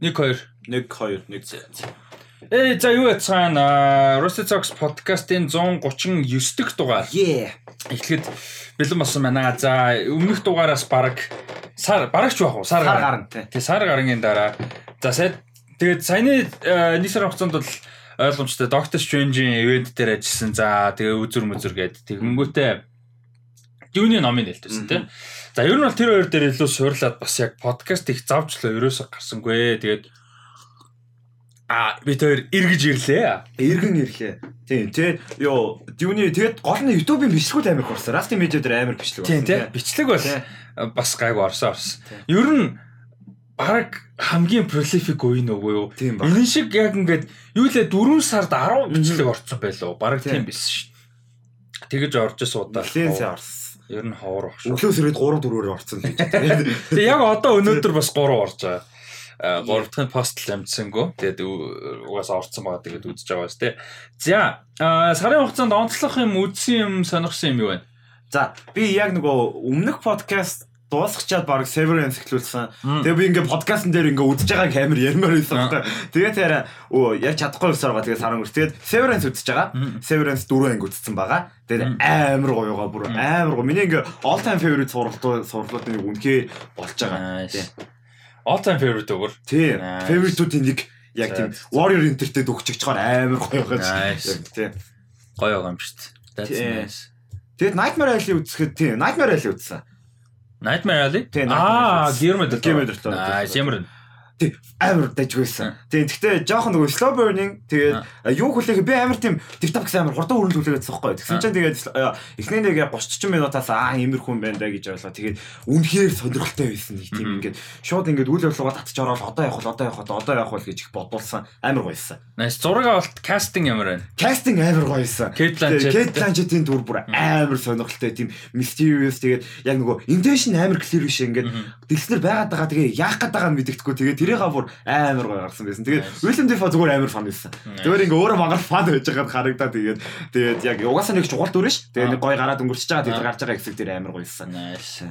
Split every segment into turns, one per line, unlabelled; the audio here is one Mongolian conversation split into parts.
1 2
1 2 1
Эй за юу яцгаана Rusty Talks podcast-ийн 139 дэх дугаар.
Yeah.
Эхлэхэд бэлэн болсон байна. За өмнөх дугаараас баг сар барагч байх уу? Сар
Сар тий.
Тэгээ сар гарангийн дараа за сая тэгээд саяны э, нэг сарын хугацаанд бол ойлгомжтой Doctor Strange-ийн ивент дээр ажилласан. За тэгээ үзүр мүзүр гээд тэгэнгүүтээ юуны номын нэлтэйсэн тий. За ер нь бол тэр хоёр дээр илүү суурлаад бас яг подкаст их завчлаа ерөөсө гарсангүй. Тэгээд а би тэр эргэж ирлээ.
Иргэн ирлээ. Тийм тий. Йоо, юуны тэгэд гол нь YouTube-ийн бичлэгүүд амар их орсон. Rusty Media дээр амар бичлэг
Тийм
орсон.
тий. Бичлэг бол бас гайгүй орсон орсон. Ер нь баг хамгийн prolific үе нөгөө юу?
Тийм.
Энэ шиг яг ингээд юу лээ 4 сард 10 бичлэг орсон байлоо. Бараг
Тийм.
тийм биш шүү. Тэгэж орж исэн удаа.
Нэлээсээ орсон.
Ер нь ховор баг шүү.
Өглөөс ирээд 3 4-өөр орсон л гэж.
Тэгээ яг одоо өнөөдөр бас 3 орж байгаа. А 3 дахь постл амжсангүй. Тэгээд угаасаа орцсон байгаа тэгээд үзэж байгаа бас тий. За сарын хугацаанд онцлох юм үзсэн юм сонирхсан юм юу вэ?
За, би яг нөгөө өмнөх подкаст дуусгачаад баг Severance эхлүүлсэн. Тэгээ би ингээ подкастн дээр ингээ үдж байгааг амар ярмаар байсан байхгүй. Тэгээд яра оо ярьж чадахгүй байсан байгаа. Тэгээд саран гүр. Тэгээд Severance үдж байгаа. Severance 4 анги үдцсэн байгаа. Тэгээд амар гоё байгаа бүр амар гоё. Миний ингээ all time favorite сурлууд сурлуудын нэг үнхээр болж байгаа.
All time favorite өгөр.
Тийм. Favorite-уудын нэг яг тийм Warrior Entertainment өгчихчоор амар гоё байгаа.
Nice.
Тийм.
Гоё байгаа юм шүү дээ. That's nice.
Тэгээд Nightmare Alley үзэхэд тийм Nightmare Alley үзсэн.
Nightmare Alley?
Тийм,
Аа,
Nightmare Alley.
Guillermo del Toro.
Guillermo del Амар дайжгүйсэн. Тийм гэхдээ жоохон нөгөө slow burning тэгээд юу хүлээх би амар тийм TikTok гэсэн амар хурдан хөрөнгө хүлээгээдсэн байхгүй. Тэгсэн чинь тэгээд эхний нэг 30 40 минутаас аа иймэрхүү юм байна да гэж ойлоо. Тэгээд үнэхээр сонирхолтой байсан нэг тийм ингээд шууд ингээд үйл явдлуугаа татчих ороод одоо явах бол одоо явах бол одоо явах бол гэж их бодулсан амар гоёсэн.
Nice. Зураг авалт кастинг ямар байна?
Кастинг амар гоёсэн.
Kate Blanchett.
Кейт Бланчеттийн дүр бүр амар сонирхолтой тийм mysterious тэгээд яг нөгөө intention амар clear биш ингээд дэлснэр байгаад байгаа тэгээ яах гээд байгаа нь мэддэхгүй тэгээ тэрийгээ бүр амар гоё гарсан байсан. Тэгээд William Dafoe зүгээр амар фан байсан. Зүгээр ингээ өөрөө мангар фан байж байгаад харагдаад тэгээд тэгээд яг угаасаа нэг чухал дүр ш. Тэгээд нэг гоё гараад өнгөрчихөж байгаа тэгээд гарч байгаа хэсэг дээр амар гоёсэн.
Nice.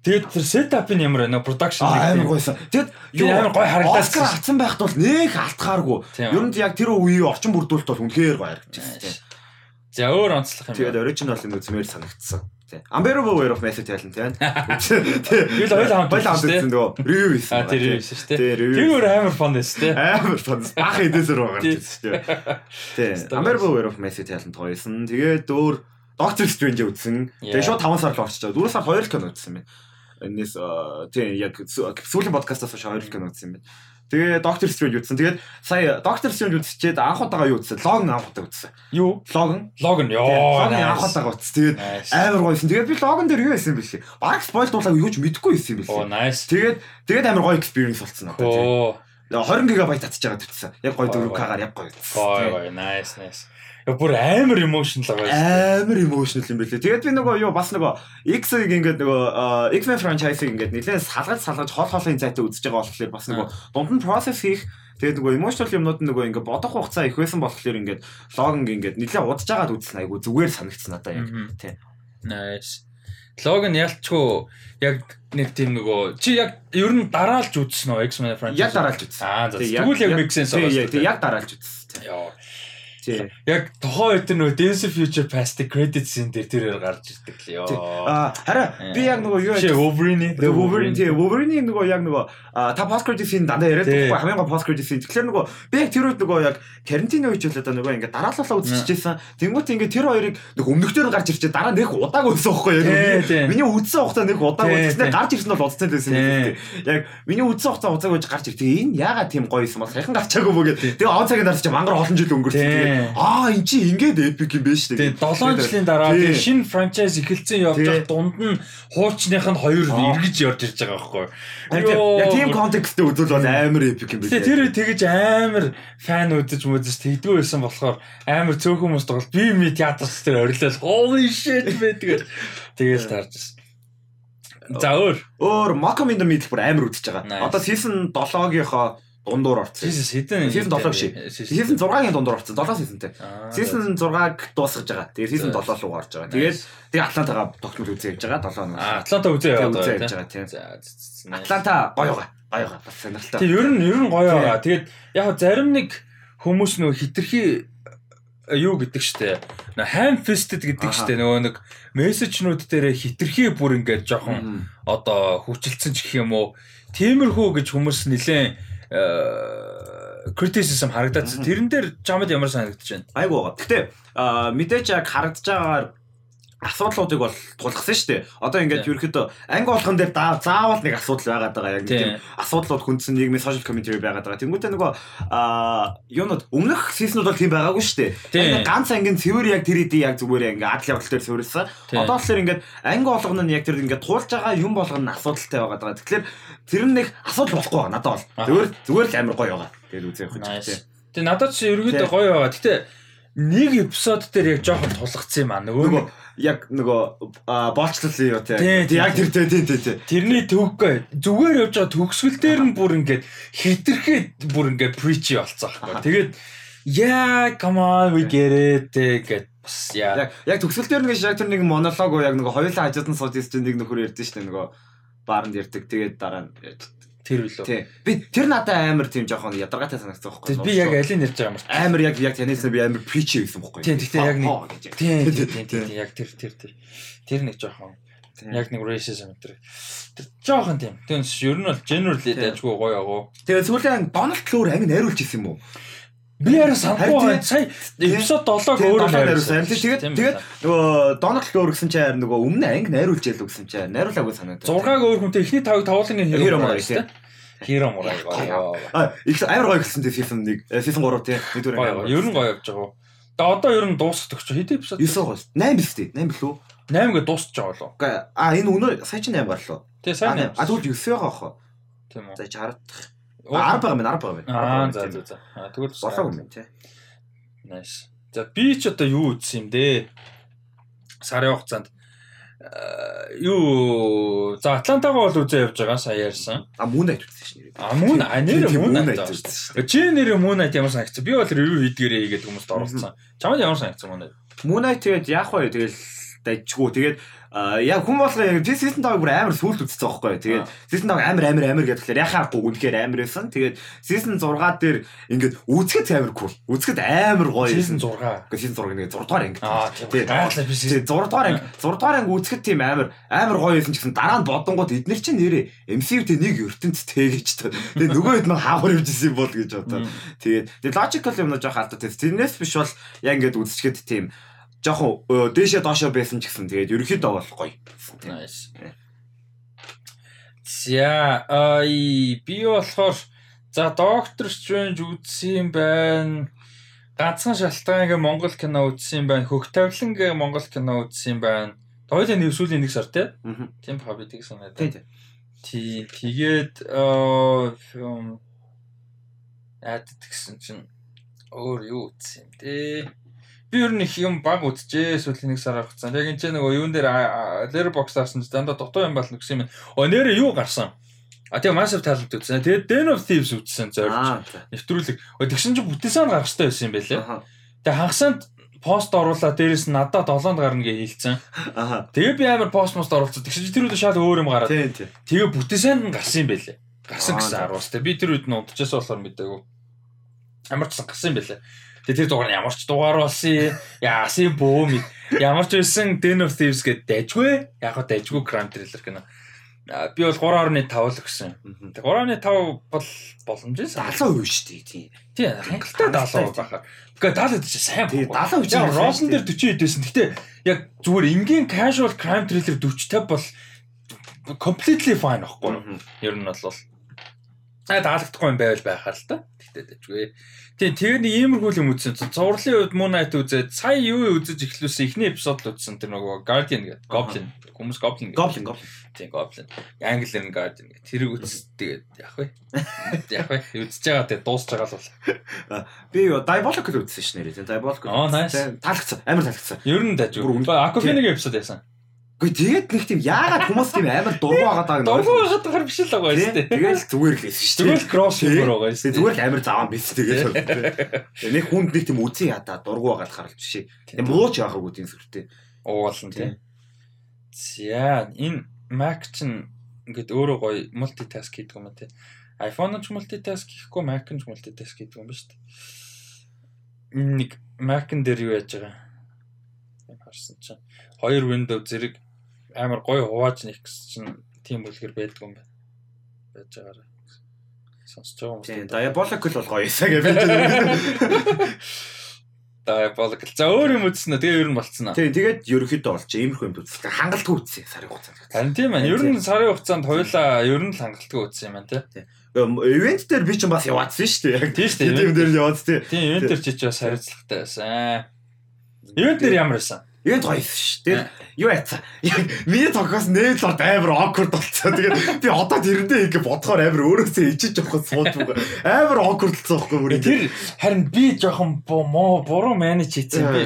Тэгээд тэр setup нь ямар байна? Production
амар гоёсэн. Тэгэд
Би амар гоё харагдаад
Оскар авсан байхад бол нэг алтхааргүй.
Тийм.
Ер нь яг тэр үеийн орчин бүрдүүлэлт бол үнэхээр гоё харагдчихсан.
За өөр онцлох юм.
Тэгээд original нь үзмээр санагдсан. Тийм. Unbearable Weight of Massive Talent тийм.
Би л хоёул хамт үзсэн
нөгөө review хийсэн.
А тэр юм шүү дээ.
Тийм, review
Тэр өөр амар фан байсан тий.
амар фан. Бах эдээсэр байгаа шүү дээ. Тийм. Unbearable Weight of Massive Talent хоёрсон. Тэгээд өөр Doctor Strange үзсэн. Тэгээд шууд 5 сар л орчихоо. 4 сар 2 кино үзсэн байна. Энэс аа, тийм яг сүү- сүүлийн подкастаас хойш 2 кино үзсэн байна. Тэгээ Doctor Strange үзсэн. Тэгээд сая Doctor Strange үзчихээд анх удаага юу үзсэн? Logan анх удаа үзсэн.
Юу?
Logan
Logan ёо.
Logan анх удаага үзсэн. Тэгээд амар гоёсэн. Тэгээд би Logan дээр юу байсан бэ лээ? Бараг спойл дуулаагүй юу ч мэдэхгүй байсан юм
Оо nice.
Тэгээд тэгээд амар гоё experience болсон надад.
Оо.
20 гигабайт татчих байгаа тавьчихсан. Яг гоё
Гоё,
4К-гаар яг гоё.
Гой гой nice nice. Бүр амар emotional байгаа.
Амар emotional юм билээ. Тэгээд би нөгөө юу бас нөгөө X-ийг ингээд нөгөө X-Men franchise-ыг ингээд нэлээд салгаж салгаж хол холын зайтай үзэж байгаа болохоор бас нөгөө дунд нь process хийх Тэгээд нөгөө emotional юмнууд нь нөгөө ингээд бодох хугацаа их байсан болохоор ингээд логинг ингээд нэлээд удаж байгаад үзсэн айгу зүгээр санагдсан надаа яг. Тийм.
Nice. Логан ялчгүй яг нэг тийм нөгөө чи яг ер нь дараалж үзсэн үү X-Men franchise?
Яг дараалж үзсэн.
Аа за
Тэг,
тэгвэл яг make sense шүү
тийм
дээ.
яг дараалж үзсэн.
Яа. Яг үед тэр нөгөө Dance Future Past credits-ин дээр тэрээр гарч ирдэг л ёо.
Аа хараа би яг нөгөө юу
Чи Wolverine
The Wolverine тийм Wolverine нөгөө яг нөгөө а, та post credit scene дандаа яриад
Тий.
байхгүй хамгийн гол post credit scene. Тэгэхээр нөгөө би яг тэр үед нөгөө яг карантины үеч л одоо нөгөө ингээд дараалалаа үзчихсэн. Тэнгүүт ингээд тэр хоёрыг нэг өмнөхдөр нь гарч ирчээ дараа нэг удаагүй байсан байхгүй
Тий,
яг.
тий.
Миний үдсэн хугацаа нэг удаагүй
Тий,
гэснээр
тий.
гарч ирсэн бол удацтай байсан юм
Тий.
Яг миний үдсэн хугацаа уцааг байж гарч иртээ энэ яагаад тийм гоё юм бол сайхан гарчаагүй бөгөөд тэгээ он цагийн дараа чи мангар олон жил өнгөрсөн. Тэгээ аа эн чи ингээд epic юм биш
Тэгээ 7 жилийн дараа тэгээ шинэ франчайз эхэлсэн явж байгаа дунд нь хуучных нь хоёр эргэж явж ирж байгаа байхгүй.
Тийм- яг тийм контексттэй үзвэл бол амар epic юм биш.
Тэгээ тэр тэгэж амар фан үзэж мүзэж тэгдгүй байсан болохоор амар цөөхөн хүмүүс тоглол би ми театрс дээр орилол. Holy shit бэ тэгээд тэгээл таарч ирсэн. За өөр.
Өөр Malcolm in the Middle бүр амар үдчихэж байгаа. Одоо season 7-гийнхоо дундуур орсон.
Jesus хэдэн
Season 7 шиг. Season 6-гийн дундуур орсон. 7 seasonтэй. Season 6-г дуусгаж байгаа. Тэгээ season 7 руу гарч байгаа. Тэгээд тэгээ Атлантагаа тогтмол үзээ явж байгаа 7 хоног.
Атланта үзээ
явж байгаа тийм.
За
Атланта гоё байгаа. Гоё байгаа. Бас сонирхолтой.
Тэг ер нь ер нь гоё байгаа. Тэгээд яг зарим нэг хүмүүс нөгөө хитрхи юу гэдэг штэ. Нөө хайм фестед гэдэг штэ. Нөгөө нэг мессежнүүд дээр хитрхи бүр ингээд жоохон одоо хүчилцэн ч гэх юм уу. Тиймэрхүү гэж хүмүүс нилээн criticism харагдаад тэрэн дээр жамд ямар санагдаж байна.
Айгу байгаа. Гэтэ мэдээж яг харагдаж байгаагаар асуудлуудыг бол тулгасан шүү дээ. Одоо ингээд ерөөхдөө анги болгон дээр заавал нэг асуудал байгаад байгаа. Яг тийм асуудлууд хүндсэн нийгмийн social commentary байгаад байгаа. Тэнгүүтээ нөгөө аа юунод өмнөх сизнүүд бол тийм байгаагүй шүү дээ. Ганц ангийн цэвэр яг тэр хэдий яг зүгээр ингээд адал явдал дээр суурилсан. Одоо болохоор ингээд анги болгоно нь яг тэр ингээд туулж байгаа юм болгоно нь асуудалтай байгаад байгаа. Тэгэхээр тэр нэг асуудал болохгүй байгаа надад бол. Зүгээр зүгээр л амар гоё байгаа. Тэгээд үзээ явах
гэж. Тэгээ надад ч ерөөдөө гоё байгаа. Гэтэ нэг эпизод дээр яг жоохон тулгцсан юм аа. Нөгөө
яг нөгөө боолчлол юу те. Яг тэр те тий тий.
Тэрний төвгөө зүгээр явж байгаа төгсгөл дээр нь бүр ингээд хэтэрхээ бүр ингээд preachy болцсон байхгүй. Тэгээд яа come on we get it гэд бас яа.
Яг төгсгөл дээр нэг яг тэр нэг монолог уу яг нөгөө хоёулаа хажууд нь сууж ирсэн нэг нөхөр ярьдэн шүү дээ нөгөө баарнд ярьдаг. Тэгээд дараа нь
Тэр үлээ.
Тий. Би тэр надад амар тийм жоохон ядаргаатай санагдсан байхгүй.
Би яг алийг ярьж байгаа юм
байна. Амар яг яг танаас би амар preach гэсэн байхгүй.
Тий, гэхдээ яг нэг тий, тий, тий, яг тэр тэр тэр. Тэр нэг жоохон яг нэг racism тэр. Тэр жоохон тийм. Тэгээс ер нь бол generally дайггүй гоё агуу.
Тэгээ сүүлийн Donald Trump анги найруулж ирсэн юм уу?
Би яра санахгүй байна. Сая эпизод 7-г өөрөө
найруулсан. Тэгээд тэгээд нөгөө Trump гэсэн чинь харин нөгөө өмнө анги найруулж ял гэсэн чинь найруулаагүй санагдав.
6-г өөр хүнтэй эхний 5-г тавуулангийн
хиро морай тийм.
Хиро морай гоё.
А их амар гоё гэсэн тийм season 1, season 3 тийм.
Нэгдүгээр анги. Ер нь гоё явж байгаа. Тэгээ одоо ер нь дуусах гэж хэдэн эпизод?
9 гоо. 8 биз дээ. 8 билүү?
8 гэ дуусч байгаа болов.
А энэ өнөө сая чи 8 гарлоо.
Тэгээ сайн 8.
А тэгвэл 9 байгаа хаа.
Тийм үү.
За чи хараад 10 байгаа мэн 10 байгаа мэн.
Аа за за за. Тэгвэл
болоо юм тий.
Nice. За би ч одоо юу үзсэн юм дээ. Сарын хугацаанд юу за Атлантагаа бол үзээ явж байгаа сая ярьсан.
А Moonlight үзсэн шнэ.
А Moon а нэр Moonlight үзсэн. Чи нэр Moonlight ямар санагдсан? Би бол review хийдгээрээ гэдэг хүмүүст оруулсан. Чамд ямар санагдсан Moonlight?
Moonlight тэгээд яах вэ? Тэгэл дайчгүй. Тэгээд яг хүн болгоо яг season 5-ыг бүр амар сүулт үзсэн байхгүй. Тэгээд season 5 амар амар амар гэдгээр яхахгүй үнэхээр амар байсан. Тэгээд season 6 дээр ингээд үзэхэд амар cool. Үзэхэд амар гоё.
Season 6.
Гэхдээ season 6 нэг 6 дугаар анги.
Биш.
6 дугаар анги. 6 дугаар анги үзэхэд тийм амар амар гоё байсан ч гэсэн дараа нь бодонгууд эднэр чинь нэрээ MCU-тэй нэг ертөнцтэй гэж та. Тэгээд нөгөө хэд нэг хаавар явж исэн бол гэж бодоо. Тэгээд тэгээд logical юм жоох алдаад. Тэрнээс биш бол яг ингээд үзчихэд тийм жоохон дээшээ доошоо байсан ч гэсэн тэгээд ерөөхдөө бол гоё.
Nice. За ай би болохоор за доктор Стрэндж үзсэн байна. Ганцхан шалтгааныг Монгол кино үзсэн байна. Хөх тавиланг Монгол кино үзсэн байна. Хоёулаа нэг сүүлийн нэг сар тий. Би тийг санаад.
Тий.
Тий. Тэгээд аа яад гэсэн чинь өөр юу үзсэн юм дээ би ер нь их юм баг үзчихээ сүүлийн нэг сар хугацаанд. Яг энэ ч нөгөө юун дээр Letterboxd харсан ч дандаа дутуу юм байна гэсэн юм. Оо нэрээ юу гарсан? А тэгээ Massive Talent үзсэн. Тэгээ Den of Thieves үзсэн зорж. Нэвтрүүлэг. Тэгсэн чинь бүтээсэн гарах хэрэгтэй байсан юм байлээ. Тэгээ хагасанд пост оруулаад дээрэс нь надад 7-нд гарна гэж хэлсэн. Тэгээ би амар пост мост оруулсан. Тэгсэн чинь тэр үед шал өөр юм гараад. Тэгээ бүтээсэн нь гарсан юм байлээ. Гарсан гэсэн аруус. Би тэр үед нь удажээс болохоор мэдээгүй. Амар ч гарсан юм байлээ. Тэгээ тэр дугаар нь ямар ч дугаар болсон яасан бөөм ямар ч байсан Den of Thieves гэдэг дайжгүй яг хаа дайжгүй crime thriller кино. Би бол 3.5 л өгсөн. Тэгээ 3.5 бол боломжтой
70% шүү дээ тийм.
Тийм хангалттай 70% байхаа. Гэхдээ 70 гэж сайн
байна. 70% чинь
Rosen дээр 40 хэд байсан. Гэтэ яг зүгээр энгийн casual crime thriller 40 50 бол completely fine аахгүй. Ер нь бол Аа таалагдахгүй юм байвал байхаа л та. Тэгтээ дэжгүй. Тийм тэгээ нэг иймэрхүү юм үзсэн. Зурлын үед Moon Knight үзээд сая юу үзэж эхлүүлсэн эхний эпизод л үзсэн тэр нөгөө Guardian гэдэг Goblin хүмүүс Goblin
Goblin Goblin.
Тийм Goblin. Англиэр нь Guardian гэх. Тэр үз тэгээд яг вэ. Яг вэ. Үзэж байгаа тэгээд дуусч байгаа л бол.
Би Diabolic л үзсэн шнэ нэрээ. Diabolic.
Аа nice.
Таалагдсан. Амар таалагдсан.
Ер нь дайж. Aquafina-гийн эпизод яасан.
Гэхдээ тэгээд нэг тийм яагаад хүмүүс тийм амар дургу байгаа даа
Дургу байгаад байгаа биш л байгаа шүү дээ.
Тэгэл зүгээр л байсан шүү дээ.
Зүгээр л кросс юмэр байгаа шүү дээ.
Зүгээр л амар заван биз тэгээд. Нэг хүнд нэг тийм үзий ядаа дургу байгаад харалт шээ. Тийм мууч яахаагүй тийм сүртэй.
Уугалан тий. За энэ Mac чинь ингээд өөрөө гоё мультитаск хийдэг юм тий. iPhone ч мультитаск хийхгүй, Mac ч мультитаск хийдэг юм ба шүү дээ. Нэг Mac-н дээр юу яаж байгаа? юм харсан чинь хоёр window зэрэг амар гоё хувааж нэг гэсэн чинь тийм бүлгэр байдгүй юм байна. Байж байгаарай. Сонсож байгаа юм.
Тийм, diabolical бол гоё эсэ гэж.
Diabolical. За өөр юм үзсэн нэ. Тэгээ ер нь болцсон аа.
Тийм, тэгээд ерөөхдөө болж иймэрхүү юм үзсэн. Хангалтгүй үзсэн сарын хугацаанд.
Харин тийм байна. Ер нь сарын хугацаанд хоёлаа ер нь л хангалтгүй үзсэн юм байна тий.
Ивент дээр би ч бас яваадсан шүү дээ. Яг
Тийм шүү дээ.
тийм дээр яваад тий.
Тийм ивент дээр чи ч бас хариуцлагатай байсан. Ивент дээр ямар байсан?
Ивент гоё шүү. Тэгээд юу яцаа. Миний цогоос нээлт бод амар awkward болцоо. Тэгээд би одоо тэрэндээ ингэ бодохоор амар өөрөөсөө ичиж явах суудгүй. Амар awkward болцсон байхгүй бүр.
Тэр харин би жоохон моо буруу менеж хийсэн би.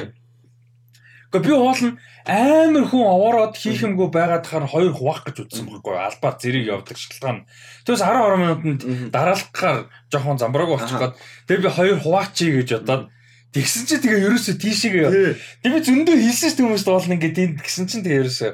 Гэхдээ би уул нь амар хүн овоороод хийх юмгүй байгаад хаар хоёр хуваах гэж үзсэн байхгүй албаар зэрэг явдаг шалтгаан. Тэгээс 10 минутанд дараалахаар жоохон замбрааг болчих гээд тэр би хоёр хуваачий гэж бодоод Тэгсэн чи тэгээ ерөөсөө тийшээгээ. Тэг би зөндөө хийсэн ш хүмүүст болно ингээд тийм тэгсэн чинь тэгээ ерөөсөө.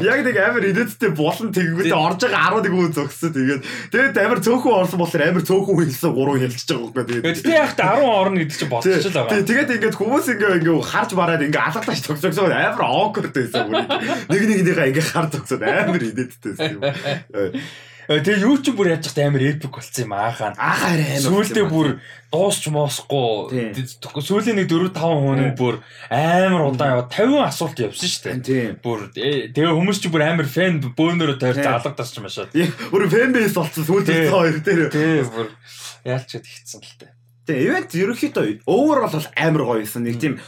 Яг нэг амар идэдтэй болон тэгэнгүүтээ орж байгаа 11 хүн зогссон тэгээд тэгээд амар цөөхөн орсон болохоор амар цөөхөн хэлсэн 3 хэлчихэж байгаа байхгүй тэгээд.
Тэгээд яг 10 орно гэдэг чинь бодчих л байгаа.
Тэгээд ингээд хүмүүс ингээ ингээ харж бараад ингээ алгатаач цогцогсоо амар awkward байсан бүр. Нэг нэгнийхээ ингээ хар цогсоод амар идэдтэй байсан юм.
Тэгээ юу ч бүр яаж тахт амар эпик болсон юм аахаа.
Аахаа амар.
Сүүлдээ бүр дуусч моосгүй. Сүүлийн нэг 4 5 хүн бүр амар удаан яваад 50 асуулт явсан шүү дээ. Бүр тэгээ хүмүүс ч бүр амар фэн бөөнөрөө тойрч алгадаж ч машаад.
Бүр фэн бейс болсон сүүлдээ хоёр дээр.
Тийм бүр яалч гээд ихсэн л дээ.
Тэгээ ивент ерөнхийдөө overall бол амар гоё байсан. Нэг тийм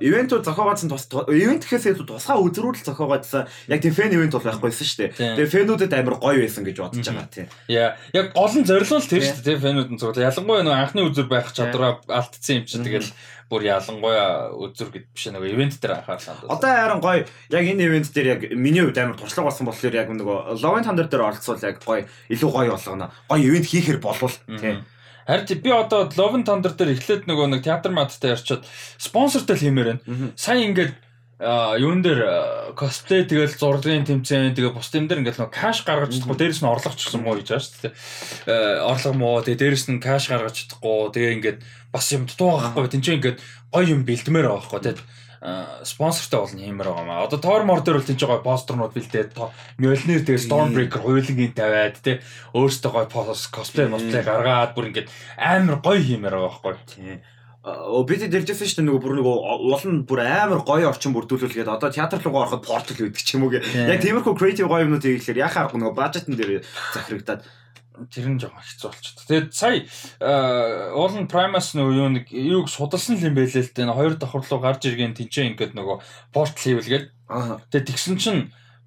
ивентүүд зохиогоодсон тус ивент гэхээс тусгай үзрүүл зохиогоодсон яг тийм фэн ивент бол байхгүйсэн шүү дээ. Тэгээ фэнүүдэд амар гоё байсан гэж бодож байгаа тийм.
Яа, яг гол нь зорилго л тэр шүү дээ. Фэнүүд нь зөвхөн ялангуяа нөгөө анхны үзүр байх чадвараа алдсан юм чинь тэгэл бүр ялангуяа үзүр гэд биш нөгөө ивент дээр анхаарлаа.
Одоо харин гоё яг энэ ивент дээр яг миний хувьд амар туршлага болсон болохоор яг нөгөө Love and Thunder дээр оролцвол яг гоё илүү гоё болгоно. Гоё ивент хийхэр болвол тийм
Харин би одоо Love and Thunder дээр эхлээд нөгөө нэг театр маттай ярьчаад спонсортой л хиймээр байна. Сайн ингээд юун дээр косплей тэгэл зургийн тэмцээн тэгээ бус юм дээр ингээд нөгөө каш гаргаж чадахгүй. Дээрэс нь орлого ч гэсэн муу хийж байгаа шүү дээ. Орлого муу тэгээ дээрэс нь каш гаргаж чадахгүй. Тэгээ ингээд бас юм дутуу байхгүй. Тэнцээ ингээд гоё юм бэлдмээр байгаа байхгүй тэгээ спонсортой болно хиймээр байгаа маа. Одоо Thor Mor дээр бол тийж байгаа постернууд бэлдээд Mjolnir тэгээ Stormbreaker хуйлынгийн тавиад тий өөртөө гоё cosplay cosplay гаргаад бүр ингээд амар гоё хиймээр байгаа байхгүй.
Тийм. Оо бид дэржсэн шүү дээ нөгөө бүр нөгөө нь бүр амар гоё орчин бүрдүүлүүлгээд одоо театр руугаа ороход портал байдаг ч юм уу гэ. Яг тиймэрхүү creative гоё юмнууд хийхлээр яхаа арга нөгөө бажетн дээр захирагдаад
тэр нь жоохон хэцүү болчиход. Тэгээд сая уулын Primus нөгөө юу нэг юуг судалсан юм байлээ л дээ. Хоёр давхар руу гарч иргэн тэнцээ ингээд нөгөө портал хийвэлгээд. Тэгээд тэгсэн чинь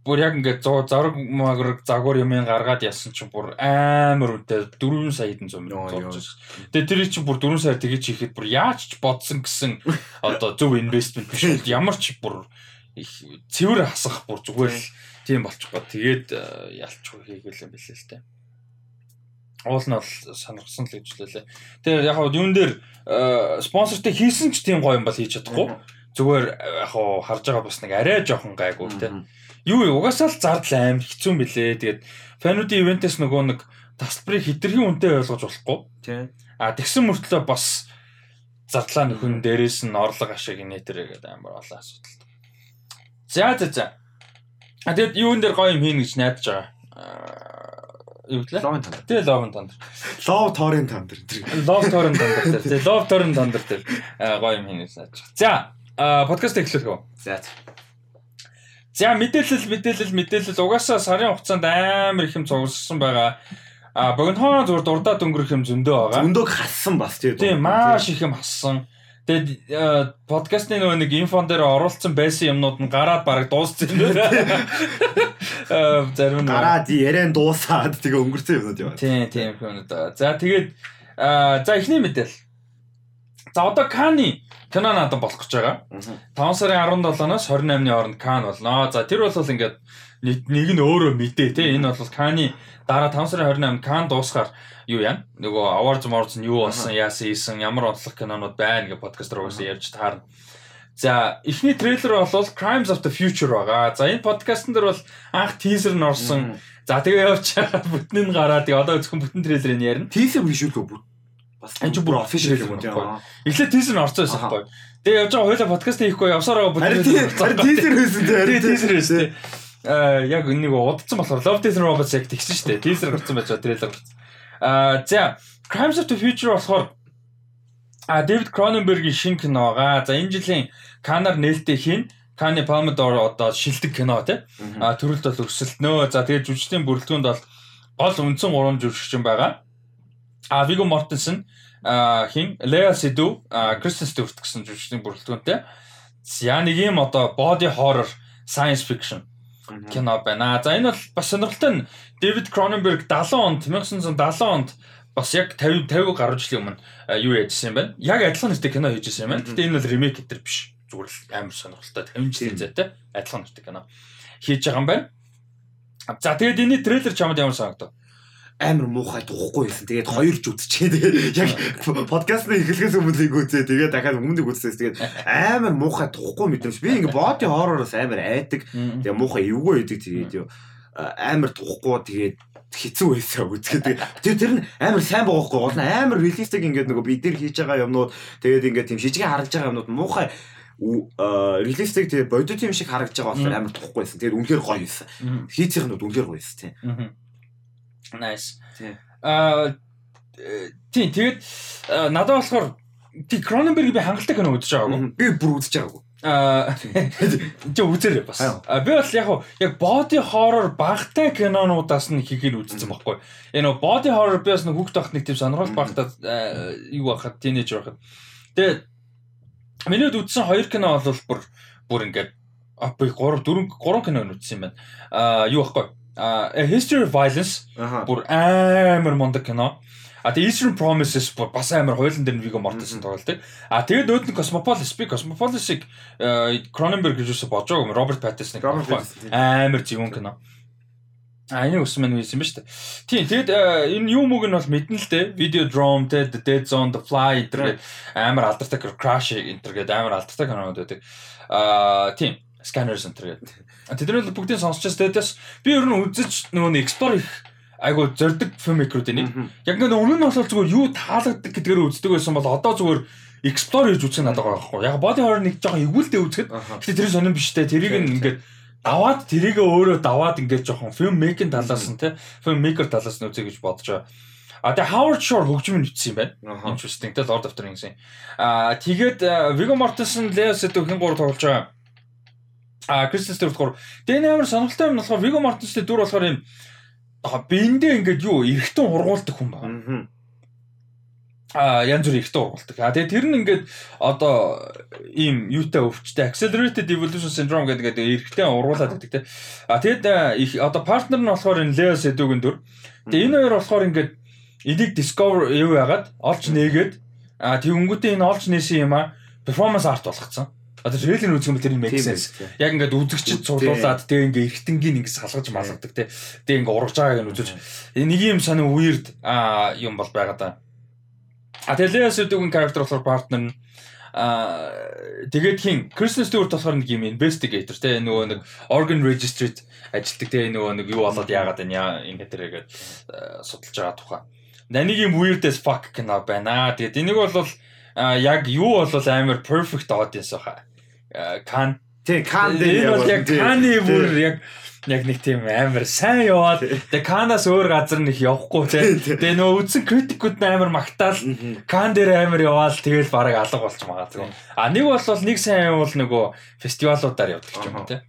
бүр яг ингээд зараг магараг загвар юмын гаргаад ясан чинь бүр амар үнэтэй 4 сая хэдэн зам зурж. Тэгээ тэр чинь бүр 4 сая тэгэж хийхэд бүр яаж ч бодсон гэсэн одоо зөв инвестмент биш ямар ч бүр их цэвэр хасах бүр зүгээр л тийм болчихгоо. Тэгээд ялч хийгээл юм билээ л тээ уул нь бол сонирхсан л гэж хэлээ. Тэгээ яг хаа юун дээр спонсортэй хийсэн ч тийм гоё юм бол хийж чадахгүй. Зүгээр яг хаа харж байгаа бас нэг арай жоохон гайгүй те. Юу угаасаа л зардал аим хэцүү юм билээ. Тэгээд фануудын ивентээс нөгөө нэг тасалбарыг хитрхийн үнэтэй ойлгож болохгүй. Тийм. А тэгсэн мөртлөө бас зардлаа нөхөн дээрээс нь орлого ашиг нэтэрэ гэдэг амар олон асуудал. За за за. А тэгэд юун дээр гоё юм хийн гэж найдаж байгаа юу гэлээ?
Love Thunder.
Тэгээ Love Thunder.
Love Torrent Thunder.
Love Torrent Thunder. Тэгээ Love Torrent Thunder дээр гоё юм хийнэ сааж. За, подкаст эхлэх үү?
За.
За, мэдээлэл мэдээлэл мэдээлэл угаасаа сарын хугацаанд амар их юм цугулсан байгаа. А богинохон зур дурдаад өнгөрөх юм зөндөө байгаа.
Зөндөг хассан бас тийм.
Тийм, маш их юм хассан. Тэгээд подкастны нөгөө нэг инфон дээр оруулсан байсан юмнууд нь гараад бараг дууссан юм байна. Аа зарим нь
гараад ярен дуусаад тэгээ өнгөрсөн юмнууд яваа.
Тийм тийм юмнууд. За тэгээд за эхний мэдээл. За одоо Каны кино надад болох гэж байгаа. 5 сарын 17-наас 28-ны хооронд Кан болно. За тэр бол ингээд нэг нь өөрөө мэдээ те. Энэ бол Каны дараа 5 сарын 28-нд Кан дуусгаар юу яа? Нөгөө awards awards нь юу болсон, яасан ийсэн, ямар онцлог кинонууд байна гэж подкастер уусаа ярьж таарна. За эхний трейлер бол Crimes of the Future байгаа. За энэ подкастн дээр бол анх тизер нь орсон. За тэгээ явж байгаа бүтэн нь гараад тэгээ одоо зөвхөн бүтэн трейлерыг ярина.
Тизер бишүүлгүй бүт
бас энэ ч бүр official юм байна. Эхлээд тийзер нь орсон байсан байхгүй. Тэгээ явж байгаа хоёлаа подкаст хийхгүй явсаар байгаа
бүтэн. Харин тийзер байсан тийм.
Тийзер байсан. Аа яг нэг удацсан болохоор Love Death Robots яг тэгсэн шүү дээ. Тийзер гарсан байж байгаа трейлер гарсан. Аа за Crimes of the Future болохоор а Дэвид Кроненбергийн шинэ кино байгаа. За энэ жилийн Канар нээлттэй хийн Каны Palmador одоо шилдэг кино тий. А төрөлд бол өсөлтнөө. За тэгээд жүжигчдийн бүрэлдэхүүнд бол гол үндсэн 3 жүжигчин байгаа. А Виго Мортенсен хин Леа Сиду Кристен Стюарт гэсэн жүжигчдийн бүрэлдэхүүнтэй. За нэг юм одоо body horror science fiction кино байна. За энэ бол бас сонирхолтой нь Дэвид Кроненберг 70 онд 1970 онд бас яг 50 50 гаруй жилийн өмнө юу яжсэн юм байна. Яг адилхан нэртэй кино хийжсэн юм байна. Гэтэ энэ бол ремейк гэтэр биш. Зүгээр л амар сонирхолтой 50 жилийн зайтай адилхан нэртэй кино хийж байгаа юм байна. За тэгээд энэ трейлер чамд ямар санагдав?
Амар муухай тухгүй байсан. Тэгээд хоёр ч үзчихээ. Тэгээд яг подкастны эхлэхээс өмнө нэг үзээ. Тэгээд дахиад өмнөд үзсээс тэгээд амар муухай тухгүй мэдрэмж. Би ингээ боди хорроороос амар айдаг. Тэгээд муухай эвгүй байдаг. Тэгээд юу амар тухгүй тэгээд хэцүү байсан үзгээд тэгээ тэр нь амар сайн байгаа хгүй гол нь амар реалистик ингээд нөгөө бид нар хийж байгаа юмнууд тэгээд ингээд тийм шижгэ харагдж байгаа юмнууд муухай реалистик тэгээ бодит юм шиг харагдж байгаа болохоор амар туухгүйсэн тэгээд үнэхээр гоё байсан хийцийнх нь үнэхээр гоё байсан тийм
Nice. Аа тийм тэгээд надад болохоор тий Кроненберг би хангалттай кино үзэж байгаагүй.
Би бүр үзэж байгаагүй.
Аа чи үзээрэй бас. Би бол яг яг body horror багтай кинонуудаас нь хийхийг үзсэн байхгүй. Энэ body horror би бас хүүхд тахт нэг тийм сонирхол багтаа юу байхад тинейжер байхад. Тэгээд миний үзсэн хоёр кино бол бүр бүр ингээд а би 3 4 3 кино үзсэн юм байна. Аа юу байхгүй а History of Violence бүр амар мундаг кино. А тэгээ Eastern Promises бүр бас амар хойлон дээр Viggo Mortensen тоглолдог. А тэгээд өөд нь Cosmopolis би Cosmopolis-ыг Cronenberg гэж үсэ бодож байгаа юм. Роберт Pattinson амар зөвүүн кино. А энэ ус мань үйсэн ба дээ. Тийм тэгэд энэ юу мөг нь бол мэдэн л дээ. Videodrome те The Dead Zone The Fly гэдэг амар алдартай Crash энэ гэдэг амар алдартай кинонууд байдаг. А тийм Scanner Center гэдэг. Тэдний бүгдийг сонсчихсан. Тэдээс би ер нь үзэж нөгөө нэг explore их айгу зорддог filmmaker-үүд нэг. Яг нэг өмнө нь бол зүгээр юу таалагддаг гэдгээр үздэг байсан бол одоо зүгээр explore хийж үзэх надад байгаа байхгүй. Яг body horror нэг жоохон эгүүлдэ үзэхэд гэтээ тэр сонирн биштэй. Тэрийг ингээд даваад тэрийг өөрөө даваад ингээд жоохон making талаас нь те maker талаас нь үзье гэж бодож байгаа. А тэгээ Howard Shore хөгжмөнд бичсэн юм байна. Interesting те Lord of the Rings-ийн. А тэгээд Viggo Mortensen, Leo Seydoux хэн гур тоглож байгаа А Кристен Стюарт болохоор Дэн амар сонирхолтой юм болохоор Виго Мартинстэй дүр болохоор юм биэндээ ингээд юу эргэтэн ургуулдаг хүн байна. А янз бүр эргэтэн ургуулдаг. А тэгээ тэр нь ингээд одоо ийм юутай өвчтэй accelerated evolution syndrome гэдэг эргэтэн ургуулад байдаг те. А тэгэд одоо партнер нь болохоор энэ Leo Seydoux-ын дүр. Тэгээ энэ хоёр болохоор ингээд энийг discover юу яагаад олж нээгээд а тэгэнгүүтээ энэ олж нээсэн юм а performance art болгоцсон. Одоо трейлер үзэх юм бол тэр make sense. Яг ингээд үзэгчд цуглуулад тэгээ ингээд эргэтэнгийн ингээд салгаж малгадаг те. Тэгээ ингээд ургаж байгааг нь үзэж нэг юм сонир weird юм бол байгаа да. А Телеас үдэгэн character болохоор партнер нь а тэгээд хин Кристен Стюарт болохоор нэг юм investigator те нөгөө нэг organ registry-д ажилтдаг те нөгөө нэг юу болоод яагаад энэ ингээд тэргээд судалж байгаа тухай. Нэг юм weird as fuck кино байна. Тэгээд энийг бол яг юу бол амар perfect audience баха Кан.
Тий Кан
дээр бол яг Каны бүр яг яг нэг тийм амар сайн яваад тэгээ Канаас өөр газар нэг явахгүй тий. Тэгээ нөө үдсэн критикүүд амар магтаал. Кан дээр амар яваал тэгэл бараг алга болч магадгүй. А нэг бол нэг сайн явал нөгөө фестивалуудаар явдаг юм тий.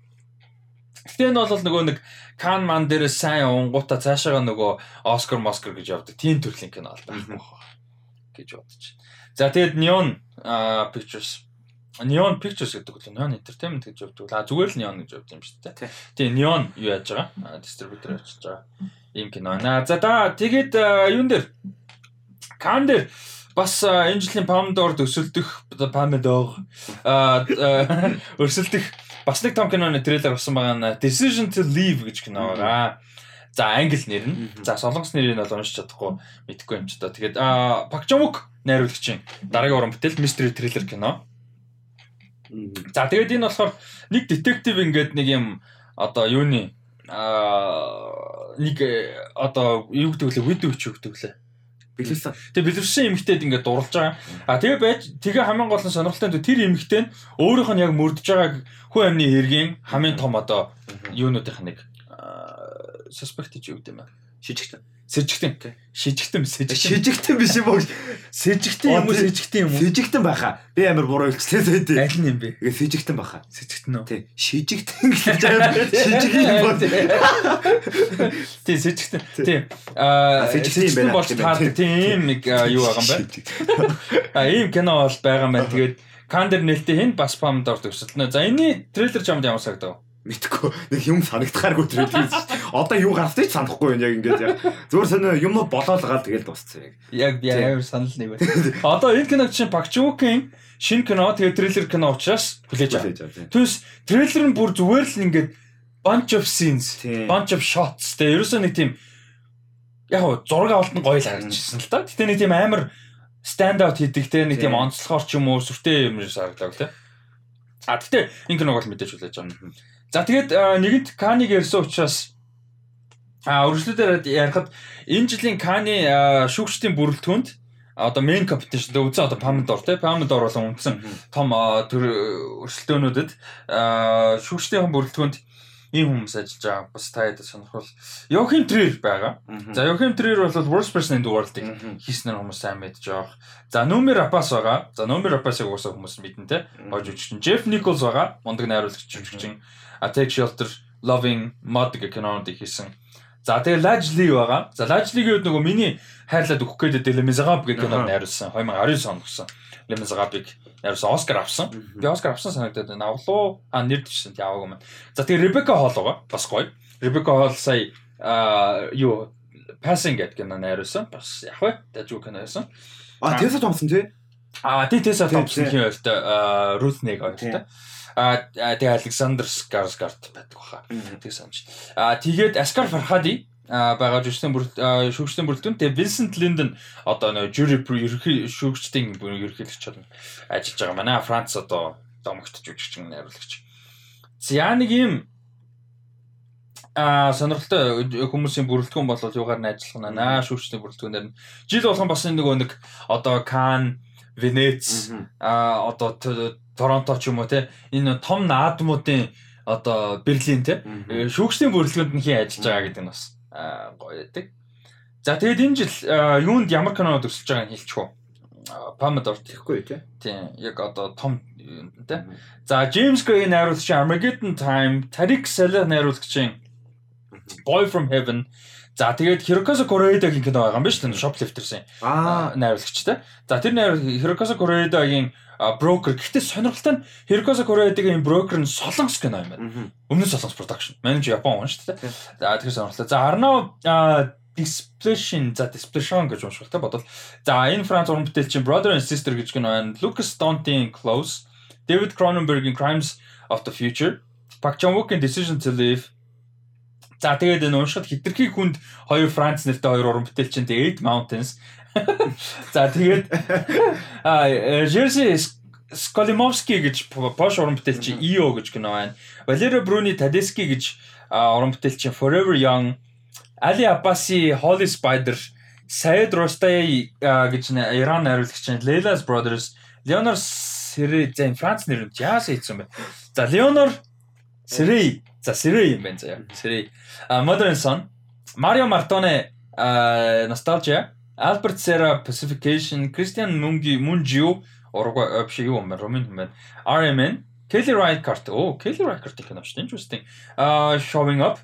Гэтэ энэ бол нөгөө нэг Кан ман дээр сайн унгуута цаашаага нөгөө Оскар Москар гэж явдаг. Тийм төрлийн кино л байх гэж бодож. За тэгээд Neon Pictures Neon Pictures гэдэг үл Neon Entertainment гэж явдаг. А зүгээр л Neon гэж явдаг юм шүү дээ. Тийм Neon юу яаж байгаа? Дистрибьютор ажиллаж байгаа. Ийм кино. Аа за да тэгээд юун дээр Кан дээр бас энэ жилийн Palme d'Or өсөлдөх Palme d'Or а өрсөлдөх бас нэг том киноны трейлер болсон байгаа нь Decision to Leave гэж кино байгаа. За англи нэр нь. За солонгос нэрийг бол уншиж чадахгүй мэдэхгүй юм ч одоо. Тэгээд Пак Чомук найруулагчийн дараагийн уран бүтээл Mystery Thriller кино. За тэгээд энэ болохоор нэг детектив ингээд нэг юм одоо юуны аа нэг э, одоо юу гэдэг вэ? Видео ч юу гэдэг вэ?
Билүүлсэн.
Тэгээ бэлэрсэн эмэгтэйд ингээд дурлаж байгаа. А тэгээ байж тэгээ хамгийн гол нь сонирхолтой нь тэр эмэгтэй нь өөрийнх нь яг мөрдөж байгааг хүн амны хэргийн хамгийн том одоо юунуудынх нэг suspect чи юу гэдэг юм бэ?
Шижигтэн.
Сэжигтэн. Шижигтэн сэжигтэн.
Шижигтэн биш юм уу?
Сэжигтэн юм уу? Сэжигтэн юм уу?
Сэжигтэн байхаа. Би амар буруу хэлчихлээ дээ.
Аль нь юм бэ?
Сэжигтэн байхаа.
Сэжигтэн үү?
Тий. Шижигтэн гэж байгаа. Шижиг юм бод.
Тий, сэжигтэн. Тий. Аа,
сэжигтэн байна.
болж таардаг тийм нэг аа, юу байгаа юм бэ? А ийм кино бол байгаа юм байна. Тэгээд Кандер нээлттэй хин бас памд орд өсөлтнө. За энэний трейлер чамд ямар сагдав?
Мэдхгүй. Нэг юм санагдахааргүй тэр тийм. Одоо юу гарсныг ч санахгүй юм яг ингээд яг. Зүгээр сонио юмнууд болоод гаад тэгэл дууссан яг.
Яг би амар санал нэг байна. Одоо энэ киног чинь Пакчукийн шинэ кино тэгээд трейлер кино учраас хүлээж аваа. Түнс трейлер нь бүр зүгээр л ингээд bunch of scenes, bunch of shots тэгээд ерөөсөө нэг тийм яг зураг авалт нь гоё л харагдчихсан л да. Гэтэ нэг тийм амар stand out хийдэг те нэг тийм онцлохоор ч юм уу сүртэй юм шиг харагдлаа те. А гэтэ энэ киног бол мэдээж хүлээж аваа. За тэгээд нэгэнт Каниг ярьсан учраас а өргөжлөдөр ярихад энэ жилийн Каны шүүгчдийн бүрэлдэхүүнд одоо main competition дээр үзэн одоо Palme d'Or те Palme d'Or болон үндсэн том төр өрсөлдөөнүүдэд шүүгчдийн бүрэлдэхүүнд ийм хүмүүс ажиллаж байгаа. Бас та ядаж сонирхол. Joachim Trier байгаа. За Joachim Trier бол worst person in the world-ыг хийснээр хүмүүс сайн мэдж байгаа. За Номер Апас байгаа. За Номер Апасыг уусаа хүмүүс мэднэ те. Гож үжигчин. Jeff Nichols байгаа. Мундаг найруулагч жүжигчин. A Take Shelter, Loving, Mod гэх кинонуудыг хийсэн. За тэгээ Lajli байгаа. За Lajli-гийн үед нөгөө миний хайрлаад өгөх гээд дээ Lemezagab гэх кинод найруулсан. 2019 онд гарсан. Lemezagab-ыг найруулсан Оскар авсан. Би Оскар авсан санагдаад байна. Авлуу. А нэр дэвшсэн яваагүй маань. За тэгээ Rebecca Hall байгаа. Бас гоё. Rebecca Hall сая а юу Passing гэдэг кино найруулсан. Бас яг вэ? Дажгүй кино байсан.
А Тэса Томсон тий.
А тий Tessa Thompson хин ойлтой Ruth Neg ойлтой. А тэгээ Александр Скарсгард байдаг баха. Тэг санаж. А тэгээд Аскар Фархади а байгаа жүжигчдийн шүүгчдийн бүрэлдэхүүн тэгээ Vincent Linden одоо нөө жюри ерхий шүүгчдийн бүр ерхийлэгч чадна ажиллаж байгаа манай Франц одоо домогт жүжигчин найруулагч. За нэг юм а сонирхолтой хүмүүсийн бүрэлдэхүүн болол юугаар нь ажиллах нь наа шүүгчдийн бүрэлдэхүүнээр нь жил болгон бас нөгөө нэг одоо Кан Венец а одоо Торонто ч юм уу те энэ том наадмуудын одоо Берлин те э, шүүгчдийн бүрэлдэхүүнд нь хин ажиллаж байгаа гэдэг нь бас гоё байдаг. За тэгээд энэ жил юунд ямар кинонод өсөж байгааг нь хэлчихв. Памадор
Тэгэхгүй тий.
тийм яг одоо том те. За James Gray найруулагч Armageddon Time, Tariq Saleh найруулагчийн Boy from Heaven. За тэгээд Hirokazu Koreeda-гийн кино байгаа юм дээ. Shoplifter-ийн
Аа
найруулагчтай. За тэр найруул Hirokazu Koreeda-гийн broker гэхдээ сонирхолтой нь Hirokazu Koreeda-гийн broker нь Солонгос кино юм байна. Өмнө Солонгос production. Манайч Япон хүн шүү дээ. За тэр сонирхолтой. За а, Displetion за Displetion гэж уншуултай бодвол за энэ Франц уран бүтээлчин Brother and Sister гэж кино байна. Lucas Dante-ийн Close, David Cronenberg-ийн Crimes of the Future, Park Chan-wook-ийн Decision to Live За тэгээд энэ уншихад хитрхи хүнд хоёр Франц нэртэй хоёр уран бүтээлчин The Eight Mountains. За тэгээд а Жерси Сколимовский гэж Пош уран бүтээлчин EO гэж кино байна. Валерио Бруни Тадески гэж уран бүтээлчин Forever Young, Али Аббаси Holy Spider, Ростай а, гэж Иран найруулагч Leila's Brothers, Leonor Сэрэ зэн Франц нэр нь яас хийсэн бэ? За Leonor Сэрэ за Сэрэ юм байна заяа. Сэрэ. А Modern Son, Марио Мартоне а, Nostalgia, Albert Serra Pacification, Christian Mungi Mungiu урга вообще юу юм бэ? Ромын юм байна. RMN, Kelly Reichardt. Оо, Kelly Reichardt кино шүү дээ. Interesting. А Showing Up,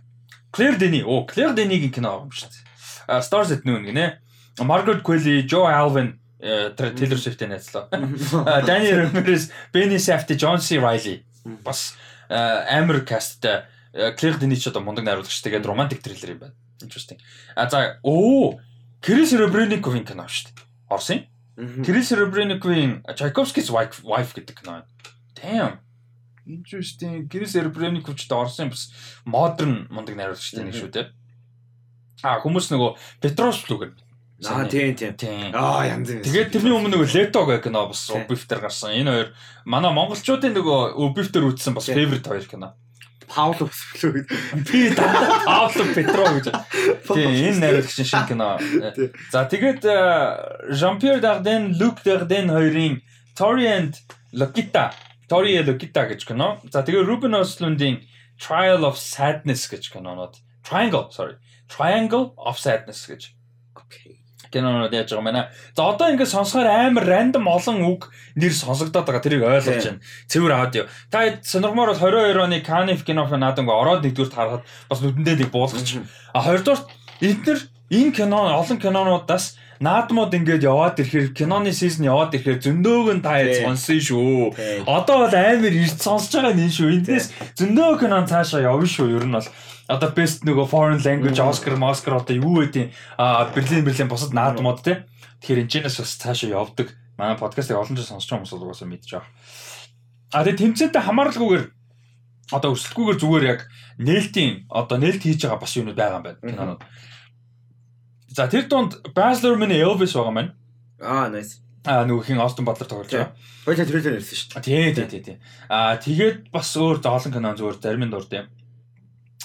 Claire Denis. Оо, Claire Denis-ийн кино юм шүү дээ. Stars at Noon гинэ. Margaret Qualley, Joe Alvin э, Taylor Swift-ийн найзлаа. Danny Ramirez, Benny Safdie, John C. Reilly. Бас амар касттай Claire Denis ч одоо мундаг найруулагч тэгээд romantic thriller юм байна. Interesting. А за оо Крис Ребрениковын кино шүү дээ. Орсын. Кирилл Серебренниковын Чайковскис Wife Wife гэдэг кино. Damn. Interesting. Кирилл Серебренников ч орсон бас модерн мундаг найруулагчтай нэг шүү дээ. А хүмүүс нөгөө Петрос лүгэн.
Аа тийм тийм. Аа янз юм.
Тэгээд тэрний өмнө нөгөө Летог кино бас. Убифтер гарсан. Энэ хоёр манай монголчуудын нөгөө Убифтер үзсэн бас favorite хоёр кино.
Пауло өсвөлөө гэдэг.
Би Пауло Петро гэж. Тийм, энэ найруулагчийн шинэ кино. За тэгээд э, Jean-Pierre Dardenne, Luc Dardenne хоёрын Tori and Lokita, Tori and Lokita гэж кино. За тэгээд Ruben Östlundийн Trial of Sadness гэж кинонод. Triangle, sorry. Triangle of Sadness гэж Кинонод яаж байгаа юм байна. За одоо ингээд сонсохоор амар рандом олон үг нэр сонсогдоод байгаа тэрийг ойлгож байна. Цэвэр аудио. Та сонирхмоор бол 22 оны Cannes киноф надад ингээд ороод нэгдүгээр харахад бас нүдэндээ нэг буулгач. А хоёрдугаар эдгээр энэ кино олон кинонуудаас наадмууд ингээд яваад ирэхээр киноны сизон яваад ирэхээр зөндөөг нь та
Тийм.
сонсон шүү. Одоо бол амар ирд сонсож байгаа нь энэ шүү. Эндээс зөндөө кинон цаашаа явна шүү. Ер нь бол одоо best нөгөө foreign language. Oscar, Oscar одоо юу гэдэг а Берлин Берлин бусад наадмууд те. Тэгэхээр энэчнээс бас цаашаа явдаг. Манай подкастыг олон жил сонсож байгаа хүмүүс угаасаа мэдж байгаа. А тэгээ тэмцээтэй хамааралгүйгээр одоо өсөлтгүйгээр зүгээр яг нээлтийн одоо нээлт хийж байгаа бас юмуд байгаа юм байна. Кинонууд. За тэр донд Baz Luhrmann Elvis байгаа маань.
Аа nice.
А нөгөө хин Austin Butler тоглож байгаа.
Хоёлаа трейлер нэрсэн шүү
А, Тий, тий, тий, тий. Аа тэгээд бас өөр олон кино зүгээр зарим нь дурд юм.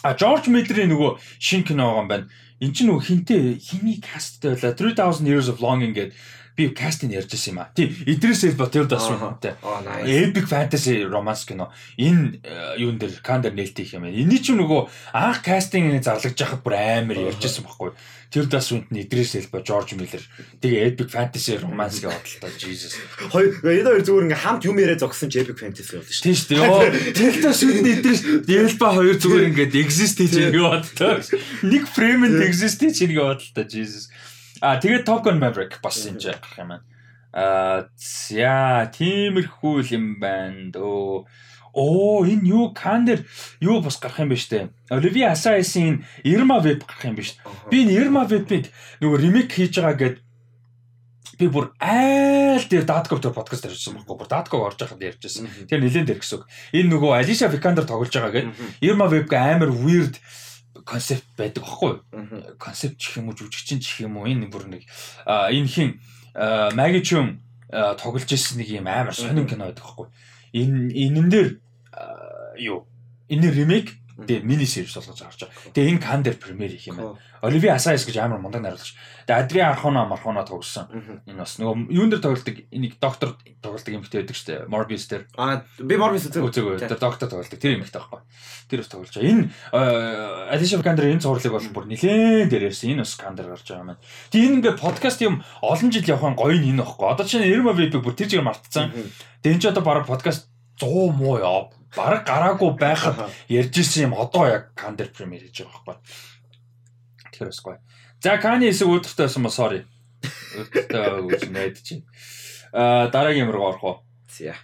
А Жорж Миллерийн нөгөө шинэ кино байгаа юм байна. Энд чинь нөгөө хинтээ хиний касттай байла 3000 Years of Longing гэдэг би кастинг ярьж ирсэн юм а. Тий, Идрис Элба тэр дас
nice.
Epic fantasy romance кино. Энэ э, юун дээр кандер нээлттэй юм байна. Эний чинь нөгөө анх кастинг зарлагдж байхад бүр амар ярьжсэн байхгүй. Тэр дас үнд нь Идрис Элба, Жорж Миллер. Тэгээ epic fantasy romance гэж бодлоо. Jesus.
Хоёр энэ хоёр зүгээр ингээ хамт юм яриа зогсон ч epic fantasy болно шүү.
Тийм шүү. Йоо, Телта шүдний эдрээс Дэлба хоёр зүгээр ингээд exist хийж
Тийм.
ингэ бодлоо. Нэг фреймэнд exist хийж ингэ бодлоо. Jesus. А тэгээд Top Gun Maverick бас энэ ч гарах юм байна. А за тиймэрхүү юм байна дөө. Оо энэ юу Кандер юу бас гарах юм ба штэ. Оливия Асайсын Irma Web гарах юм ба штэ. Би энэ Irma Web-ийг нөгөө ремейк хийж байгаа гэд би бүр айл дээр дээр подкаст ярьжсэн байхгүй бүр Datkov орж байхад ярьжсэн. Тэр нэлээд дээр гэсэн үг. Энэ нөгөө Alicia Vikander тоглож байгаа гэд Irma Web-г амар weird концепт байдаг байхгүй юу? Концепт ч юм уу жүжигчин ч юм уу энэ бүр нэг энэ хин Маги Чун тоглож ирсэн нэг юм амар сонин кино байдаг байхгүй юу? Энэ энэн дээр юу? Энэ ремейк дээр мини сервис болгож гарч байгаа. Тэгээ энэ Кандер премьер их юм байна. Оливия Асайс гэж амар мундаг найруулагч. Тэгээ Адриан Архона Мархона тоглосон. Энэ бас нөгөө юун дээр тоглолдог энийг доктор тоглолдог юм битээ байдаг шүү дээ. Morbius дээр.
Аа би Morbius үзег.
Үзег. Тэр доктор тоглолдог. Тэр юм ихтэй байхгүй. Тэр бас тоглож байгаа. Энэ Алиша Викандер энэ цувралыг бол бүр нилээн дээр ярьсан. Энэ бас Кандер гарч байгаа маань. Тэгээ энэ ингээ подкаст юм олон жил явах гоё нь энэ байхгүй. Одоо чинь Ирма Веб бүр тэр чигээр мартцсан. Тэгээ энэ ч одоо бараг подкаст 100 муу яа. Бараг гараагүй байхад ярьж ирсэн юм одоо яг Кандер премьер хийж байгаа байхгүй. Тэгэхээр бас гоё. За Кани хэсэг өдөртөө байсан ба sorry. Өдөртөө үгүй найд чинь. Аа дараагийн юмруу орох уу?
За.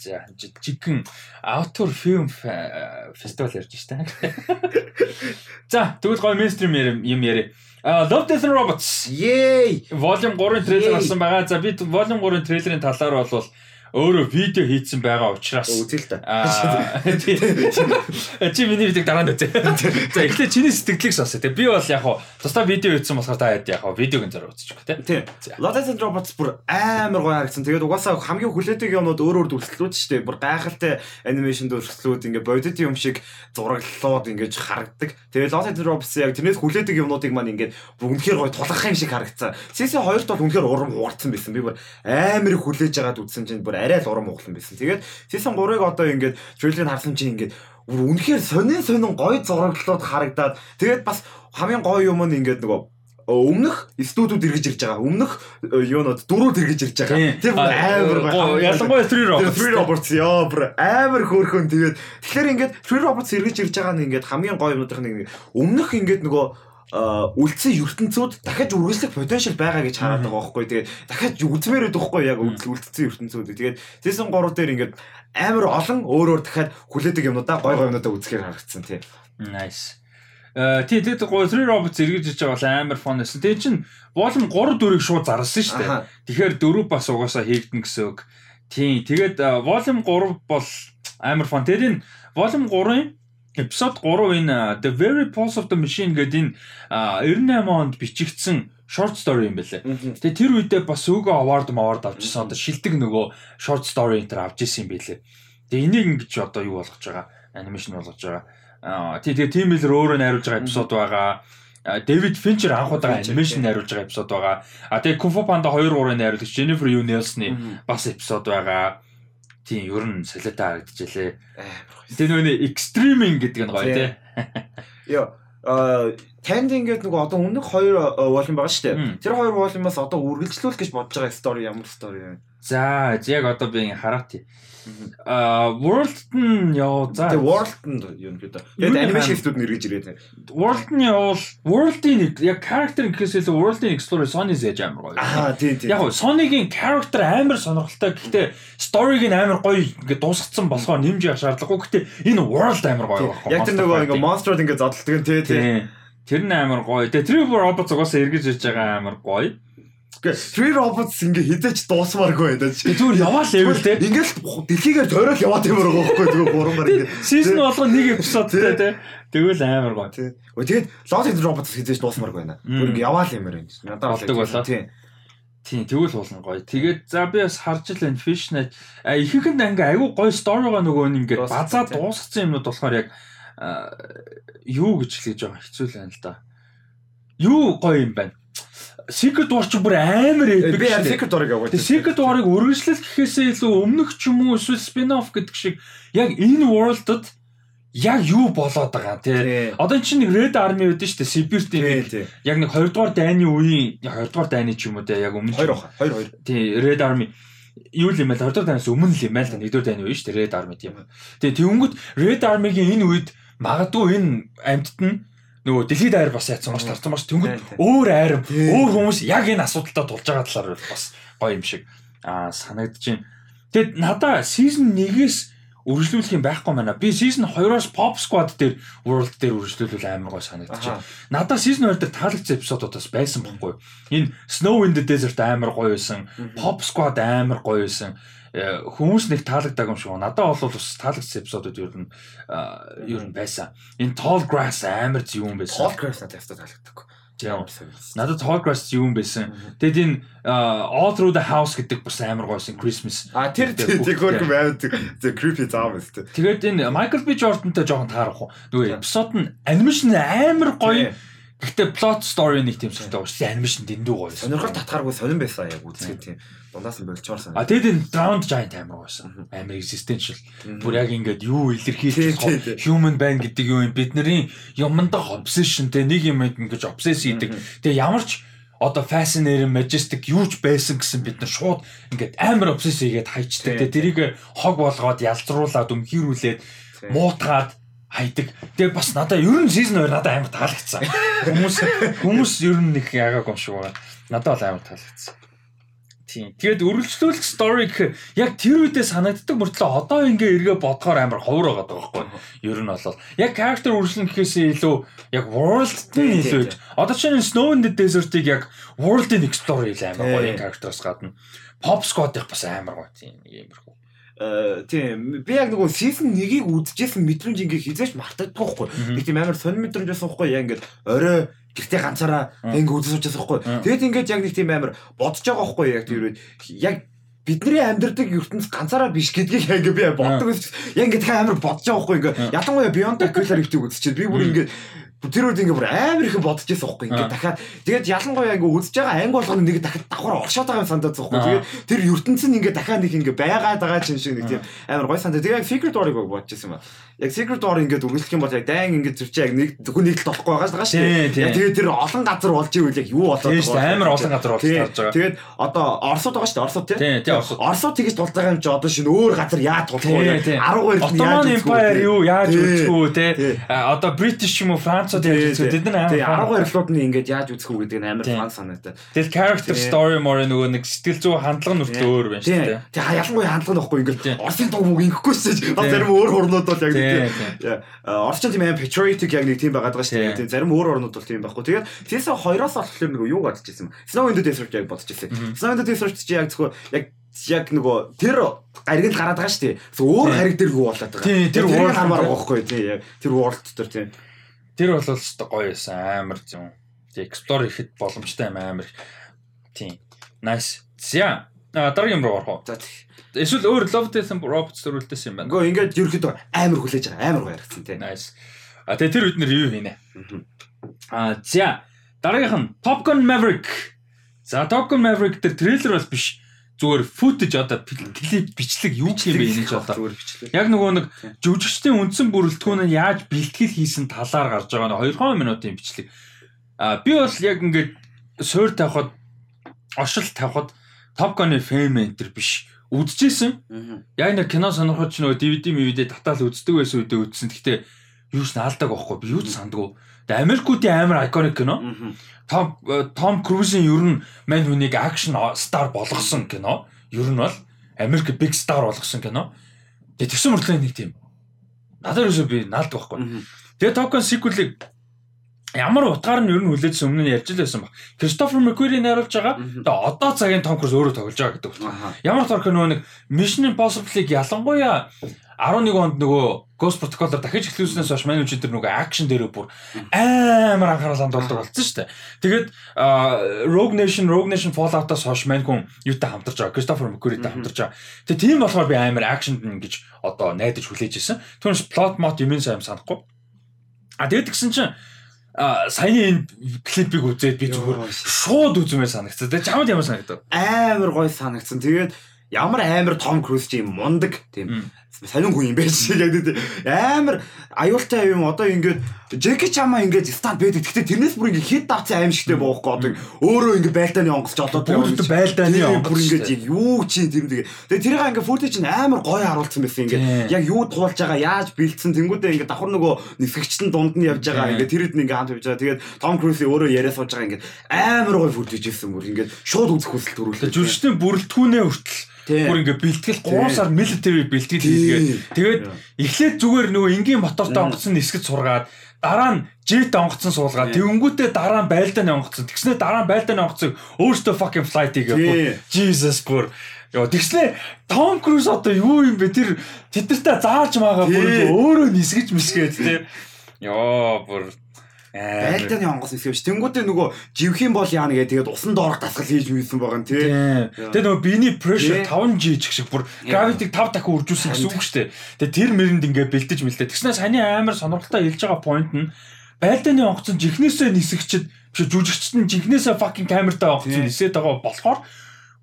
За жигэн outdoor film фестивал ярьж штэ. За тэгвэл гоё мейнстрим юм юм яри. А Love Death and Robots
Yay!
Volume 3-ын трейлер гарсан байгаа. За би Volume 3-ын трейлерын талаар бол өөрөө видео хийцэн байгаа учраас
Үзээ л та.
Чи миний видеог дараа нь үзье. За эхлээд чиний сэтгэлийг сонсоо. Би бол яг хуу тусдаа видео хийсэн болохоор та яг хуу видеог нь зараа үзчих гэх тээ.
Lotus and Robots бүр амар гоё харагдсан. Тэгээд угаасаа хамгийн хүлээдэг юмнууд өөр өөр дүрслэлүүд шүү дээ. Бүр гайхалтай анимашн дүрслэлүүд ингээ бодит юм шиг зураглалууд ингэж харагддаг. Тэгээд Lotus and Robots яг тэрнээс хүлээдэг юмнуудыг маань ингээ бүр үнэхээр гоё тулах юм шиг харагдсан. Season 2-т бол үнэхээр урам хугарсан байсан. Би бүр амар хүлээж агаад үзсэн чинь бүр арай л урам хугалсан байсан. Тэгээд Season 3-ыг одоо ингээ трейлерыг харсан чинь ингээ бүр үнэхээр сонин сонин гоё зураглалууд харагдаад тэгээд бас хамгийн гоё юм нь ингээ нөгөө өмнөх студиуд эргэж ирж байгаа. Өмнөх э, юунууд дөрүүд эргэж ирж байгаа. Тэр амар.
Ялангуяа Three Robots.
Free Robots яа бүр амар хөөрхөн тэгээд тэгэхээр ингээд Free Robots эргэж ирж байгаа нь ингээд хамгийн гоё юмнуудын нэг өмнөх ингээд нөгөө үлдсэн ертөнцүүд дахиад үргэлжлэх потенциал байгаа гэж хараад байгаа байхгүй тэгээд дахиад үлдмээр байдаг байхгүй яг үлдсэн ертөнцүүд тэгээд season 3 дээр ингээд амар олон өөр өөр дахиад хүлээдэг юмнуудаа гоё гоё юмнуудаа үзэхээр харагдсан тий
Nice. Э тий тэгээд гоо Three Robots эргэж иж байгаа амар фон байсан. Тэгээд чин Volume 3 4-ийг шууд зарласан шүү дээ. Тэгэхээр 4 бас угаасаа хийгдэн гэсэн үг. Тий тэгээд э, Volume 3 бол амар фон. Тэгээд энэ Volume 3-ын эпизод 3 энэ The Very Pulse of the Machine гэдэг энэ э, 98 онд бичигдсэн short story юм байлээ. Тэгээ тэр үедээ бас Hugo Award award авчихсан. Одоо шилдэг нөгөө short story энэ төр авч ирсэн юм байлээ. Тэгээ энийг ингэж одоо юу болгож байгаа? Анимашн болгож байгаа. Аа тий тэгээ Team Miller өөрөө найруулж байгаа эпизод байгаа. Дэвид Финчер анх удаа анимашн найруулж байгаа эпизод байгаа. А тэгээ Kung Fu Panda 2 3-ын найруулагч Jennifer Yu Nelson-ы бас эпизод байгаа. Тийм ер нь солиотой харагдчихлээ. Нөгөө нэг extreming гэдэг нь гоё
Тий.
тий.
Яа а танд ингээд нөгөө одоо өмнөх хоёр волюм байгаа шүү дээ. Тэр хоёр волюмоос одоо үргэлжлүүлэх гэж бодож байгаа story ямар story вэ?
За яг одоо би хараат. А World нь яа за
Тэгээ World-д юу юм гэдэг. Тэгээд
нэг
анимашн
хаана-
студ нь эргэж ирээд.
World нь явал World-ийн яг character гэхээс илүү World-ийн Explorer Sony зээж амар гоё.
Аа тий тий.
Яг Sony-гийн character амар сонирхолтой. Гэхдээ story-г нь амар гоё ингээд дуусгацсан болохоор нэмж явах шаардлагагүй. Гэхдээ энэ World амар гоё байхгүй.
Яг тэр нөгөө ингээ monster ингээ зодтолдог тий тий.
тий. Тэр нь амар гоё. Тэгээ Trevor Roberts угаасаа эргэж ирж байгаа амар гоё.
Гэ Three Robots ингээ хідэж дуусмааргүй байдаг.
Зүгээр яваа level те.
Ингээл дэлхийгээр тойрол яваад юм байгаа байхгүй тэгээ гурамаар ингээ.
Season болгоо нэг эпизодтай те. Тэгвэл амар гоё.
Тий. Өө тэгээд of the Robots хідэж дуусмааргүй байна. Бүр ингээ яваал юмэр юм. Надад
Болдог болоо.
Тий.
Тийм тэгвэл болно гоё. Тэгээд за би бас харж л энэ Fishnet а ихэнх нь ингээ айгүй гоё сторигоо нөгөө нь ингээ базаа
тий.
дуусгасан юмнууд болохоор яг а, юу гэж хэлж байгаа хэцүү л байна л да. Юу гоё юм байна. Secret War ч бүр амар epic
Би. Secret War-ыг.
Тэгээ Secret War-ыг үргэлжлэл гэхээсээ илүү өмнөх ч юм уу эсвэл spin-off гэдэг шиг яг энэ world-д яг юу болоод байгаа тий.
Тий.
Одоо энэ чинь Red Army байдаг шүү дээ.
Тий
нэг
тий.
яг нэг 2 дугаар дайны үеийн яг 2 дугаар дайны ч юм уу те яг өмнө
Хоёр баха. Хоёр хоёр.
тий Red Army юу л юм бэ 2 дугаар дайнаас өмнө л юм байл та 1 дугаар дайны үе шүү дээ Red Army тийм. Тэгээ тэнгүүт Red Army-гийн энэ үед магадгүй энэ амьтд нь нөгөө дэлхийд айр бас яатсан маш тарцсан маш
тий.
өөр айр өөр хүмүүс яг энэ асуудалтай тулж байгаа талаар бол бас гоё юм шиг аа санагдаж байна. Тэгэд надаа season 1-ээс үргэлжлүүлэх юм байхгүй байна. Би season 2-оос Pop Squad дээр World дээр үргэлжлүүлвэл амар байна.
Аха.
Надад season 2 дээр таалагдсан эпизодуудаас байсан байхгүй. юу? Энэ Snow in the Desert амар гоё байсан. Pop Squad амар гоё байсан. Э, Хүмүүс нэг таалагддаг юм шиг байна. Надад бол бас таалагдсан эпизодууд ер нь ер нь байсан. Энэ Tall Grass амар зөв юм байсан.
Tall Grass надад ястаа таалагддаг.
Тийм.
Надад
Tall Grass зөв юм байсан. Тэгэд энэ All Through the House гэдэг бас амар гойсон Christmas.
А тэр тэр
бүгд.
хөргөм байд the creepy заам өстэй.
Тэгээд энэ Michael B Jordan-тай жоохон таарах уу. Нөгөө эпизод нь анимашн амар гоё. Гэхдээ plot story нэг тийм байгаа шүү. Анимашн дэндүү гоё.
Сонирхол татгааргүй сонирн байсан яг үзэхэд тийм. Дундаас нь болчоор
А тэгээд энэ Drowned Giant амар гойсон. Амар existential. Бүр яг ингээд юу илэрхийлж human байна гэдэг юм бидний юмдах obsession те нэг юм ингэж obsess хийдэг. Тэгээ ямар ч одоо fascinating majestic юуч байсан гэсэн бид нар шууд ингээд амар obsess хийгээд хайчдаг. Тэгээ тэрийг хог болгоод ялзруулад өмхирүүлээд муутгаад хайдаг. Тэгээ бас надаа ер нь season 2 надад амар таалагдсан. Хүмүүс хүмүүс ер нь нэг ягааг юм шиг байна. Надад бол амар таалагдсан. Тийм. Тэгээд үргэлжлүүлэх story гэх яг тэр үедээ санагддаг мөртлөө одоо ингээ эргээ бодгоор амар ховор байгаа байхгүй. Ер нь бол яг character үргэлжлэн гэхээсээ илүү яг world
Тийм,
нь
тийм,
илүү. Одоо чинь Snow in the Desert-ыг яг world-ийн explorer илүү амар гоё character-аас гадна. Pop Squad-их бас амар гоё тийм.
Э, тийм би яг нөгөө season 1-ийг үзчихсэн мэдрэмж ингээ хизээч мартагддаг байхгүй. Би тийм амар сонир мэдрэмж байсан байхгүй. Яг ингээд орой гэртээ ганцаараа ингээ үзэж суучаас байхгүй.
Мм.
Тэгэд ингээд яг нэг тийм амар бодож байгаа байхгүй яг тэр үед яг бидний амьдардаг ертөнц ганцаараа биш гэдгийг яг би боддог. Яг ингээ дахиад амар бодож байгаа байхгүй ингээ ялангуяа Beyond the Killer Rift-ийг үзчихээд би бүр ингээ тэр үед ингээ бүр амар их бодож байсан байхгүй ингээ дахиад тэгээд ялангуяа ингээ үзэж байгаа анги болгоно нэг дахиад давхар оршоод байгаа юм санагдаад байгаа байхгүй. Тэгээд тэр ертөнц нь ингээ дахиад нэг ингээ байгаад байгаа чинь шиг нэг тийм амар гой санагдаа. Тэгээд Secret Door-ыг бодож байсан юм аа. Яг Secret Door ингээд үргэлжлэх юм бол яг дайн ингээд тэр чинь яг нэг зөвхөн нэг л болохгүй байгаа шүү
тийм.
Яг тэгээд тэр олон газар болж ивэл яг юу болоод
Тийм шүү амар олон газар болж тарж байгаа.
Тэгээд одоо Оросод байгаа шүү тийм,
Оросод.
Оросод тэгж тулж байгаа юм чи одоо шинэ өөр газар яаж тулах вэ?
Тийм, тийм.
12
Ottoman Empire юу яаж үүсэх үү те
Тийм.
А, одоо British юм уу Франц фанцууд яаж үзэх тэд нар амар
12 ролууд нь ингээд яаж үзэх үү гэдэг нь амар фан санагдаад.
Тэгэл character story more нөгөө нэг сэтгэл зүй хандлага нь үртэл өөр байна шүү дээ.
Тэгээ ялангуяа хандлага нь
Тийм.
ингээд Оросын дуу мөг ингэхгүй шүү дээ. Бас зарим өөр орнууд бол яг нэг. Яа, Орос ч тийм амар patriotic яг нэг тийм байгаад байгаа шүү дээ. Зарим өөр орнууд бол тийм байхгүй. Тэгээд тиймээс хоёроос болохоор нөгөө юу гадж ирсэн юм. Snow in the Desert яг бодож ирсэн. Snow in the Desert чи яг зөвхөн яг яг нөгөө тэр гариг л гараад байгаа шүү дээ. Өөр гариг юу болоод байгаа.
Тэр world
хамаар
дээр.
байхгүй тийм яг тэр world дээр тийм.
Тэр бол л гоё байсан амар юм. Тэг explore хийхэд боломжтой юм амар. Тийм. Nice. За а, дараагийн руу орох уу?
За тийм.
Эсвэл өөр Love Death and Robots төрүүлдэж юм байна.
Гэхдээ ингээд ерөөхдөө амар хүлээж байгаа. Амар гоё харагдсан тийм.
Nice. А тэгээ тэр үед нэр юу хийнэ? А за дараагийнх нь Top Gun Maverick. За Top Gun Maverick дээр трейлер бол биш. Зүгээр footage одоо клип бичлэг юу юм бэ энэ ч одоо. Яг нөгөө нэг жүжигчдийн үндсэн бүрэлдэхүүн нь яаж бэлтгэл хийсэн талаар гарч байгаа нь 2 минутын бичлэг. А би бол яг ингээд суур тавихад оршил тавихад Top Gun-ы фэм энтер биш. Үдчихсэн. Яг нэг кино сонирхож нөгөө DVD мивдээ татаал үздэг байсан үедээ үзсэн. Гэхдээ юу ч наалдаг байхгүй. Би юу ч сандгүй. Тэгээ Америкуудын амар iconic кино. Том Том Крузийн ер нь мань хүнийг акшн стар болгосон кино. Ер нь бол Америк big star болгосон кино. Тэгээ тэгсэн мөртлөө нэг тийм. Надад юусоо би наалдаг байхгүй. Тэгээ Gun sequel-ыг ямар утгаар нь ер нь хүлээжсэн өмнө нь ярьж байсан баг. Кристофер Маккури найруулж байгаа. Тэгээ одоо цагийн Том Круз өөрөө тоглож байгаа гэдэг утга.
Аха.
Ямар орхон нөгөө нэг Mission Impossible-ыг ялангуяа 11 онд нөгөө Ghost Protocol-оор дахиж эхлүүлснээс хойш үчид тэр нөгөө акшн дээрээ бүр амар анхаарал хандуулдаг болсон шүү дээ. Тэгээд Rogue Nation, Rogue Nation Fallout-аас хойш мань хүн юутай хамтарч байгаа. Christopher Macquarie-тай хамтарч байгаа. Тэгээд тийм болохоор би амар акшнд ингэж одоо найдаж хүлээж ирсэн. Түүнээс plot mot юм сайн санахгүй. А тэгээд гисэн чинь а саяны энэ клипийг үзээд би зүгээр шууд үзмээр санагцсан. Тэгээд чамд ямар санагдав?
амар гоё санагдсан. Тэгээд ямар амар Том Круз чи мундаг тийм сонин хүн юм байж яг тийм амар аюултай юм. Одоо ингээд Джеки Чама ингээд станд байдаг. Гэхдээ тэрнээс бүр ингээд хит давцсан аим шигтэй боохгүй одоо. Өөрөө ингээд байлдааны онгоцч олоод
Бүгд байлдааны
Тийм,
онгоц
бүр ингээд юу чи тэр тэгээ. Тэгээ тэрийг ингээд футаж чинь амар гоё харуулсан байсан ингээд. Яг юу туулж байгаа яаж бэлдсэн тэнгүүдээ ингээд давхар нөгөө нисгэгчтэн дунд нь явж байгаа. Ингээд тэр хэд ингээд хамт явж байгаа. Тэгээд Том Круз өөрөө яриа сууж байгаа ингээд. Амар гоё футаж ирсэн бүр ингээд. Шууд үзэх хүсэл төрүүлээ.
Жүжигчдийн бүрэлдэхүүнээ хүртэл бүр ингээ бэлтгэл 3
Тийм.
сар military бэлтгэл Хийгээд тэгээд эхлээд зүгээр нөгөө энгийн мотортой онгоцсон нисгэж сургаад дараа нь жет онгоцсон суулгаад тэгэнгүүтээ дараа нь байлдааны онгоцсон. Тэгснээ дараа нь байлдааны онгоцыг өөртөө fucking flight хийгээ. Jesus бүр. Яа тэгснээ Том Круз одоо юу юм бэ? Тэр тэднэртэй зааж маага бүр өөрөө нисгэж мисгээд тий. Яа бүр.
Байлдааны онгоц нисгэвч тэнгүүдээ нөгөө живхийн бол яана гэ тэгээд усан доорх дасгал хийж мүйсэн байгаа юм тий.
Тийм. Тэгээ нөгөө биений pressure
Тийм.
5G ч шиг бүр gravity-г 5 дахин үржүүлсэн гэсэн үг шүү дээ. Тэгээ тэр мэрэнд ингээ бэлдэж мэлдэ. Тэгснээр саний амар сонирхолтой хэлж байгаа point нь байлдааны онгоцон жихнээсээ нисгчэд биш жүжигчд нь жихнээсээ fucking камертай онгоцон
Тийм.
нисээд байгаа болохоор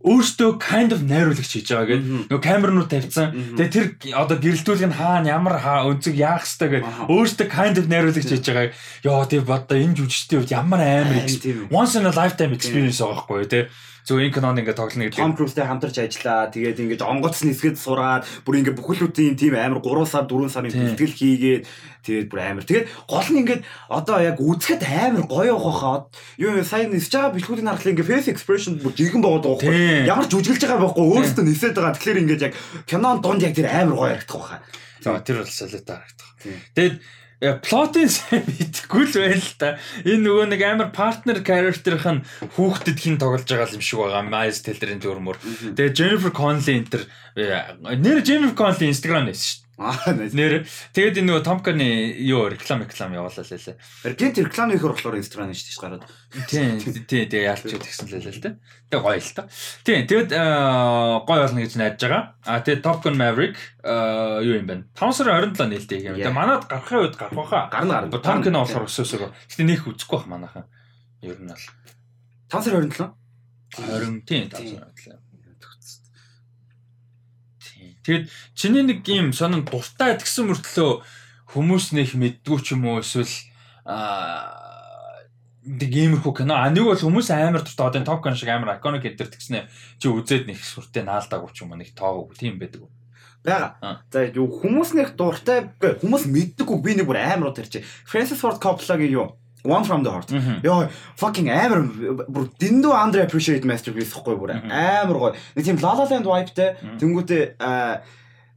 өөртөө kind of найруулагч хийж байгаа гэдэг. Нөгөө камернууд тавьсан. Тэгээ тэр одоо гэрэлтүүлэг нь хаана ямар хаа өнцөг яах хэвээр гэдэг. Өөртөө kind of найруулагч хийж байгаа. Яа тийм одоо энэ жүжигчдийн хувьд ямар амар once in a lifetime experience байгаа байхгүй те. Зөв энэ кинонд ингээ тоглоно гэдэг.
Том Крузтэй хамтарч ажиллаа. Тэгээд ингээд онгоц нисгэд сураад бүр ингээд бүхэлдүүдийн тийм амар 3 сар 4 сарын бэлтгэл хийгээд тэгээд бүр амар. Тэгээд гол нь ингээд одоо яг үзэхэд амар гоё явахаа. Юу сайн нисэж байгаа бэлгүүдийн харахад ингээд face expression бүр жигэн байгаа даа
Тийм.
байхгүй. Ямар жүжиглж байгаа байхгүй өөрөөсөө нисээд байгаа. Тэгэхээр ингээд яг кинон донд яг тэр амар гоё харагдах байхаа.
За тэр бол солиотой харагдах. Тэгээд плотын сайн мэдэхгүй л байл л та. Энэ нөгөө нэг амар партнер character-ын хүүхдэд хин тоглож байгаа юм шиг байгаа. Miles Teller-ийн дүрмөр. Тэгээд Jennifer Connelly энэ төр нэр Jennifer Connelly Instagram нээсэн шүү
Аа
дээ. Нэр тэгээд энэ нөгөө Tomka-ны юу реклам реклам явуулаа лээ.
Гэнт реклам хийхэр болохоор Instagram шүү дээ гараад.
Тийм тийм тэгээ яалч тэгсэн л л тэ. Тэгээ гоё л та. Тийм тэгээд э, гоё болно гэж найдаж байгаа. А тэгээд Top Gun Maverick э, юу юм бэ? 5 сарын 27 нээлттэй юм. Тэгээ
Yeah.
манад гарахын үед гарах байхаа.
Гарна гарна.
Том кино болохоор өсөөсөө. Гэтэ нэх үзэхгүй байх манайхан. Ер нь бол
5 сарын 27.
20 тийм 5 сарын 27. Тийм. Тэгээд чиний нэг юм сонин дуртай гэсэн мөртлөө хүмүүс нэх мэддгүү ч юм уу эсвэл аа нэг иймэрхүү кино. А нэг бол хүмүүс амар дуртай одоо Top Gun шиг амар iconic гэдэг тэгснэ чи үзээд нэг сүртэй наалдаагүй ч юм уу нэг тоогоогүй тийм байдаг. үү?
Бага. За хүмүүс нэг дуртай хүмүүс мэддэггүй би нэг бүр амар удаа ярьчих. Francis Ford Coppola-гийн юу One from the Heart. Йоо fucking амар бүр дэндүү under appreciate masterpiece гэхгүй бүр амар гоё. Нэг тийм La La Land vibe-тэй аа,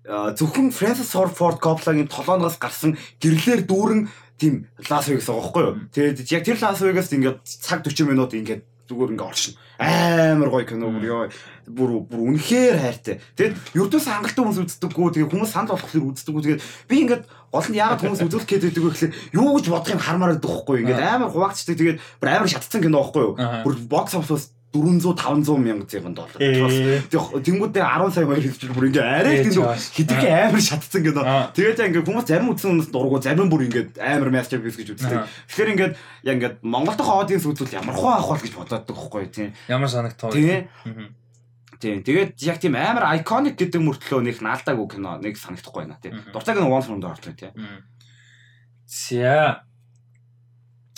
зөвхөн Francis Ford Coppola-гийн толооноос гарсан гэрлэр дүүрэн тийм Las Vegas байгаа байхгүй юу. Тэгээд яг тэр Las Vegas ингээд цаг 40 минут ингээд зүгээр ингээд оршин. Амар гоё кино бүр ёо бүр бүр үнэхээр хайртай. Тэгээд ердөөс хангалттай хүмүүс үздэггүй. Тэгээд хүмүүс санал болгохлоор үздэггүй. Тэгээд би ингээд гол нь яагаад хүмүүс үзүүлэх гээд байдаг вэ гэхэлээ юу гэж бодохын хармаар дахгүй. Ингээд амар хуваагдчихдаг. Тэгээд бүр амар шатцсан кино байхгүй юу. Бүр бокс оффиос 400 500 мянга зэвэн доллар. Тэнгүүдээ 10 сая баяр хийж бүр ингээ арай
чаас.
хитрхи амар шатцсан.
Аа.
Тэгээд ингээ хүмүүс зарим үзсэн хүмүүс дургу зарим бүр ингээ амар masterpiece гэж үздэг. Тэгэхээр ингээ яг ингээ Монгол дахь аудиенс үзвэл ямар хоо авах бол гэж бодоод байхгүй тийм.
Ямар санагтав.
Тийм. Тийм. Тэгээд яг тийм амар iconic гэдэг мөртлөө нэг наалдаагүй кино нэг санагдахгүй байна тийм. Дуртай кино One from the Heart тийм.
За.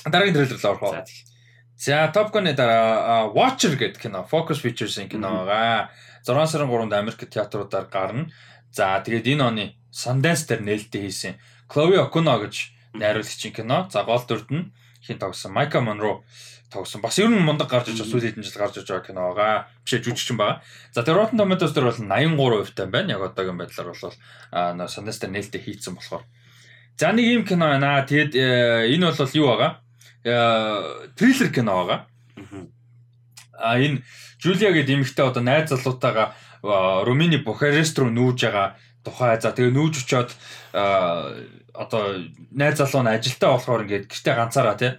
Дараагийн трейлер л орох.
За.
За Top Gun-ы дараа Watcher гэдэг кино, Focus Features-ийн кино байгаа. 6 сарын 3-нд Америк театруудаар гарна. За тэгээд энэ оны Sundance дээр нээлттэй хийсэн Chloe Okuno гэж найруулагчийн кино. За гол дүрд нь хин тогсон Майка Монро тогсон. Бас ер нь мундаг гарч иж сүүлийн хэдэн жил гарч иж байгаа кино байгаа. Биш жүжигчин байгаа. За тэр Rotten Tomatoes дээр бол 83% тань байна. Яг одоогийн байдлаар бол Sundance дээр нээлттэй хийцэн болохоор. За нэг юм кино байна. Тэгэд э, энэ бол юу байгаа? Э, триллер кино байгаа. А энэ Жулия гэдэг эмэгтэй одоо найз залуутаагаа а, Румыни Бухарест руу нүүж байгаа тухай. За тэгээ нүүж очиод а, одоо найз залуу нь ажилтаа болохоор ингээд гэртээ ганцаараа тий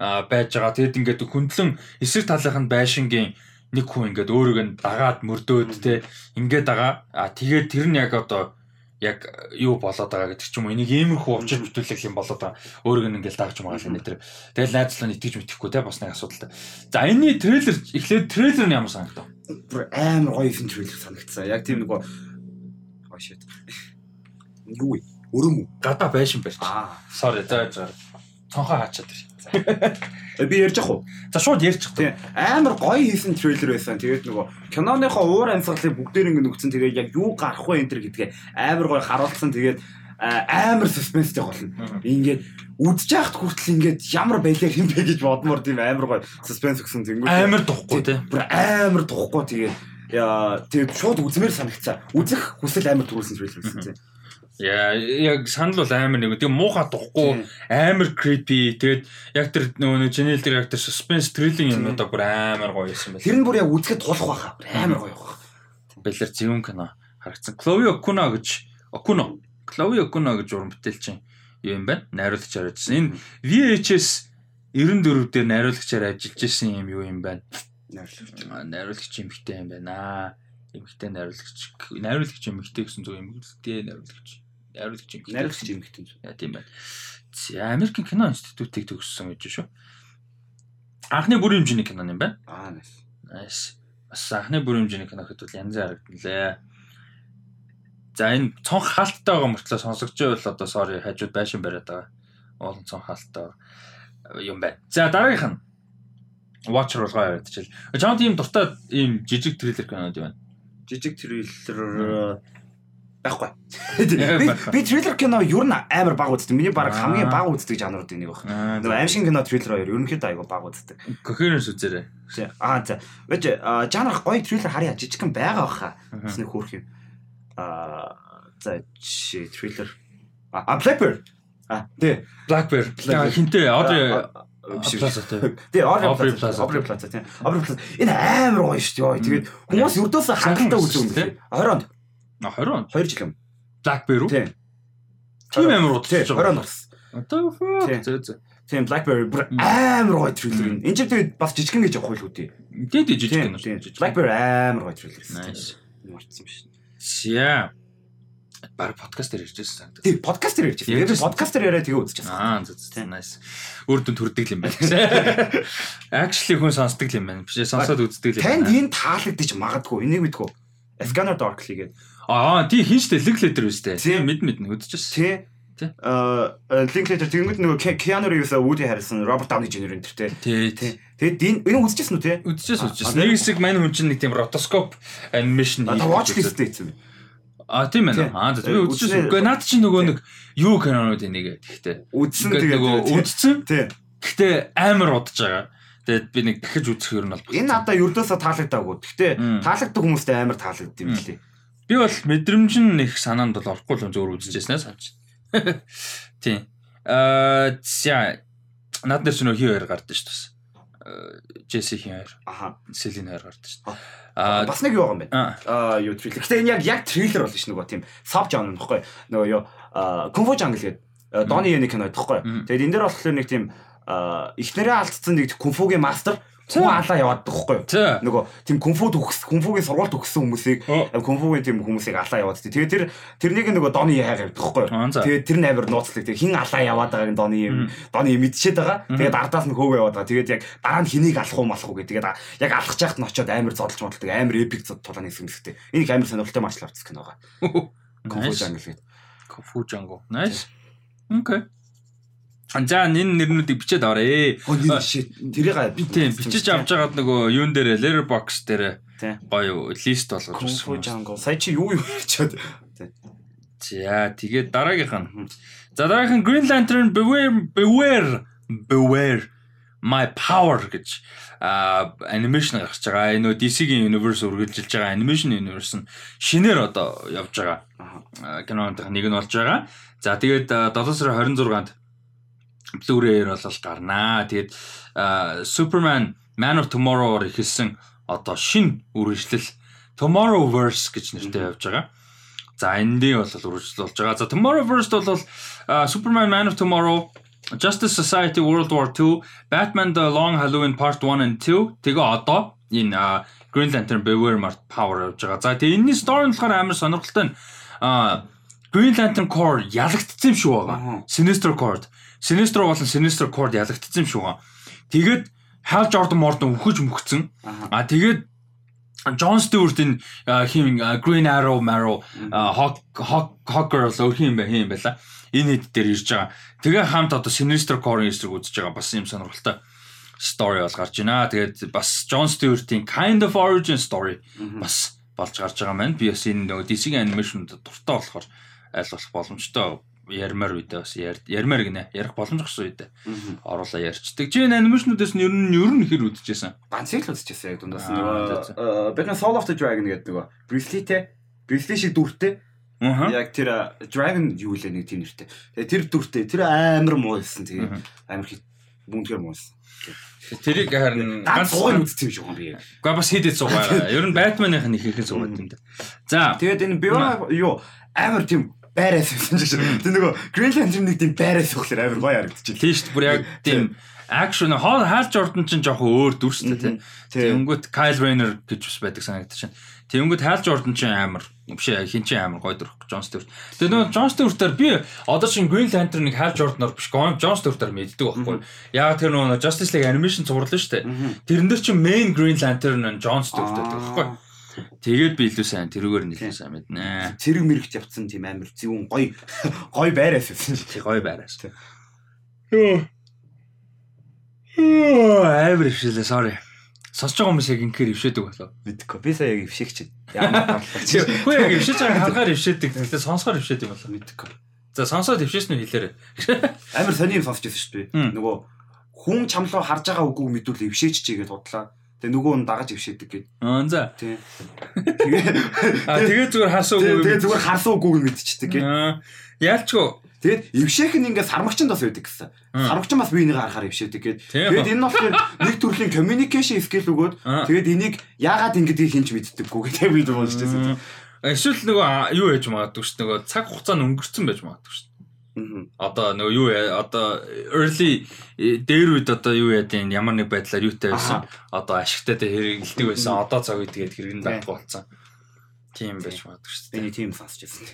байж байгаа. Тэгэд ингээд хөндлөн эсрэг талынх нь байшингийн нэг хүн ингээд өөрөг нь дагаад мөрдөөд тий ингээд байгаа. А тэгээд тэр нь яг одоо яг юу болоод байгаа гэдэг ч юм уу энийг иймэрхүү учир бүтээлэг юм болоод байгаа өөрөг нь ингээл даагч байгаа юм нэтэр тэгэл найзлаа нь итгэж мэтгэхгүй те бас нэг асуудалтай за энэний трейлер эхлээд трейлер нь ямар санагдав
Бүр амар гоё юм трейлер санагдсан. Яг тийм нэг Oh shit. Юу вэ? Өрөм үү?
гадаа байшин барьж
Аа.
sorry за за цонхоо хаачаад
Э, Би ярьж ах уу?
за шууд ярьчих
Тийм амар гоё хийсэн трейлер байсан. Тэгээд нөгөө киноныхоо уур амьсгалыг бүгдээр ингэ нүгцэн тэгээд яг юу гарах вэ энэ төр гэдгээ амар гоё харуулсан. Тэгээд амар суспенстэй болно. Ингээд үдж яхад хүртэл ингээд ямар байлаа юм бэ гэж бодмоор тийм амар гоё суспенс өгсөн тэнгүү.
амар духгүй те
бүр амар тухгүй тэгээд яа тэгээд шууд үзмээр санагцсан. Үзэх хүсэл амар төрүүлсэн трейлер байсан тийм.
Яа яг санал бол амар нэг тийм муухай духгүй амар creepy тэгээд яг тэр нөгөө Janelle тэр яг тэр suspense thrilling юмудаа бүр амар гоё байсан байл
Тэр нь бүр яг үзэхэд тулах байхаа. Бүр Амар гоё байх.
Бэлэр зөвүүн кино харагдсан. Chloe Okuno гэж Okuno. Chloe Okuno гэж уран бүтээлчин юм байна? Найруулагчаар ажилласан. Энэ VHS 94 дээр найруулагчаар ажиллаж исэн юм юу юм байна? Аа, Найруулагч эмэгтэй юм байна. Эмэгтэй найруулагч. Найруулагч эмэгтэй гэсэн зөв эмэгтэй найруулагч. Найруулагч эмэгтэй.
Найруулагч юм хэтэн.
Яа тийм байна. За Америкийн кино институтыг төгссөн гэж шүү. Анхны бүрийн хэмжээний кино юм байна.
Аа nice.
Nice. Бас анхны бүрийн хэмжээний кино гэхэд бол янз харагдан лээ. За энэ цонх хаалттай байгаа мөртлөө сонсогч байвал одоо sorry хажууд байшин бариад байгаа. Уулын цонх хаалттай юм байна. За дараагийнх нь Watcher болгоо яриад чил. Чамд ийм дуртай ийм жижиг трейлер кинод байна.
Жижиг трейлер байхгүй. Би триллер кино ер нь амар баг үздэг. Миний баг хамгийн баг үздэг жанрууд нэг баг. Нөгөө аим шиг кино триллер хоёр ерөнхийдөө айгүй баг үздэг.
Coherence үзээрэй.
Аа за. Үгүй жанр гоё триллер харьяа жижигхэн байгаа баха. Бас нэг хөөрх юм. Аа за чи триллер. А Blackbird. А тий Blackbird.
Хинтээ одоо
биш
үү?
Тэгээ Aubrey Plaza, Aubrey Plaza тийм. Aubrey Plaza энэ амар гоё шүү дээ. Тэгээд хүмүүс юрдөөс хангалттай
үзэн
үү? 20-нд
А 20 он.
2 жил юм.
BlackBerry.
Тийм.
Тийм амар удаж байгаа.
20 он орсон.
Одоо fuck. Зөө зөө.
Тийм BlackBerry бүр амар гоё төрлөг юм. Энд чинь тэгээд бас жижигэн гэж явахгүй л үү тий.
Тэгээд жижиг
гэнэ. BlackBerry амар гоё төрлөг.
Nice.
Марцсан биш.
Шиа. Бара подкаст дээр ирж байсан санагдав.
Тий, подкаст дээр ирж
байсан.
Тэгээд подкаст дээр яриа тэгээ үзчихсэн.
Аа зү зү. Nice. Өөрөнд төрдөг юм байна. Actually хүн сонсдог юм байна. Биш сонсоод үздэг юм байна.
Танд энэ таалагдчих магадгүй. Энийг мэдгүй. Scanner Darkly гэдэг
Аа тий хин штэ лиг летер үстэй.
Тийм.
Мэд мэд үзчихсэн.
Тий. Аа, Linklater тэгэнгүүт нөгөө Keanu Reeves, Woody Harrelson, Robert Downey Jr. энэ төр тий.
Тий.
Тэгээд энэ энэ үзчихсэн үү тий?
Үзчихсэн.
а,
Нэг хэсэг мань хүн чинь нэг тийм ротоскоп анимашн
Одоо watch list хийсэн.
А тийм ээ. Аа за би үзчихсэн. Үгүй наад чинь нөгөө нэг юу кинонууд энийг гэхдээ.
Үдсэн
Ингээд
тэгээд
нөгөө үдцэн.
тий.
Гэхдээ амар удаж байгаа. Тэгээд би нэг дахиж үзэх юм бол.
Энэ надаа ердөөсөө таалагдаагүй. Гэхдээ таалагддаг хүмүүстэй амар таалагддаг юм лээ.
Би бол мэдрэмж нь их санаанд бол орохгүй л зөөр үзчихсэн санаж. Тийм. Аа за над дээр ч нөх хий хоёр гардаг шүү дээ. Джесси хий хоёр,
Аха.
Селин хоёр гардаг шүү.
Аа
Аа
бас нэг юу байгаа юм бэ?
аа
юу трейлер. Гэтэ энэ яг яг трейлер болно ш нөгөө тийм саб жанр нөхгүй. Нөгөө юу кунфу жангл гэдэг э, Дони Яны кино байхгүй. Тэгээд энэ дээр болохоор нэг тийм эхнэрээ алдсан нэг кунфугийн мастер хүн алаа яваад байхгүй.
за
Нөгөө тийм кунфу төгс кунфугийн сургууль төгссөн хүмүүсийг кунфугийн тийм хүмүүсийг алаа яваад. Тэгээд тэр тэрнийг нөгөө Дони Яа гэдэг байхгүй.
Аа, за.
Тэгээд тэр амар нууцлаг. Тэгээд хин алаа яваад байгааг нь Дони юм
Мм.
Дони мэдчихэд байгаа. Тэгээд ардаас нь хөөгөө яваад байгаа. Тэгээд яг дараа нь хэнийг алах уу малах уу гэдэг. Тэгээд яг алах чахт нь очиод амар зодолж модолдог амар эпик зод тулааны хэсэг мэсгтэй. Энийг амар сонирхолтой маршал артс кино байгаа.
Nice.
жангл гэдэг.
Кофу Джанго. Nice. Окей. За энэ нэрнүүдийг бичээд аваарэ.
Шит тэрийг
Би тийм бичиж авч байгаад нөгөө юун дээр letterbox дээр гоё лист болгож
жангл. Сая чи юу юу хэлчиход.
За тэгээд дараагийнх нь. За дараагийнх нь Green Lantern Beware Beware Beware My Power гэж а анимашн гарч байгаа. Энэ нөө DC-гийн universe үргэлжилж байгаа animation universe нь шинээр одоо явж байгаа. А, кинонуудын нэг нь болж байгаа. За тэгээд а, 7 сарын 26-нд Blu-ray-ээр бол гарнаа. Тэгээд Superman Man of Tomorrow-оор ихэлсэн одоо шин үргэлжлэл Tomorrowverse гэж нэртэй явж байгаа. За эндээ бол үргэлжлэл болж байгаа. За Tomorrowverse бол Superman Man of Tomorrow Justice Society World War 2, Batman The Long Halloween Part 1 and 2 тэгээ одоо энэ Green Lantern Beware My Power явж байгаа. За тэгээ энэний story нь болохоор амар сонирхолтой нь Green Lantern Corps ялагдсан юм шүү байгаа. Sinister Corps. Sinestro болон Sinister Corps ялагдсан юм шүү байгаа. Тэгээд Hal Jordan Morton үхэж мөхцөн. А тэгээд John Stewart энэ а, Green Arrow, Marrow, Hawk Hawk Hawker л өөр хин бай хин байла. Энэ хэд дээр ирж байгаа. Тэгээ хамт одоо Sinister Corps-ийн эсрэг үзэж байгаа бас юм сонирхолтой story бол гарч байна. Тэгээд бас John Stewart-ийн kind of origin story бас болж гарч байгаа маань. Би бас энэ нөгөө DC-ийн анимашнд дуртай болохоор аль болох боломжтой ярмаар үедээ бас ярмаар гинэ. Ярих боломжтой үедээ оруулаа ярьцдаг. Чи энэ анимашнуудаас нь ер нь ер нь хэр үдчихсэн?
Ганцыг л үзчихсэн яг дундаас
за.
нөгөө Batman Soul of the Dragon гэдэг нөгөө Bruce Lee шиг дүртэй яг тэр а, Dragon юу лээ нэг тийм нэртэй. Тэгээ тэр дүртэй тэр амар муу байсан. Тэгээ амар хит мунтгэр муу байсан.
Тэрийг харин
Ганц суугаад үзсэн юм шиг юм би.
Га бас хийдэд суугаа. Ер нь Batman-ийн их их суугаад юм да. За.
Тэгээд энэ Biora юу амар тийм байраас байсан шиг. Тэр нөгөө Green Lantern нэг тийм байраас өгөхлөр амар гоё харагдчихлээ.
Тийм шүү дээ. Бүр яг тийм акшн хоол хаалж Jordan ч жоохон өөр дүрстэй тий.
Тийм.
Тэнгүүт Kyle Rayner гэж бас байдаг байна. Тэнгүүт хаалж Jordan ч амар биш хин ч амар гоё дүр John Stewart. Тэгээ нөгөө John Stewart-аар би одоо чинь Green Lantern-ыг хаалж Jordan-оор биш John Stewart-аар мэддэг байхгүй. Яг тэр нөгөө Justice League animation зурлаа шүү дээ. Тэрэн дээр чинь main Green Lantern нь John Stewart байдаг байхгүй. Тэгээд би илүү сайн тэрүүгээр нь илүү сайн мэднэ.
Цэрэг мэрэгч явцсан тийм амар зөвүүн гоё гоё байраас байсан.
Тэг гоё байраас.
Тий.
Йоо. Йоо, амар ившэлээ, sorry. Сонсож байгаа хүмүүс яг ингээр ившээдэг болоо.
Мэдгүй. Би сая яг ившигч. Ямар
Чи
талбарч.
хөө яг ившээж байгаа харгаар ившээдэг. Тэгтээ сонсохоор ившээдэг болоо.
Мэдгүй.
За сонсоод нь хэлээрэй.
Амар сони юм сонсч байсан шүү дээ. Нөгөө хүн чамлуу харж байгаа үггүй мэдүүл ившээч чигээ тудлаа. Тэгээ нөгөө нь дагаж ившээдэг гэд.
Аа за.
Тий. Тэгээ
А тэгээ зүгээр харсан
тэгээ
үг.
тэгээ зүгээр харсан үггүй мэдчихдэг гэд.
Аа яалчгүй.
Тэгээд ившээх нь ингээ сармагчанд бас байдаг гэсэн.
Мм.
Сармагчин бас биенийг харахаар ившээдэг гэд. Тэгээд энэ нь болохоор нэг төрлийн communication skill өгөөд
Аа.
тэгээд энийг яагаад ингэдгийг хинч мэддэггүй гэдэг би дуусч байсан.
Эсвэл нөгөө юу яж магадгүй шүү дээ. Нөгөө цаг хугацаа нь өнгөрцөн байж магадгүй шүү. Одоо нөгөө юу яа- одоо early э, дээр үед одоо юу ядیں ямар нэг байдлаар юутай байсан. Одоо ашигтай хэрэгэлдэг байсан. Одоо цаг үед тэгээд хэрэгэн байхгүй болсон. Тийм байж магадгүй шүү дээ.
Эний тим сонсч байсан.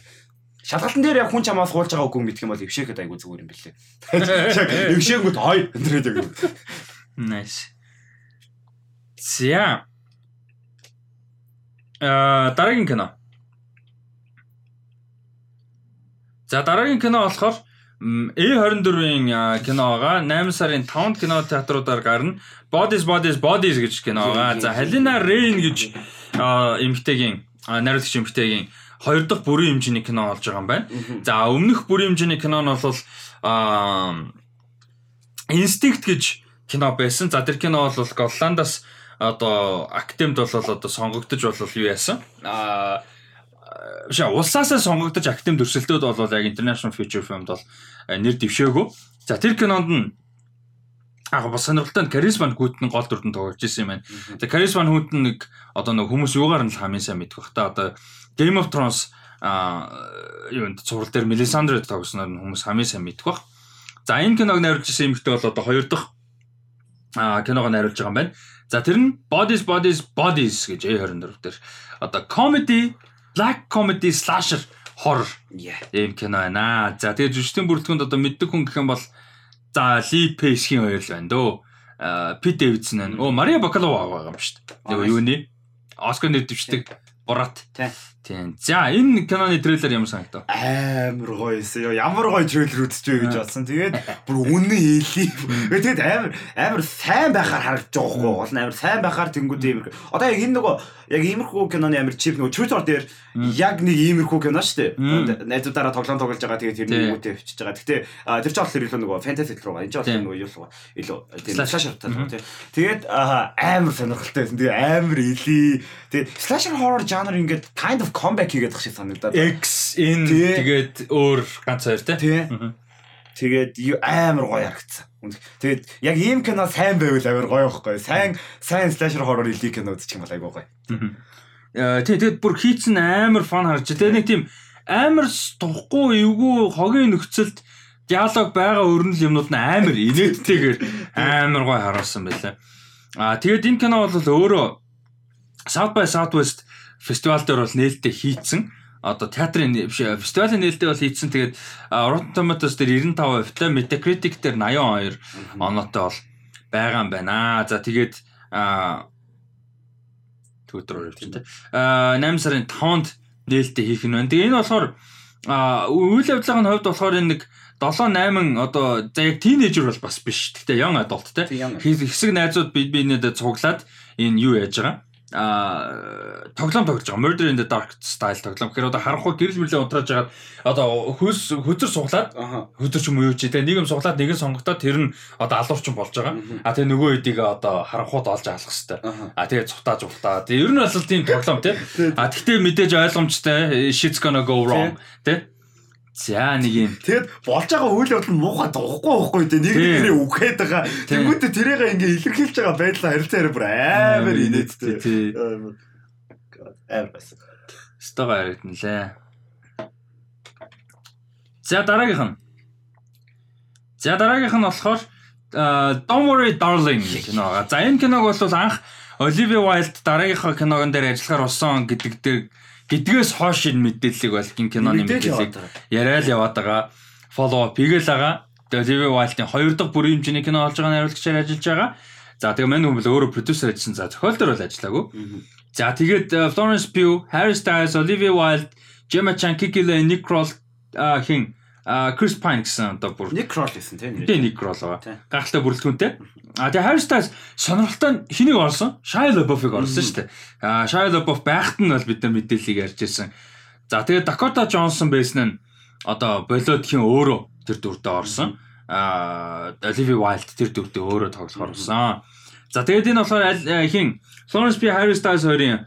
Шалгалтын дээр яг хүн чамаас хуулж байгаа үгүй мэдэх юм бол ившээхэд айгүй зүгээр юм бэлээ. Яг ившээнгүүд хой өндрээд яг.
Nice. За. А дараагийн кино. За дараагийн кино болохоор м, A24-ийн а, кино байгаа. 8 сарын 5-нд кино театруудаар гарна. Bodies Bodies Bodies гэж кино байгаа. За Halina Rain гэж а, найруулагч эмэгтэйгийн хоёр дахь бүрийн хэмжээний кино болж байгаа юм байна. За өмнөх бүрийн хэмжээний кино нь бол Instinct гэж кино байсан. За тэр кино бол Голландаас одоо актемд бол одоо сонгогдож бол юу яасан? Аа Шаа улсаасаа сонгогдож актем төрсөлтөд бол яг international feature filmд бол нэр дэвшээгөө. За тэр кинонд нь яг бас сонирхолтой Карисман хүүтэн гол дүрдэн тоглож ирсэн юм байна. Тэгээ Карисман хүүтэн нэг одоо нэг хүмүүс юугаар нь хамгийн сайн мэдэх бах та одоо Game of Thrones а юунд цуврал дээр Melisandre тогсноор нь хүмүүс хамгийн сайн мэдэх бах. За энэ киног найруулж ирсэн эмэгтэй бол одоо хоёр дахь а киног найруулж байгаа юм байна. За тэр нь Bodies Bodies Bodies гэж A24 дээр одоо comedy black comedy slasher horror ийм кино байна. За тэгээд жүжигчдийн бүрэлдэхүүнд одоо мэддэг хүн гэх юм бол за Ли Пейсхийн хоёр л байна дөө. Пит Дэвидсон байна. Оо Мария Бакалова байгаа юм шүү дээ. Нөгөө юуны Оскар нэр дэвшдэг Бурат. Тийм. За энэ киноны трейлер ямар санагдав?
Амар гоё эсэ. Ямар гоё трейлер үзчихвэ гэж бодсон. Тэгээд бүр үнэн хэлий. Тэгээд амар амар сайн байхаар харагдаж байгаа хгүй. Гол нь амар сайн байхаар тэнгууд иймэр. Одоо яг энэ нөгөө яг иймэрхүү киноны амар чип нөгөө Twitter дээр яг нэг иймэрхүү кино шүү дээ. Найзуудаараа тоглоом тоглож байгаа. Тэгээд тэр нэг үүтэй өчөж байгаа. Гэтэ тэр ч болохоор илүү нөгөө fantasy руу. Энэ ч болохоор нөгөө юу л илүү тийм slasher тал тийм. Тэгээд амар сонирхолтой байсан. Тэгээд амар хэлий. Тэгээд slasher horror genre ингээд kind of comeback хийгээд тах шиг санагдаад.
X энэ тэгээд өөр ганц хоёр тий.
Тэгээд амар гоё харагдсан. Тэгээд яг ийм кино сайн байвал амар гоё байхгүй. Сайн сайн slasher horror илий кино үзчих юм бол айгуу гоё.
Э тий тэгээд бүр хийцэн амар фан харж. Тэгээд нэг тийм амар тухгүй эвгүй хогийн нөхцөлд диалог байгаа өрнөл юмнууд нь амар инээдтэйгээр амар гоё харуулсан байлаа. Аа тэгээд энэ кино бол өөрөө South by Southwest фестивал дээр бол нээлттэй хийцэн одоо театрын биш фестивалийн нээлттэй бол хийцэн тэгээд Rotten Tomatoes дээр 95% та Metacritic дээр 82 оноотой бол байгаа юм байна. За тэгээд Twitter руу тийм. Аа 8 сарын 5-нд нээлттэй хийх нь байна. Тэгээ энэ болохоор үйл явдлын хувьд болохоор энэ нэг 7 8 одоо за яг тийнейжер бол бас биш. Гэхдээ young adult те. Хэсэг найзууд бие биенээ цуглаад энэ юу яаж байгаа а тоглоом тоглож байгаа. Murder in the Dark style тоглоом. Тэгэхээр одоо харанхуй гэрэл мэрлээ унтрааж байгаа. Одоо хөөс хөдөр суглаад хөдөр ч юм уу юу ч тэгээ нэг юм суглаад нэг нь сонгогдоод тэр нь одоо алуурчин болж байгаа. А тэгээ нөгөө хэдийг одоо харанхууд олж алах хэвээр. А тэгээ цухтааж ухтаа. Тэгээ ер нь бол тийм тоглоом тий. А тэгтээ мэдээж ойлгомжтой shit's gonna go wrong тий. За нэг юм.
Тэгэд болж байгаа үйл явдал муухай дуухгүй байхгүй дээ. Нэг нэгнээ үхээд байгаа. Тэнгүүтээ тэрийг ингээ илэрхийлж байгаа байдлаа харилцаа ярь бүр амар инээдтэй. Амар бас.
Стога яригдана лээ. За дараагийнх нь. За дараагийнх нь болохоор Don't worry darling кино. За энэ киног бол анх Olivia Wilde дараагийнхаа киногон дээр ажиллахаар болсон гэдэг дээр гэдгээс хойш энэ мэдээллийг Валкин киноны мэдээллийг яриад яваад байгаа. Follow up хийгээл байгаа. Тэгээ TV Wild-ийн хоёр дахь бүрийн хэмжээний кино олж байгаа найруулагчаар ажиллаж байгаа. За тэгээ мань бол өөрөө продюсер ажилласан. За зохиол дээр бол ажиллаагүй. За тэгээд Florence Pugh, Harry Styles, Olivia Wilde, Gemma Chan, Kiki Lee, Nick Kroll хин а Крис Пайн гэсэн одоо бүр
Ник Кролл гэсэн тийм
нэр. Тийм Ник Кролл байгаа. Гахалтай бүрэлдэхүүнтэй. А тэгээ Harry Styles сонирхолтой хэнийг орсон? Shia LaBeouf-ыг орсон шүү дээ. А Shia LaBeouf байхад нь бол бид нар мэдээллийг ярьж ирсэн. За тэгээ Dakota Johnson байсан нь одоо болоод хин өөрөө тэр дүрдээ орсон. А Olivia Wilde тэр дүрдээ өөрөө тоглохоор болсон. За тэгээд энэ болохоор хин Florence Pugh Harry Styles хоёрын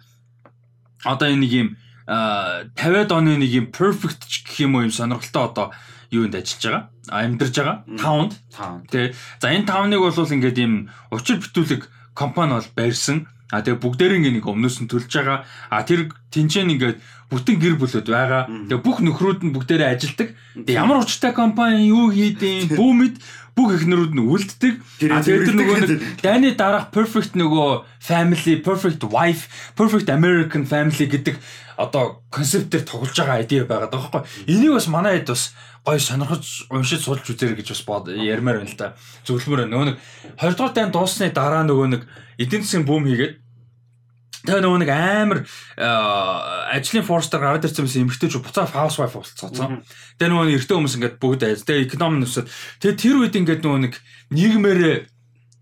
одоо энэ нэг юм 50-ад оны нэг юм perfect гэх юм уу юм сонирхолтой одоо юунд ажиллаж байгаа. Амьдарж байгаа. Таунд. Тэ. За энэ тауныг бол ингээд юм учир бүтүүлэг компани бол барьсан. А тэгээ бүгдээрээ нэг өмнөөс нь төлж байгаа. А тэр тэнцэн ингээд бүтэн гэр бүлүүд байгаа. Тэгээ бүх нөхрүүд нь бүгдээрээ ажилдаг. Тэгээ ямар учиртай компани юу хийдэм бүүмэд бүх эхнэрүүд нь үлддэг. А тэгээд тэр нөгөө нэг дайны дараах perfect нөгөө family, perfect wife, perfect American family гэдэг одоо концептээр тоглож байгаа айдиа байгаа даа байхгүй. Энийг бас манай хэд бас гой сонирхож уншиж суулж үзээрэй гэж бас бод ярмаар байна л да. Зөвлөмөр нөгөө нэг 20 дугаар дайн дуусны дараа нөгөө нэг эдийн засгийн бүүм хийгээд Тэгээ нөгөө нэг амар ажлын форстер гараад ирсэн юмсан эмгтээч буцаа house wife болцсон. Тэгээ нөгөө эртөө хүмүүс ингээд бүгд айз. Тэгээ экономи нүсэд. Тэгээ тэр үед ингээд нөгөө нэг нийгмээр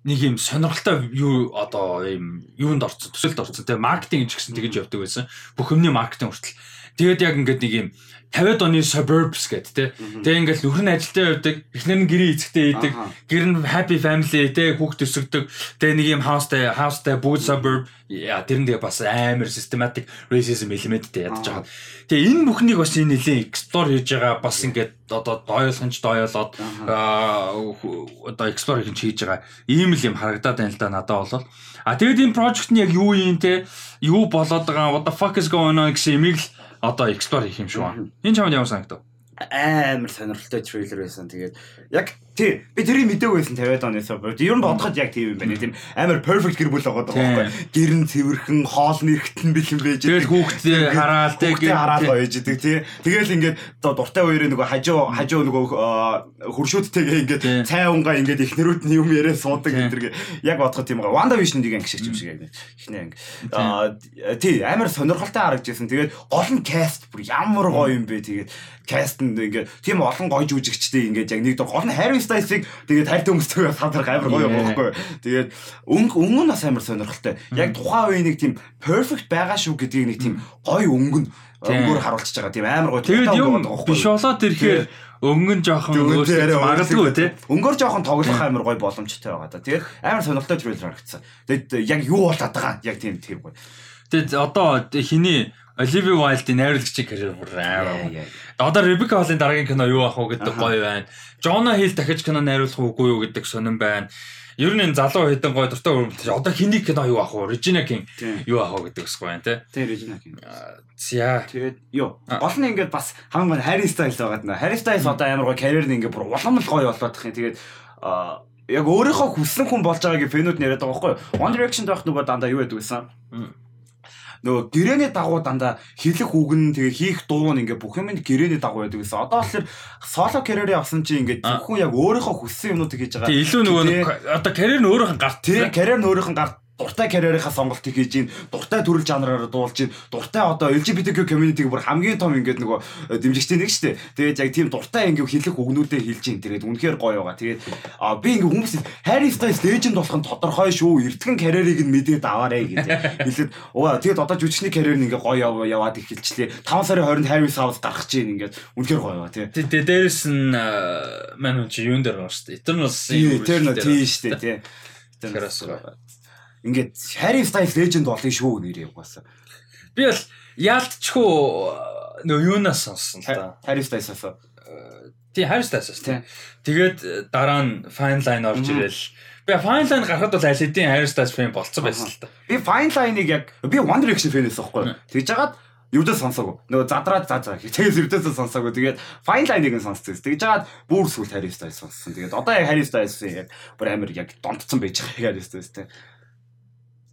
нэг юм сонирхолтой юу одоо юм юунд орцсон төсөлд орцсон. Тэгээ маркетинг ч гэсэн тэгэж явдаг байсан. Бүх юмний маркетинг хүртэл. Тэгээд яг ингээд нэг юм 50-ад оны suburbs гэд тэ. Тэгээ ингээл нөхөр нь ажилдаа явдаг, эхнэр нь гэрээ эцэгтэй идэг, гэр нь happy family тэ хүүхд өсгдөг. Тэгээ нэг юм house-тай house-тай бүгд suburb тэр нь тэгээ бас амар systematic racism элементтэй ядаж байгаа. Тэгээ энэ бүхнийг бас энэ нэлээд explore хийж байгаа бас ингээд одоо дойлохынч дойлоод одоо explore хийж байгаа. Ийм л юм харагдаад байна л да надад бол. А тэгээд энэ project нь яг юу юм те юу болоод байгаа what the fuck is going on гэсэн юмыг л одоо explore хийх юм шиг байна. Энэ чамд ямар санагдав?
амар сонирхолтой трейлер байсан. Тэгээд яг тий би тэрийг мэдээгүй байсан 50-аад оноос. Ер нь бодоход яг тийм юм байна. Тийм амар perfect гэр бүл байгаа байхгүй. Гэр нь цэвэрхэн, хоол нэрхтэн бэлэн байж.
Тэгээд хүүхдээ хараад тий
хараад байж идэг тий. Тэгэл ингээд дуртай хоёрын нөгөө хажуу хажуу нөгөө хуршүүдтэйгээ ингээд цай унгаа ингээд ихнэрүүд нь юм яриа суудаг гэдэг. Яг бодоход тийм байгаа. Wanda Vision нэг анги шиг юм шиг яг. Ихнэ анги. Аа тий амар сонирхолтой харагдажсэн. Тэгээд гол нь cast бүр ямар гоё юм бэ. Тэгээд cast нь ингээд тийм олон гоё жүжигчтэй ингээд яг нэг дор гол нь Harry Styles-ыг тэгээд хайртай хүмүүстэй хадгалах амар гоё байхгүй. Тэгээд өнгө өнгө нь бас амар сонирхолтой. Яг тухайн үеийн нэг тийм perfect байгаа шүү гэдгийг нэг тийм гоё өнгө нь өнгөөр харуулчихж байгаа тийм амар гоё.
Тэгээд юм биш болоод ирэхээр өнгө нь жоохон магадгүй тий.
Өнгөөр жоохон тоглох амар гоё боломжтой байгаа да. Тэгээд амар сонирхолтой трейлер харагдсан. Тэгээд яг юу болоод байгаа яг тийм тийм гоё.
Тэгээд одоо хиний Оливия Вайлдын найруулагчийн карьер бүр амар. Одоо Ребека Холлын дараагийн кино юу ах вэ гэдэг гоё байна. Жона Хил дахиж кино найруулах уугүй юу гэдэг сонирн байна. Ер нь энэ залуу хэдэн гоё дуртай өрөмтөж одоо хиний кино юу ах вэ? Regina King юу ах вэ гэдэг усгүй байна те.
Тийм Regina King.
За.
Тэгээд юу гол нь ингээд бас хамгийн гол Harry Styles байгаа даа. Harry Styles одоо амар гоё карьер нь ингээд бүр улам л гоё болоод тах юм. Тэгээд яг өөрийнхөө хүссэн хүн болж байгаагийн фэнүүд нэрэд байгаа байхгүй юу? One Direction байх нөгөө дандаа юу гэдэг вэ? Нөгөө гэрээний дагуу дандаа хэлэх үг нь тэгээ хийх дуу нь ингээ бүх юм нь гэрээний дагуу байдаг гэсэн. Одоо болохоор соло карьерээ авсан чинь ингээ зөвхөн яг өөрийнхөө хүссэн юмнуудыг хийж байгаа.
Тэг илүү нөгөө одоо карьер нь өөрийнх нь гарт.
Тэг карьер нь өөрийнх нь гарт дуртай карьерийнхаа сонголтыг хийж ийн дуртай төрөл жанраараа дуулж ийн дуртай одоо LGBTQ community-г бүр хамгийн том ингээд нөгөө дэмжигчтэй нэг штэ. Тэгээд яг тийм дуртай ингээд хэлэх үгнүүдээ хэлж ийн тэгээд үнэхээр гоё байгаа. Тэгээд би ингээд хүмүүс Harry Styles legend болох нь тодорхой шүү. Эртхэн карьерийг нь мэдээд аваарэ гэж хэлээд оо тэгээд одоо жүжигчний карьер нь ингээд гоё яваад эхэлчлээ 5 сарын 20-нд Harry Styles гарах гэж ингээд үнэхээр гоё байгаа тий.
Тэгээд дээрээс нь маань чи юун дээр байгаа штэ Eternals
Eternal тий штэ тий.
Eternals
ингээд Harry Styles legend болно шүү нэрээ угаасаа.
Би бол яалтчгүй нөө юунаас сонсон л да.
Harry Styles-аас.
Тий Harry Styles-аас тий. Тэгээд дараа нь Fine Line орж ирэл. Би Fine Line гарахад бол аль хэдийн Harry Styles fan болцсон байсан л да.
Би Fine Line-ыг яг би One Direction fan байсан байхгүй. Тэгж жагаад юудаа сонсоогүй. Нөгөө задраад заа заа. Тэгээс юудаа сонсоогүй. Тэгээд Fine Line-ыг нь сонссон. Тэгж жагаад бүр сүл Harry Styles сонссон. Тэгээд одоо яг Harry Styles яг бүр амар яг донтцсон байж байгаа Harry Styles тий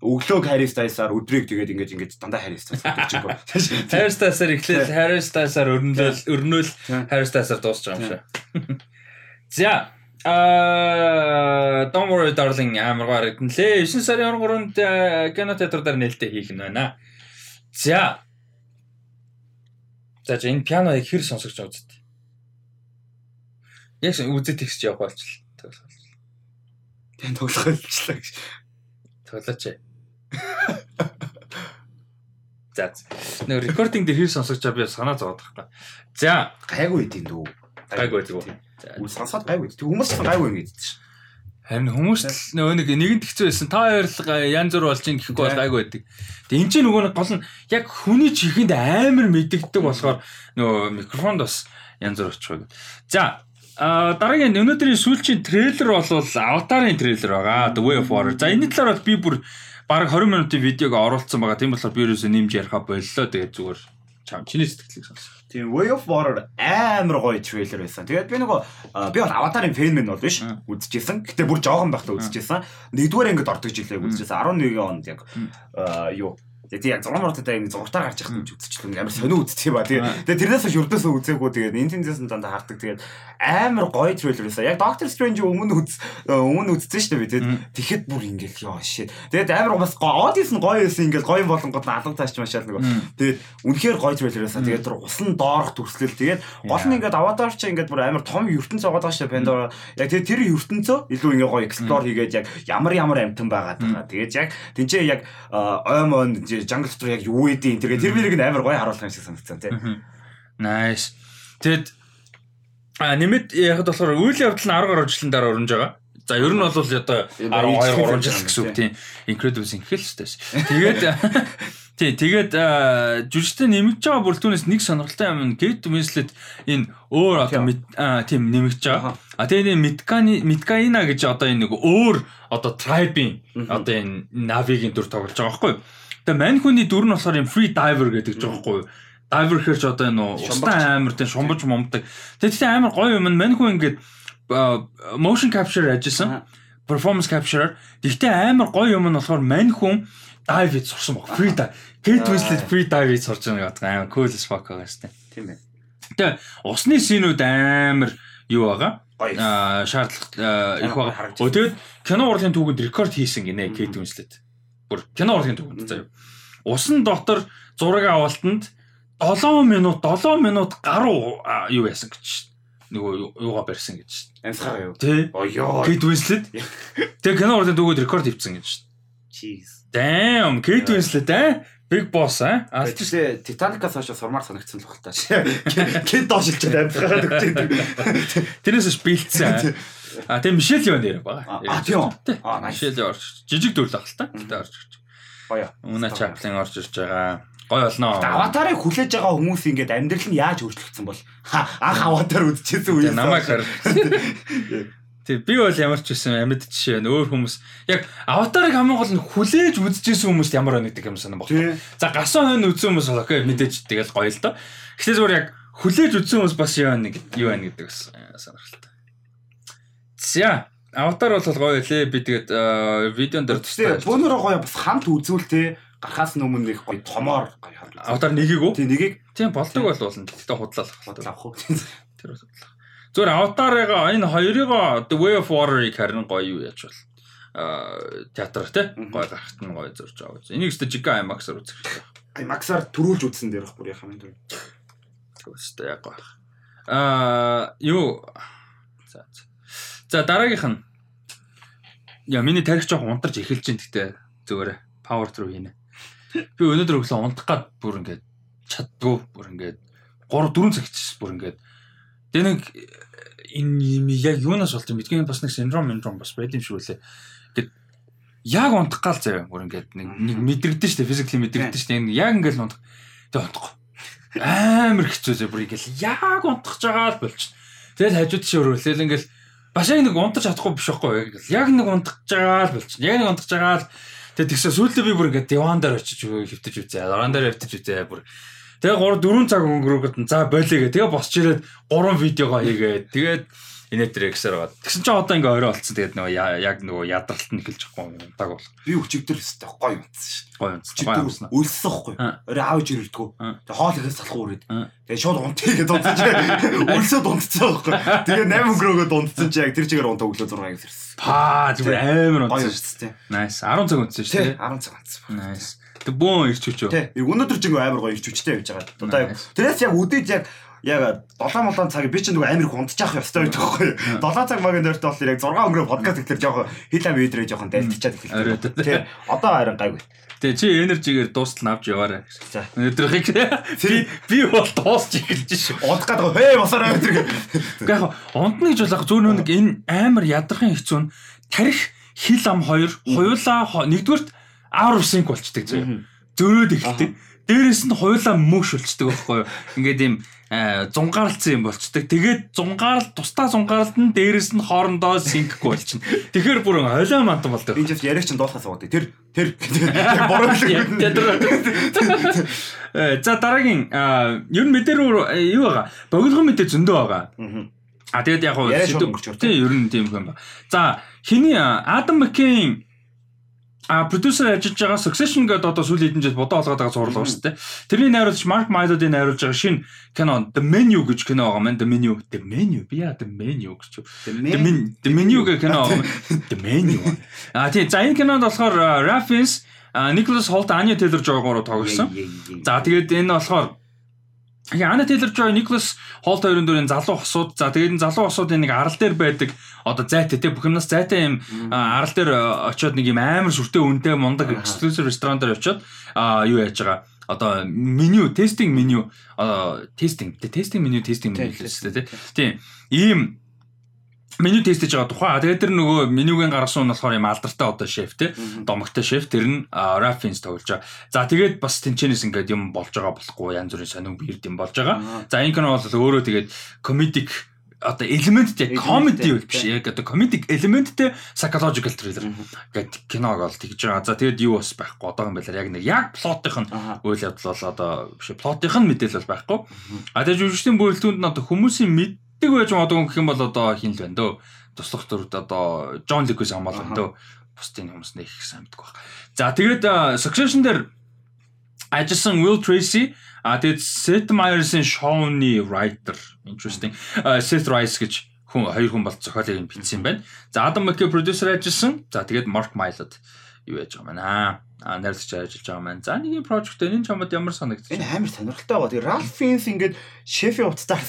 өглөөг Harry Styles-аар өдрийг тэгээд ингэж ингэж дандаа Harry Styles гэж байна.
Harry Styles-аар эхлээл Harry Styles-аар өрнөл өрнөл Harry Styles-аар байгаа юм шиг. За Аа don't worry darling амар гарагдан лээ 9 сарын 23-нд кино театр дээр нээлттэй хийх нь байна. За. За энэ пианоыг хэр сонсогч үст. Яг үзэт тэгсч явах болчихлоо.
Тэн тоглох болчихлоо гэж.
Тоглооч. За. Нэг рекординг дээр хэр сонсогч би санаа зовоод байгаа. За,
гайгүй тийм дүү.
Гайгүй тийм.
Үл сонсоод гайгүй. Тэг хүмүүс ч гайгүй ингэж чинь.
Харин хүмүүс л нөгөө нэг нэгэнт хэцүү байсан. Та хоёр л янз бүр болж ин гэхгүй бол гайгүй байдаг. Тэг энэ ч нөгөө нэг гол нь яг хүний чихэнд амар мэддэгдэг болохоор нөгөө микрофонд бас янз бүр очих. За, дараагийн өнөөдрийн сүүлчийн трейлер бол Аватарын трейлер байгаа. The Way of Water. За энэ талаар бол би бүр бараг 20 минутын видеог оруулсан байгаа. Тийм болохоор би ерөөсөө нэмж ярихаа боллоо. Тэгээд зүгээр чам чиний сэтгэлийг сонс.
Тийм Way of Water амар гоё трейлер байсан. Тэгээд би нөгөө би бол Аватарын фэн мэн бол биш үзчихсэн. Гэтэ бүр жоохон байхдаа үзчихсэн. Нэгдүгээр ангид ордог жилээ үзчихсэн. 11 онд яг юу Тэгээ яг 6 мартатай ингэ зургатаар гарч явах гэж үзчихлээ. Амар сонио үздэг юм ба. Тэгээ тэрнээс хойш өрдөөсөө үзээгүй. Тэгээд Nintendo-с дандаа хардаг. Тэгээд амар гоё трейлер байсан. Яг Doctor Strange өмнө үз өмнө үзсэн шүү дээ би. Тэгэхэд бүр ингээл ёо shit. Тэгээд амар бас Odyssey нь гоё байсан. Ингээл гоё болгонгод алга тааш машаал нөгөө. Тэгээд үнэхээр гоё трейлер байсан. Тэгээд тэр усан доорх төрслөл. Тэгээд гол нь ингээд Avatar ч ингээд бүр амар том ертөнц байгаа шүү. Pandora. Яг тэгээд тэр ертөнцөө илүү ингээ гоё explore хийгээд яг ямар ямар амтан байгаад байгаа. Тэгээд яг тэнцээ яг оймон тэр жангл дотор яг юу эдийн тэр тэр мэрийг амар гоё харуулах юм шиг санагдсан тий.
Nice. Тэгэд а нэмэт яг болохоор үйл явдал нь 10 гаруй жилийн дараа өрнөж байгаа. За ер нь бол одоо 12 3 жил гэсэн үг тийм. Incredibles инхэл шүү дээ. Тэгээд тий тэгээд жүжигчтэй нэмэгдэж байгаа бүрэлдэхүүнээс нэг сонирхолтой юм нь Kate Winslet энэ өөр одоо тийм нэмэгдэж байгаа. А тэгээд энэ Midgani Midgaina гэж одоо энэ нэг өөр одоо tribe-ийн одоо энэ Navi-гийн дүр тоглож байгаа байхгүй юу? Тэгээ мань хүний дүр нь болохоор юм free diver гэдэг ч байгаа байхгүй юу? Diver хэрч одоо энэ устан амар тийм шумбаж момдог. Тэгээд тийм амар гоё юм мань хүн ингээд motion capture ажилласан. Performance capture гэхдээ амар гоё юм нь болохоор мань хүн dive хийж сурсан баг. Free dive. Kate Winslet free dive хийж сурж байгаа гэдэг. Амар cool as fuck байгаа шүү дээ.
Тийм ээ.
Тэгээ усны синүүд амар юу байгаа? Аа шаардлага их байгаа. тэгээд кино урлагийн түүхэнд рекорд хийсэн гинэ Kate Winslet бүр кино урлагийн түүхэнд заяа усан дотор зураг авалтанд 7 минут 7 минут гаруй юу яасан гэж нөгөө юугаа барьсан гэж
Амьсгаа юу?
Тий.
Оёо.
Kate Winslet. Тэгээ кино урд дүүгүүд рекорд хийвсэн гэж.
Jeez.
Damn, Kate Winslet аа. Big boss аа.
Тийм Titanic-аас хойш сурмаар санагдсан л баг та. Кит доошилчод амьсгаа өгч.
Тэрнээс шпилцсэн. А тийм Мишель юу нэр байгаа.
А тийм.
А Мишель орж жижиг дүр л ахalta. Тэ орж ирж.
Гоё.
Уна Чаплин орж ирж байгаа. Гой болно.
Аватарыг хүлээж байгаа хүмүүс ингээд амьдрал нь яаж өөрчлөгдсөн бол анх аватар үзчихсэн үеэс
намайг хар. Тэг би бол ямар ч байсан амьд жишээ өөр хүмүүс яг аватарыг хамгийн гол нь хүлээж үзчихсэн хүмүүст ямар байна гэдэг юм санаа багтаа. За гасан хойно үзсэн хүмүүс бол окей мэдээж тэгэл гоё л доо. Гэхдээ зүгээр яг хүлээж үзсэн хүмүүс бас юу нэг юу байна гэдэг бас сонирхолтой. За аватар бол гоё лээ би тэгээд видеон дээр
тустай. Бөөнөрөө гоё бас хамт үзүүл те гарахаас өмнө нэг гоё томоор гоё
харагдав. Авдар нэгийг үү?
Тийм нэгийг.
Тийм болдог бол болно. Тэгтээ худлаалах.
Худлаах уу.
Тэр бол худлаах. Зүгээр аватарыгаа энэ хоёрыгоо The Way of Water-ыг харин гоё юу яаж бол театр те гоё гарахт нь гоё зурж аваа. Энийг өстө Жига IMAX-аар үзэх хэрэгтэй.
IMAX-аар төрүүлж үзсэн дээр их бүр яхаа юм.
Тэгвэл яг гоё. Аа юу за дараагийнх нь Я миний тарих жоох унтарч эхэлж байна гэхдээ зүгээр power through хийнэ. Би өнөөдөр өглөө унтах гад бүр ингээд чаддгүй бүр ингээд 3 4 цаг чиж бүр ингээд тэгээ нэг энэ яг юунаас болж юм бидгийн бас нэг синдром синдром бас байд юм шиг үлээ. Ингээд яг унтах гал заяа бүр ингээд нэг мэдрэгдэн штэ физикли мэдрэгдэн штэ яг ингээд унтах. Тэгээ унтахгүй. Амар хэцүү заяа бүр ингээд яг унтах жагаа л болчих. Тэгэл хажууд чи өрөөлөл ингээд бас яг нэг унтаж чадахгүй биш байхгүй яг нэг унтах жагаа л болчих. Яг нэг унтах жагаа л Тэгээ тэгсэн сүүлдээ би бүр ингээд диван дээр очиж хөвтөж үзээ. Орон дээр хөвтөж үзээ бүр. Тэгээ 3 4 цаг өнгөрөөд за болиё гэ. Тэгээ босч ирээд 3 видеого хийгээд тэгээд инээтрээ гэсээр байгаа. Тэгсэн чинь одоо ингээ орой болцсон. Тэгээд нөгөө яг нөгөө ядралт нь эхэлж байгаа юм даг бол.
Би өчигдөр өстэй гоё унтсан шүү дээ.
Гоё унтсан. Гоё унтсан.
Өлсөн байхгүй. Орой аавж ирэлдэггүй. Тэгээд хоол ирэс салах үрээд. Тэгээд шууд унтъя гэдээ унтсан чи. Өлсөд унтсан байхгүй. Тэгээд 8 өнгөрөөгөө унтсан чи яг тэр чигээр унтаа өглөө 6 гэж ирсэн.
Паа зүгээр амар унтсан
шүү дээ.
Nice. 10 цаг унтсан шүү дээ.
10 цаг унтсан.
Nice. Тэг бөөн ирч хүчөө.
Тий. Өнөөдөр ч ингээ амар гоё ирч хүчтэй явж байгаа. Одоо тэрээс яг үдээд яг яг 7 молон цаг би ч нөгөө амир их унтчих ёстой байдаг байхгүй. 7 цаг магийн дөртөө болохоор яг 6 өнгөрөө подкаст гэхэлэр жоохон хил ам өдрөө жоохон дайлтчаад эхэлсэн. Тий. Одоо харин гайгүй.
Тэгээ чи энержигээр дуустал авч яваарай.
За.
Өдрийг би би бол дуусч эхэлж шүү.
Унтах гэдэг хөө босороо өдрийг.
Гэхдээ яг унтна гэж бол зөв нэг энэ амар ядрахын хэцүү нь тарих хил ам хоёр хуйлаа нэгдүгürt of sync болчдөг зөө. Зөрөөд эхэлдэг. Дээрээс нь хуйлаа мөш болчдөг байхгүй юу? Ингээд ийм зунгаарлцсан юм болчдөг. Тэгээд зунгаарл тусдаа зунгааралд нь дээрэс нь хоорондоо синкгүй болчихно. Тэгэхээр бүр олоо мантан болдог.
Би ч яриач нь дуусгаас уудаг. Тэр тэр бороо
За дараагийн ер нь мэдээ рүү юу байгаа? Богинохон мэдээ зөндөө байгаа. А тэгээд яг
нь
тийм ер нь тийм юм байна. За хиний Адам Маккейн А продюсер ажиллаж байгаа Succession гэдэг одоо сүүлийн хэдэн жил бодоо олгоод байгаа зурлал шүү дээ. Тэрний найруулагч Mark Mylod-ийн найруулж байгаа шинэ кино The Menu гэж кино байгаа маань The Menu The Menu би яа The Menu гэж. The Menu гэх кино The Menu. А тийм за энэ кинонд болохоор Ralph Fiennes Nicholas Hoult Anya Taylor-Joy гурав тоглосон. За тэгээд энэ болохоор Яг Ана Тейлор Жой, Никлас Холт хоёрын дөрийн залуу хосууд. За тэгээд энэ залуу хосуудын нэг арал дээр байдаг. Одоо зайтай те бүх юмнаас зайтай юм арал дээр очиод нэг юм амар сүртэй үнэтэй мундаг exclusive ресторан дээр очиод юу яаж байгаа? Одоо меню тестинг меню. Тестинг тестинг меню тестинг меню л те тийм. Ийм меню тестэж байгаа тухай. Тэгээд тэр нөгөө менюгийн гаргасан нь болохоор юм алдартай одоо шеф те. Домогтой шеф тэр нь Raffins тоглож байгаа. За тэгээд бас тэнчэнэс ингээд юм болж байгаа болохгүй янз бүрийн сонин биерд юм болж байгаа. За энэ кино бол өөрөө тэгээд comedic одоо элементтэй comedy биш яг одоо comedic элементтэй psychological thriller гэдэг киног бол тэгж байгаа. За тэгээд юу бас байхгүй одоо юм байлаа яг нэг яг плотын үйл явдал бол одоо биш плотын мэдээлэл бол байхгүй. А тэгээд жүжигчдийн бүрэлдэхүүнд нь одоо хүмүүсийн мэддэг байж магадгүй гэх юм бол одоо хин л байна дөө. Туслах төрөд одоо Джон Ликус амаал байна дөө. Бусдын хүмүүс нэг их сайн мэддэг баг. За тэгээд Succession дээр ажилласан Will Tracy А тэгээд Seth Meyers-ийн шоуны writer interesting Seth Rice гэж хүн хоёр хүн бол зохиолыг бичсэн юм байна. За Adam McKay producer ажилласан. За тэгээд Mark Mylod юу яаж байгаа юм аа. А найрлагч ажиллаж байгаа маань. За нэг юм project энэ чамд ямар санагдчих.
Энэ амар сонирхолтой байгаа. Тэгээд Ralph Fiennes ингээд шефийн утастаар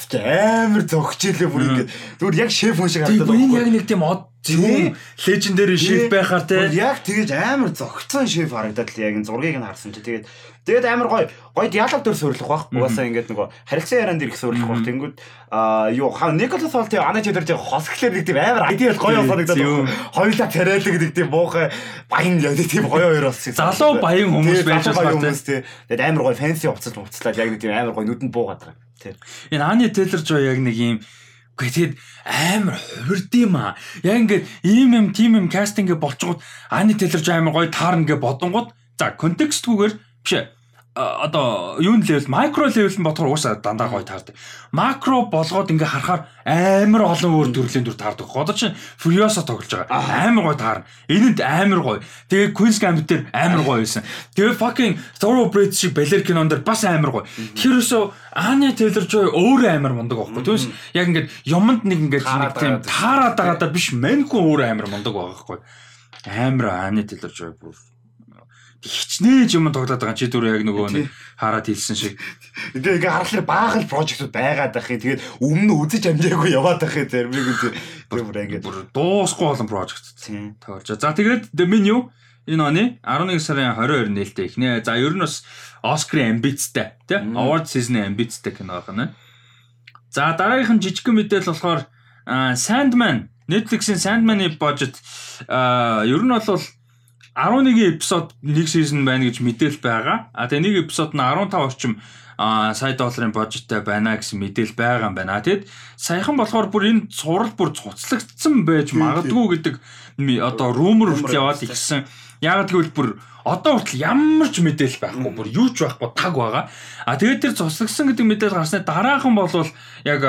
амар зогч илээ бүр ингээд зүгээр яг шеф хүн шиг
харагдаад байна. Яг нэг тийм од зөв лежендари шеф байхаар те.
Яг тэгэж амар зогцсон шеф харагдаад л яг энэ зургийг нь харсан чи тэгээд Тэгээд амар гоё гоё диалог төр сурлах бах. Угаасаа ингээд нөгөө харилцан яриан дээр их сурлах бах. Тэнгүүд аа юу хаа Николас Холт ана чидэр жиг хосглэр нэг тийм амар айдиал гоё санагдаад байна. Хоёулаа тариалаг гэдэг тийм буухай баян яг тийм гоё хоёр болсон.
Залуу баян хүмүүс байж байгаа
тийм. Тэгээд амар гоё фэнси уцалж уцлаад яг нэг тийм амар гоё нүдэнд буугаад байгаа. Тийм.
Энэ Ани Тейлор Жо яг нэг юм Гэхдээ амар хувирд юм аа. Яг ингээд ийм юм тим юм кастинг болчгод Ани Тейлор Жо амар гоё таарна гэж бодонгууд за контекстгүйгээр Биш одоо юун левел макро левел нь бодохоор уусаа дандаа гоё таардаг. Макро болгоод ингээ харахаар амар олон өөр төрлийн дүр таардаг. Одоо чинь Furiosa тоглож байгаа. Амар гоё таарна. Энэнд амар гоё. Тэгээ Queen's Gambit дээр амар гоё байсан. Тэгээ fucking Thoroughbred шиг Baller кинон дээр бас амар гоё. Тэгэхээр өсөө Anya Taylor-Joy өөрөө амар мундаг байхгүй. Түүнээс яг ингээд юмд нэг ингээд нэг тийм таарад байгаа да биш маньгүй өөрөө амар мундаг байгаа байхгүй. Амар Anya Taylor-Joy бүр хичнээн юм тоглоод байгаа чи түр яг нөгөө нэг хараад хэлсэн шиг.
Тэгээ ингээ харахаар баахан прожектууд байгаад байх юм. Тэгээд өмнө үзэж амжаагүй яваад байх юм зармиг үү. Тэр бүр ингээ
бүр дуусахгүй болон прожект. Тоглож. За тэгээд menu энэ оны 11 сарын 22 нээлттэй ихнэ. За ер нь бас Оскарын амбицтай тий award season амбицтай кино байна. За дараагийнх нь жижигхэн мэдээлэл болохоор Sandman Netflix-ийн Sandman-ы budget ер нь бол 11 эпизод нэг сизон байна гэж мэдээл байгаа. А тэгээ нэг эпизод нь 15 орчим а сая долларын бажеттай байна гэсэн мэдээл байгаа юм байна. Тэгэд саяхан болохоор бүр энэ сурал бүр цуцлагдсан байж магадгүй гэдэг одоо румер хүртэл яваад ирсэн. Яг тэгвэл бүр одоо хүртэл ямар ч мэдээлэл байхгүй бүр юу ч байхгүй таг байгаа. А тэгээд тэр цуцлагдсан гэдэг мэдээлэл гарсны дараахан болвол яг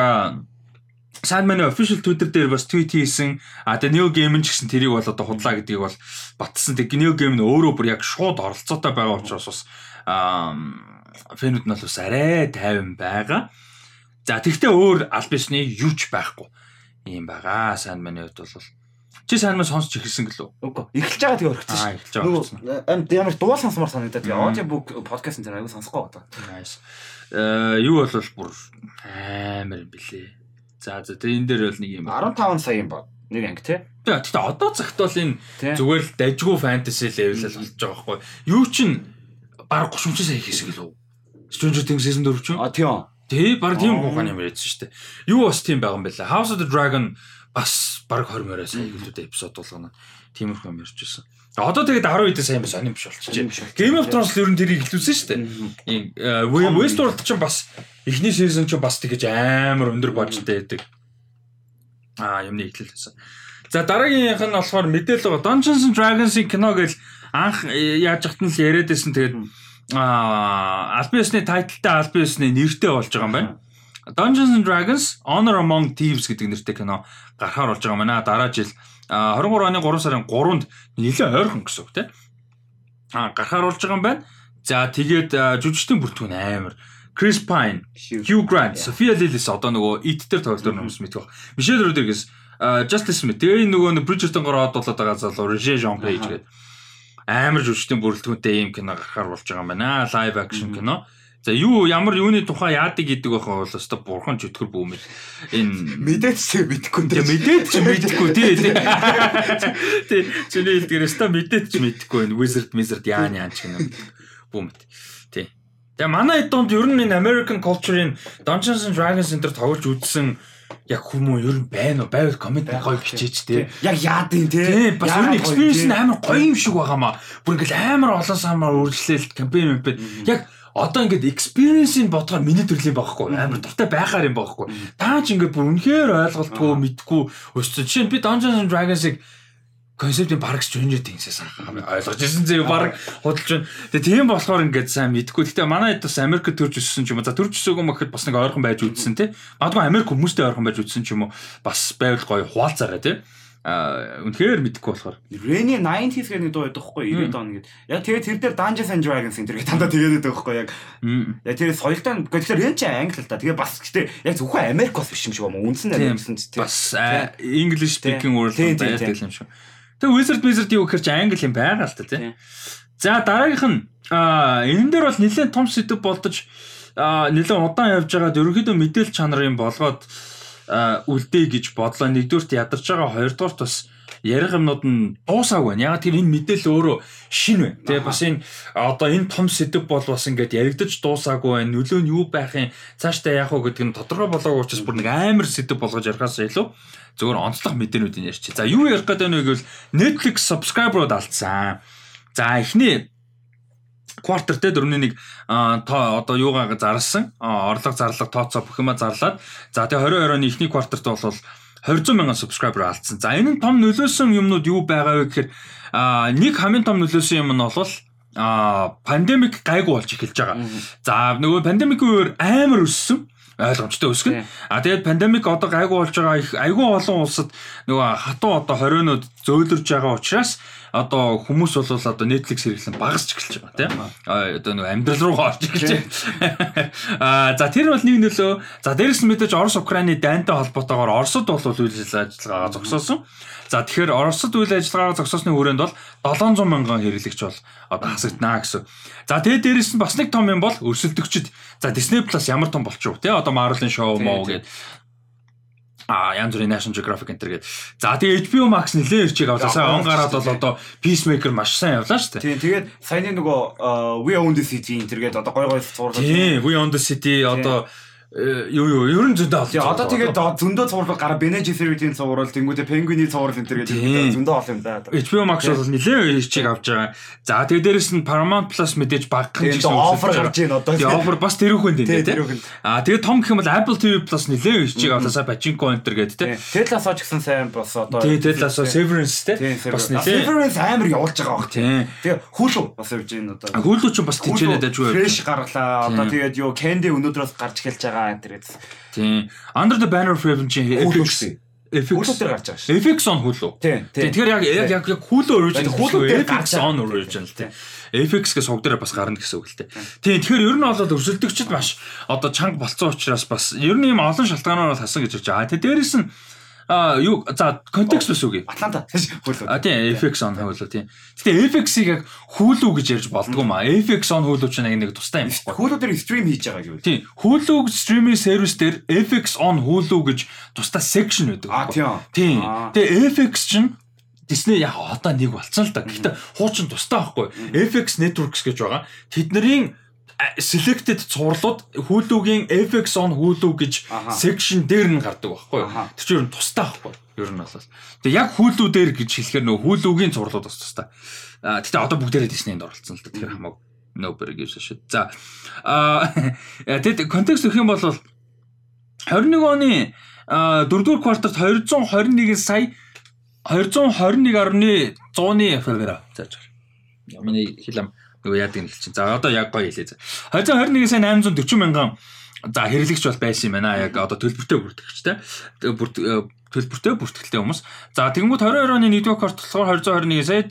Sandman-ы official Twitter дээр бас tweet хийсэн. А тэгээ Neo Game ч гэсэн тэрийг бол одоо худлаа гэдгийг бол батсан. Тэг Neo Game нь өөрөө бүр яг шууд оролцоотой байгаа учраас бас фэнүүд нь бол бас арай тайван байгаа. За тэгтээ өөр аль бишний юу ч байхгүй юм байгаа. Sandman-ы хувьд бол Чи Sandman сонсч эхэлсэн гэлөө?
Үгүй. Эхэлж байгаа тэгээ орчихсон.
Аа, эхэлж байгаа.
Амьд ямар дуу сонсомор санагдаад тэгээ аудиобук подкастын зэрэг аягүй сонсохгүй байна.
Nice. Э юу бол бүр амар юм бэлээ. За за тэгээ энэ дээр бол нэг юм
15 сая юм ба. Нэг анги тий.
Тэгээ одоо цагт бол энэ зүгээр л дажгүй фэнтези левел л болж байгаа байхгүй. Юу чин баг 30 сая хийсэг л үү? Stranger Things season 4 чинь.
А тийм.
Тий, баг тийм гуйхааны юм шүү дээ. Юу бас тийм байгаа юм байна. House of the Dragon бас баг 20 морой сая гэлүүд эпизод болгоно. Тиймэрхүү юм ярьж байсан. Одоо тэгээд 10 эдээ сайн сонирм биш болчихжээ. Game of Thrones л ер нь тэрийг хэлүүлсэн шүү дээ. Westworld ч бас эхний season ч бас тэгэж амар өндөр бажтай байдаг. Аа юмны эхлэл байсан. За дараагийнх нь болохоор мэдээлэл Dungeons and Dragons-ийн кино гэж анх э, яаж хатан л яриад байсан. Тэгээд аа Albion-ы тайлтай Albion-ы нэртэй болж байгаа юм байна. Dungeons and Dragons Honor Among Thieves гэдэг нэртэй кино гарахаар болж байгаа юм байна. Дараа жил 23 оны 3 сарын 3-нд нэлээд ойрхон гэсэн үг тийм. Аа гарахаар болж байгаа юм байна. За тэгээд жүжигчдийн бүртгүүн амар. Chris Pine, Hugh Grant, Sophia Lillis одоо нөгөө It дээр тоглолтоор хүмүүс баг. Michelle Rodriguez, Justice Smith. Тэгээ нөгөө Bridgerton-гоор одуулаад байгаа залуу Roger Jean Page гэдэг амар жүжигчдийн бүрэлдэхүүнтэй ийм кино гарахаар болж байгаа юм байна. Live action кино. За юу ямар юуны тухай яадаг гэдэг байхаа бол өстой бурхан ч өтгөр бүүмэл энэ
Мэдээч чи мэдэхгүй
Тэгээ мэдээд ч мэдэхгүй тий. тий. Чиний хэлдгээр өстой мэдээд ч мэдэхгүй энэ wizard wizard яан яан ч гэнэ. Бүүмэт. Тэгээ манай эдонд ер нь энэ American culture-ийн Dungeons and Dragons энэ төр тоглож үзсэн яг хүмүүс ер нь байна уу? Байвал комент гоё бичээч тий.
Яг яадын тий.
Тий, бас ер нь experience нь амар гоё юм шиг байгаамаа. Бүр ингээл амар олон самаар үргэлжлээл кампайн юмпэд яг одоо ингээд experience-ийг бодохоор миний төрлийн байхгүй амар дуртай байхаар юм байхгүй. Таа ч ингээд бүр үнэхээр ойлголтгүй мэдгүй өссөн. Жишээ нь би Dungeons and Dragons-ыг концептын бараг Stranger Things-ээс ойлгож ирсэн зөө бараг худалж байна. Тэгээ тийм болохоор ингээд сайн мэдгүй. Гэтэ манай хэд бас Америк төрж өссөн ч юм уу. За төрж өсөөгүй мэхэд бас нэг ойрхон байж үзсэн тий. Магадгүй Америк хүмүүстэй ойрхон байж үзсэн ч юм уу. Бас байвал гоё хуваалцаагаа тий. Аа үнэхээр мэдгүй болохоор.
Reni 90s гэх нэг дуу байдаг хгүй 90 он гээд. Яг тэгээ тэр дээр Dungeons and Dragons энэ төргээ дандаа тэгээд байдаг хгүй яг. Яг тэр соёлтой гэхдээ Ren чи англи л та. Тэгээ бас гэхдээ яг зөвхөн Америк бас биш юм шиг байна. Үндсэн Америксэн ч
тийм. Бас English speaking world байдаг юм шиг. Тэгээ Wizard Wizard юу гэхээр чи англи юм байгаа л та тийм. За дараагийнх нь энэ дээр бол нэлээд том сэдв болдож нэлээд удаан явж байгаад ерөнхийдөө мэдээлэл чанарын болгоод үлдээ гэж бодлоо. Нэгдүгürt ядарч байгаа, хоёрдугаарт бас ярих юмнууд нь дуусааг байна. Яг тэр энэ мэдээлэл өөрөө шин байна. Тэгээ бас энэ одоо энэ том сэдв бол бас ингээд яригдаж дуусаагүй байна. Нөлөө нь юу байх юм, цаашдаа яах вэ гэдэг нь тодорхой болоогүй учраас бүр нэг амар сэдв болгож ярихаас илүү зөвөр онцлог мэдээнүүдийг ярьчих. За юу ярих гэдэг нь гэвэл Netflix subscriber-ууд алдсан. За эхний квартер те 4.1 тоо одоо юугаа зарлсан орлого зарлага тооцоо бүх юма зарлаад за тэгээ 22 оны эхний квартерт бол 200 мянган subscriber алдсан. За энэ нь том нөлөөсөн юмнууд юу байгаа вэ гэхээр нэг хамгийн том нөлөөсөн юм нь бол а пандемик гайгүй болж эхэлж байгаа. За нөгөө пандемикийн үеэр амар өссөн ойлгомжтой өсгөн. А тэгээд пандемик одоо гайгүй болж байгаа их айгүй олон улсад нөгөө хатуу одоо хорионод зөөлрж байгаа учраас одоо хүмүүс бол одоо Netflix хэрэглэн багасч эхэлж байгаа тийм. Одоо нөгөө амьдрал руу орж эхэлж байгаа. А за тэр бол нэг нөлөө. За дээрэс нь мэдээж Орос Украины дайнтай холбоотойгоор Оросд бол үйл ажиллагаа зогсоосон. За тэгэхээр Оросд үйл ажиллагаагаа зогсоосны хүрээнд бол 700 мянган хэрэглэгч бол одоо хасагдана гэсэн. За тэгээд дээрэс нь бас нэг том юм бол өрсөлдөгчд за Disney Plus ямар том болчих вэ? Тэ одоо Marvel-ын шоу моо гэдэг а янз бүрийн National Geographic энэ гээд. За тэгээ HBO Max нэлээд ирчиг авлаа. Сая он гараад бол одоо Peacemaker маш сайн явлаа шүү дээ.
Тийм тэгээд саяны нөгөө We Own the City энэ төргээд одоо гой гой зураг.
Тийм We Own the City одоо юу юу ер нь зөндөө
олж. Одоо тэгээд зөндөө цуврал гараа Bene Gesserit-ийн цуврал, тэнгуүтэй Penguin-ийн цуврал энэ төр гэдэг зөндөө олон юм да.
HBO Max бол нэлээд ирчиг авч байгаа. За тэгээд дээрэс нь Paramount Plus мэдээж багхан
гэсэн офер гарч ийн одоо.
Тэгээд офер бас тэрүүхэн дээ тийм. Аа тэгээд том гэх юм бол Apple TV Plus нэлээд ирчиг авлаа сая Pachinko Enter гэдэг тийм.
Telas-оо ч гэсэн сайн бас одоо.
Тэгээд Telas-оо Severance тийм.
Бас нэлээд Severance амар явуулж байгаа баг тийм. Тэгээд Hulu бас явж ийн одоо.
Hulu ч бас дэж
үү. Fresh гаргалаа. Одоо тэгээд юу Candy өнөөдрөөс гарч эхэлж байгаа төр гэсэн.
Тийм. Under the Banner of Heaven чинь
FX
FX
дээр гарч байгаа шүү.
FX on Hulu.
Тийм.
Тэгэхээр яг яг яг Hulu original Hulu дээр гарч on original тийм. FX гэх сувг дээр бас гарна гэсэн үг л дээ. Тийм. Тэгэхээр ер нь бол өрсөлдөгчд маш одоо чанга болцсон учраас бас ер нь ийм олон шалтгаанаар хасан гэж хэлж байгаа. Тэгээ дээрэс нь А юу за контекст бас үгүй.
Атланта.
А тийм FX on хуулуу тийм. Гэтэ FX-ийг яг хүүлүү гэж ярьж болдгоо маа. FX on хүүлүү чинь нэг тустай юм
байна. Хүүлүү дээр стрим хийж байгаа гэвэл.
Тийм. Хүүлүү стриминг сервис дээр FX on хүүлүү гэж тустай section байдаг.
А тийм.
Тийм. Тэгээ FX чинь Disney яг одоо нэг болцсон л да. Гэхдээ хуучин тустай байхгүй. FX Networks гэж байгаа. Тэдний selected цувралууд хүүлүүгийн FX on хүүлүү гэж section дээр нь гардаг байхгүй юу. Тэр чинь тустай байхгүй. Ер нь бол. Тэгээ яг хүүлүү дээр гэж хэлэхээр нөө хүүлүүгийн цувралууд бас тустай. А тэгтээ одоо бүгдээрээ Disney-нд оролцсон л да. Тэгэхээр хамаагүй nobody gives a shit. За а тэгэд контекст өгөх юм бол 21 оны 4-р кварталд 221 сая 221.100-ны фервера зааж хэл ам нөгөө яадаг нь хэлчихин. За одоо яг гоё хэлээ. 2021 сая 840 мянган за хэрэглэгч бол байсан юм байна. Яг одоо төлбөртэй бүртгэгчтэй. төлбөртэй бүртгэлтэй хүмүүс. За тэгэнгүүт 22 оны 1-р квартал болохоор 221 сая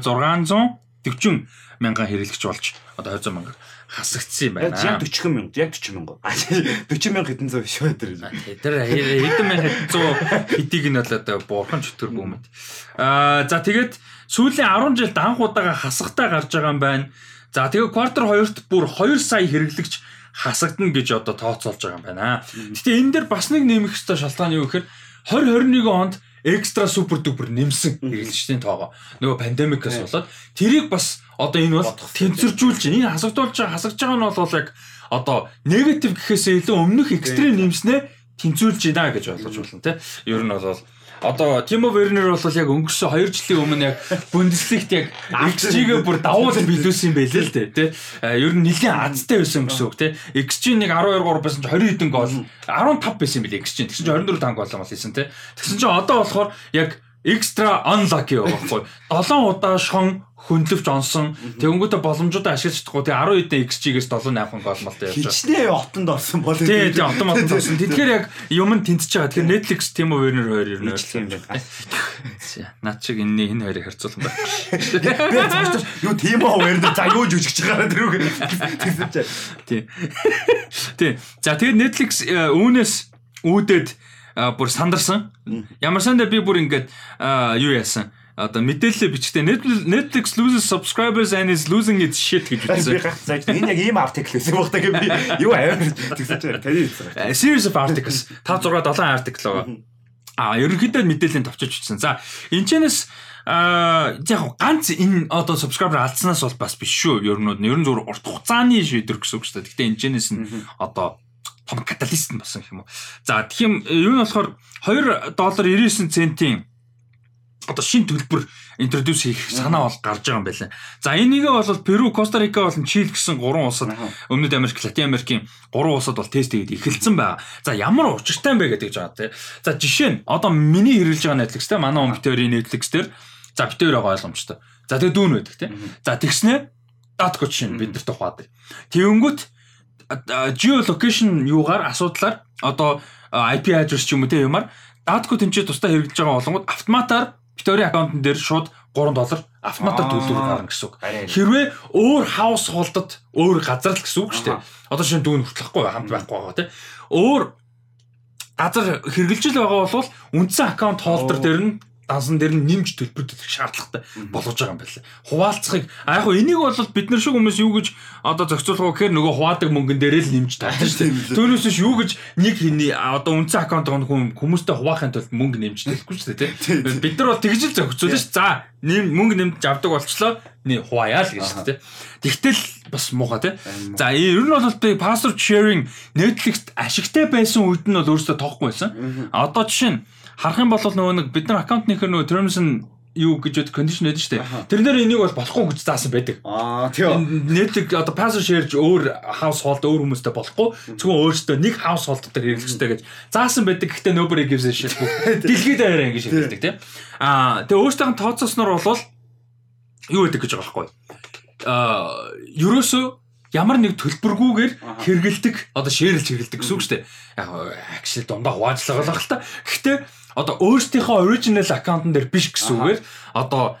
640 мянган хэрэглэгч болж одоо 200 мянга хасагдсан юм байна.
Яг 40 мянга, яг 40 мянга. 40 мянга хэдэн зуун шүү
дээ. Тэр хэдэн мянга хэдэн зуун хэдийг нь бол одоо бурхан чөтгөр бүүмэд. Аа за тэгээд сүүлийн 10 жилд анх удаага хасахтаа гарч байгаа юм байна. За тэгээ квартер 2-т бүр 2 сая хэрэглэгч хасагдана гэж одоо тооцоолж байгаа юм байна. Гэтэ энэ дээр бас нэг нэмэх ёстой шалтгаан юу гэхээр 2021 онд экстра супер дупер нэмсэн хэрэглэгчдийн тоогоо. Нөгөө пандемикаас болоод тэрийг бас одоо энэ бол тэнцвэржүүлж энэ хасагдуулж байгаа хасагдж байгаа нь бол яг одоо негатив гэхээсээ илүү өмнөх экстрем нэмснээ тэнцвүүлж байна гэж ойлгож болно те. Ер нь бол одоо Тимо Вернер бол яг өнгөрсөн 2 жилийн өмнө яг Бундеслигт яг XG-гээ бүр давуулж билүүлсэн юм байлээ л дээ тий. Ер нь нэлийн азтай байсан гэсэн үг тий. XG нэг 12 3 байсан чи 20 хэдэн гол 15 байсан юм билээ XG. Тэгсэн чи 24 танк болоо болсон тий. Тэгсэн чи одоо болохоор яг экстра unlucky байхгүй. 7 удаа шон хөндлөвч онсон. Тэгэнгүүтээ боломжуудаа ашиглаж чадахгүй. Тэгээ 10 хэдэн XG-гээс 7 8 гол малтай явж байгаа.
Хичнээн отонд орсон бол
тий, тий, автоматд орсон. Тэгэхээр яг юм нь тэнцэж байгаа. Тэгэхээр Netflix Timo Werner хоёр ер нь
юм байна.
Наад чиг энэ энэ хоёрыг харьцуулсан байх.
Би цааш юу Timo Werner за юу жүжигч байгаа дэрүүг тэгсэн чинь.
Тий. Тий. За тэгээд Netflix үүнээс үүдээд бүр сандарсан. Ямар сандаа би бүр ингээд юу яасан одоо мэдээлэл бичгтээ Netflix loses subscribers and is losing its shit гэж
үзсэн. Би гацааж энэ яг ийм артикл байсан байх та би юу амар тэгсэн чинь таны
хэлсэн. Series of articles 5 6 7 артикл байгаа. А ерөнхийдөө мэдээллийн товчиж бичсэн. За энэчнээс а яг ганц энэ одоо subscriber алдснаас бол бас биш шүү. Ер нь ер нь зөв урт хугацааны шийдвэр гэсэн үг шүү дээ. Гэтэ энэчнээс нь одоо том каталист нь болсон юм уу. За тэгм юу нь болохоор 2 доллар 99 центийн одоо шин төлбөр интродюс хийх санаа бол гарч байгаа юм байна. За энийгээ бол Перу, Коста-Рика болон Чили гэсэн гурван улсад Өмнөд Америк, Латин Америкийн гурван улсад бол тест хийгээд эхэлсэн байгаа. За ямар учиртай юм бэ гэдэг жаа тий. За жишээ нь одоо миний хэрэглэж байгаа Netflix те манай компьютерийн Netflix дээр за битээр байгаа ойлгомжтой. За тэгээ дүүн байдаг тий. За тэгснэ датко чинь бид нарт ухаадаг. Тэгэнгүүт geolocation юугаар асуудлаар одоо IP address ч юм уу те юмар датко тэмцээ тусдаа хэрэглэж байгаа болгоод автоматар Victoria аккаунтн дээр шууд 3 доллар автоматар төлөвлөгөө гарна гэсэн үг. Хэрвээ өөр хаус холдод өөр газар л гэсэн үг шүү дээ. Одоо шинэ дүүн хүртлэхгүй хамт байхгүй байгаа тийм. Өөр газар хэрэгжилж байгаа бол үндсэн аккаунт холдер дээр нь дансан дээр нь нэмж төлбөр төлөх шаардлагатай болгож байгаа юм байна. Хуваалцахыг а яг энийг бол бид нар шиг хүмүүс юу гэж одоо зохицуулах гэхээр нөгөө хуваадаг мөнгөн дээрээ л нэмж тавьдаг шүү дээ. Түүнээс биш юу гэж нэг хэний одоо үндсэн аккаунт хүн хүмүүстэй хуваахын тулд мөнгө нэмж төлөхгүй шүү дээ тий. Бид нар бол тэгж л зохицуулна шүү. За нэм мөнгө нэмж авдаг болчлоо нэ хувааяа л гэж шүү дээ. Тэгтэл бас муухай тий. За ер нь бол би password sharing Netflix ашигтай байсан үед нь бол өөрөөсөө тоохгүй байсан. Одоо жишээ нь харах юм бол нөгөө нэг бид нар аккаунтныхэр нөгөө terms нь юу гэж бод кондишн байдаг шүү дээ. Тэрнэр энийг бол болохгүй гэж заасан байдаг.
Аа тийм.
Netflix одоо password shareж өөр house hold өөр хүмүүстэй болохгүй. Зөвхөн өөрөөсөө нэг house hold дээр хэрэглэхтэй гэж заасан байдаг. Гэхдээ nobody gives a shit. Дэлхийд аваараа ингэж хэлдэг тийм. Аа тэгээ өөрөөсөө тооцоосноор бол юу байдаг гэж байгаа байхгүй. Аа ерөөсөө ямар нэг төлбөргүйгээр хэрэгэлдэг одоо шеэрлж хэрэгэлдэг гэсэн үг шүү дээ. Яг actually дундаа хуваажлага болох л та. Гэхдээ одоо өөрсдийнхөө original аккаунтн дээр биш гэсэн үгээр одоо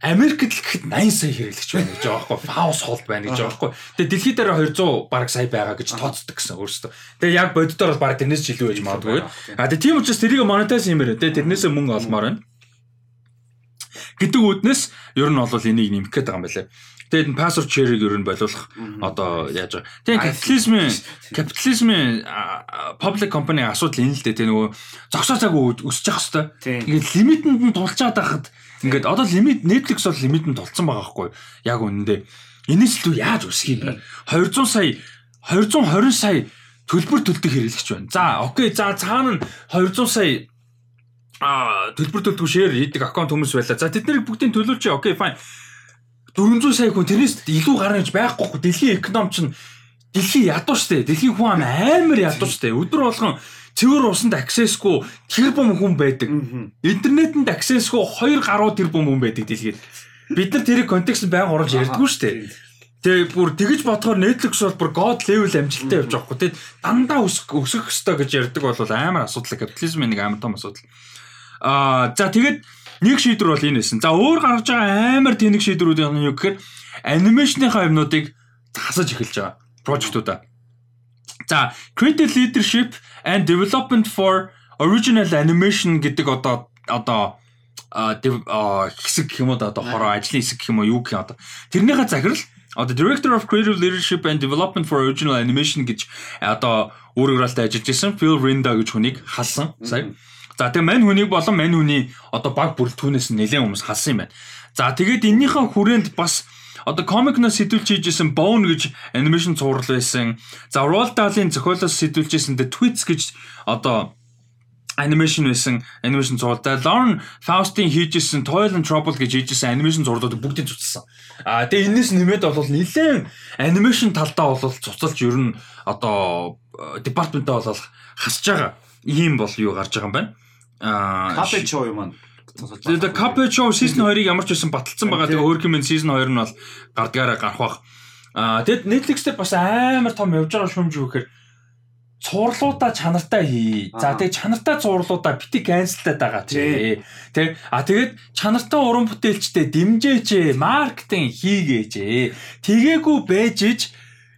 Америкт л гэхэд 80 сая хэрэглэгч байна гэж байгаа байхгүй. Фаус холд байна гэж байгаа байхгүй. Тэгээ дэлхийд дээр 200 бараг сая байгаа гэж тооцдог гэсэн өөрөөсөө. Тэгээ яг боддоор бол бараг тэрнээс ч илүү байж магадгүй. А тэгээ тийм учраас тэрийг монетайз хиймээр тэгээ тэрнээсээ мөнгө олмоор байна. Гэдэг үүднээс ер нь бол энийг нэмэх гээд байгаа юм байна лээ. Тэгээд password share-ийг ер нь болиулах одоо яаж байгаа. Тэгээд капитализмын капитализмын public company асуудал энэ л дээ. Тэгээ нөгөө зогсоо цаг өсөж явах хэвээр. Ингээд лимитэнд нь тулчаад байхад ингээд одоо лимит Netflix бол лимитэнд тулцсан байгаа байхгүй яг үнэндээ. Энэс л яаж өсөх юм бэ? 200 сая 220 сая төлбөр төлдөг хэрэглэгч байна. За окей за цаана нь 200 сая а төлбөр төлдөг шеэр хийдэг аккаунт хүмүүс байла. За тэднийг бүгдийг төлүүлчих. Окей fine 400 сая хүн тэрнээс илүү гарна гэж байхгүй. Дэлхийн эконом чинь дэлхийн ядуу штэ. Дэлхийн хүн ам амар ядуу штэ. Өдөр болгон цэвэр усанд аксесгүй тэр бум хүн байдаг. Интернетэнд аксесгүй 2 гаруй тэр бум хүн байдаг дэлхийд. Бид нар тэрийг контекст байнга оруулж ярьдгүй штэ. Тэгээ бүр тэгэж бодохоор Netflix бол бүр god level амжилттай явж байгаа хгүй. Тэгээд дандаа өсөх өсөх хөстэй гэж ярьдаг бол амар асуудал капитализмын нэг амар том асуудал. Аа за тэгээд Нэг шийдвэр бол энэ байсан. За өөр гарч байгаа амар тэнэг шийдвэрүүд нь юу гэхээр анимашныхаа юмнуудыг хасаж эхэлж байгаа прожектуудаа. За creative leadership and development for original animation гэдэг одоо одоо хэсэг гэх юм уу одоо хороо ажлын хэсэг гэх юм уу юу гэх юм одоо тэрнийхээ захирал одоо Director of Creative Leadership and Development for Original Animation гэж одоо өөрөөрөлтөй ажиллаж исэн Phil Rinda гэж хүнийг халсан сая. За тэгээ мань хүнийг болон мань хүний одоо баг бүрэлдэхүүнээс нэлээд хүмүүс халсан юм байна. За тэгээд эннийхэн хүрээнд бас одоо комикноос сэтүүлж хийжсэн Bone гэж анимашн цуврал байсан. За Roald Dahl-ийн зохиолоос сэтүүлжсэн The Tweets гэж одоо анимашн байсан анимашн. За Lauren Faust-ийн хийжсэн Toil and Trouble гэж хийжсэн анимашн зурвалууд бүгдийг цуцсан. А тэгээ энэс нэмээд бол нэлээд анимашн талдаа бол цуцалж ер нь одоо департаментаа бол хасж байгаа. Ийм бол юу гарч байгаа юм байна.
Капе Чо юм аа.
Тэгээ Капе Чо season 2-ыг ямар ч байсан баталсан байгаа. Тэгээ өөр юм season 2 нь бол гардгаараа гарах бах. Аа тэгэд Netflix дээр бас амар том явж байгаа шүүмж юу гэхээр цуурлуудаа чанартай хий. За тэгээ чанартай цуурлуудаа бити канселтаад байгаа чи. Тэ а тэгээд чанартай уран бүтээлчтэй дэмжээч, маркетинг хийгээч. Тэгээгүй бэжж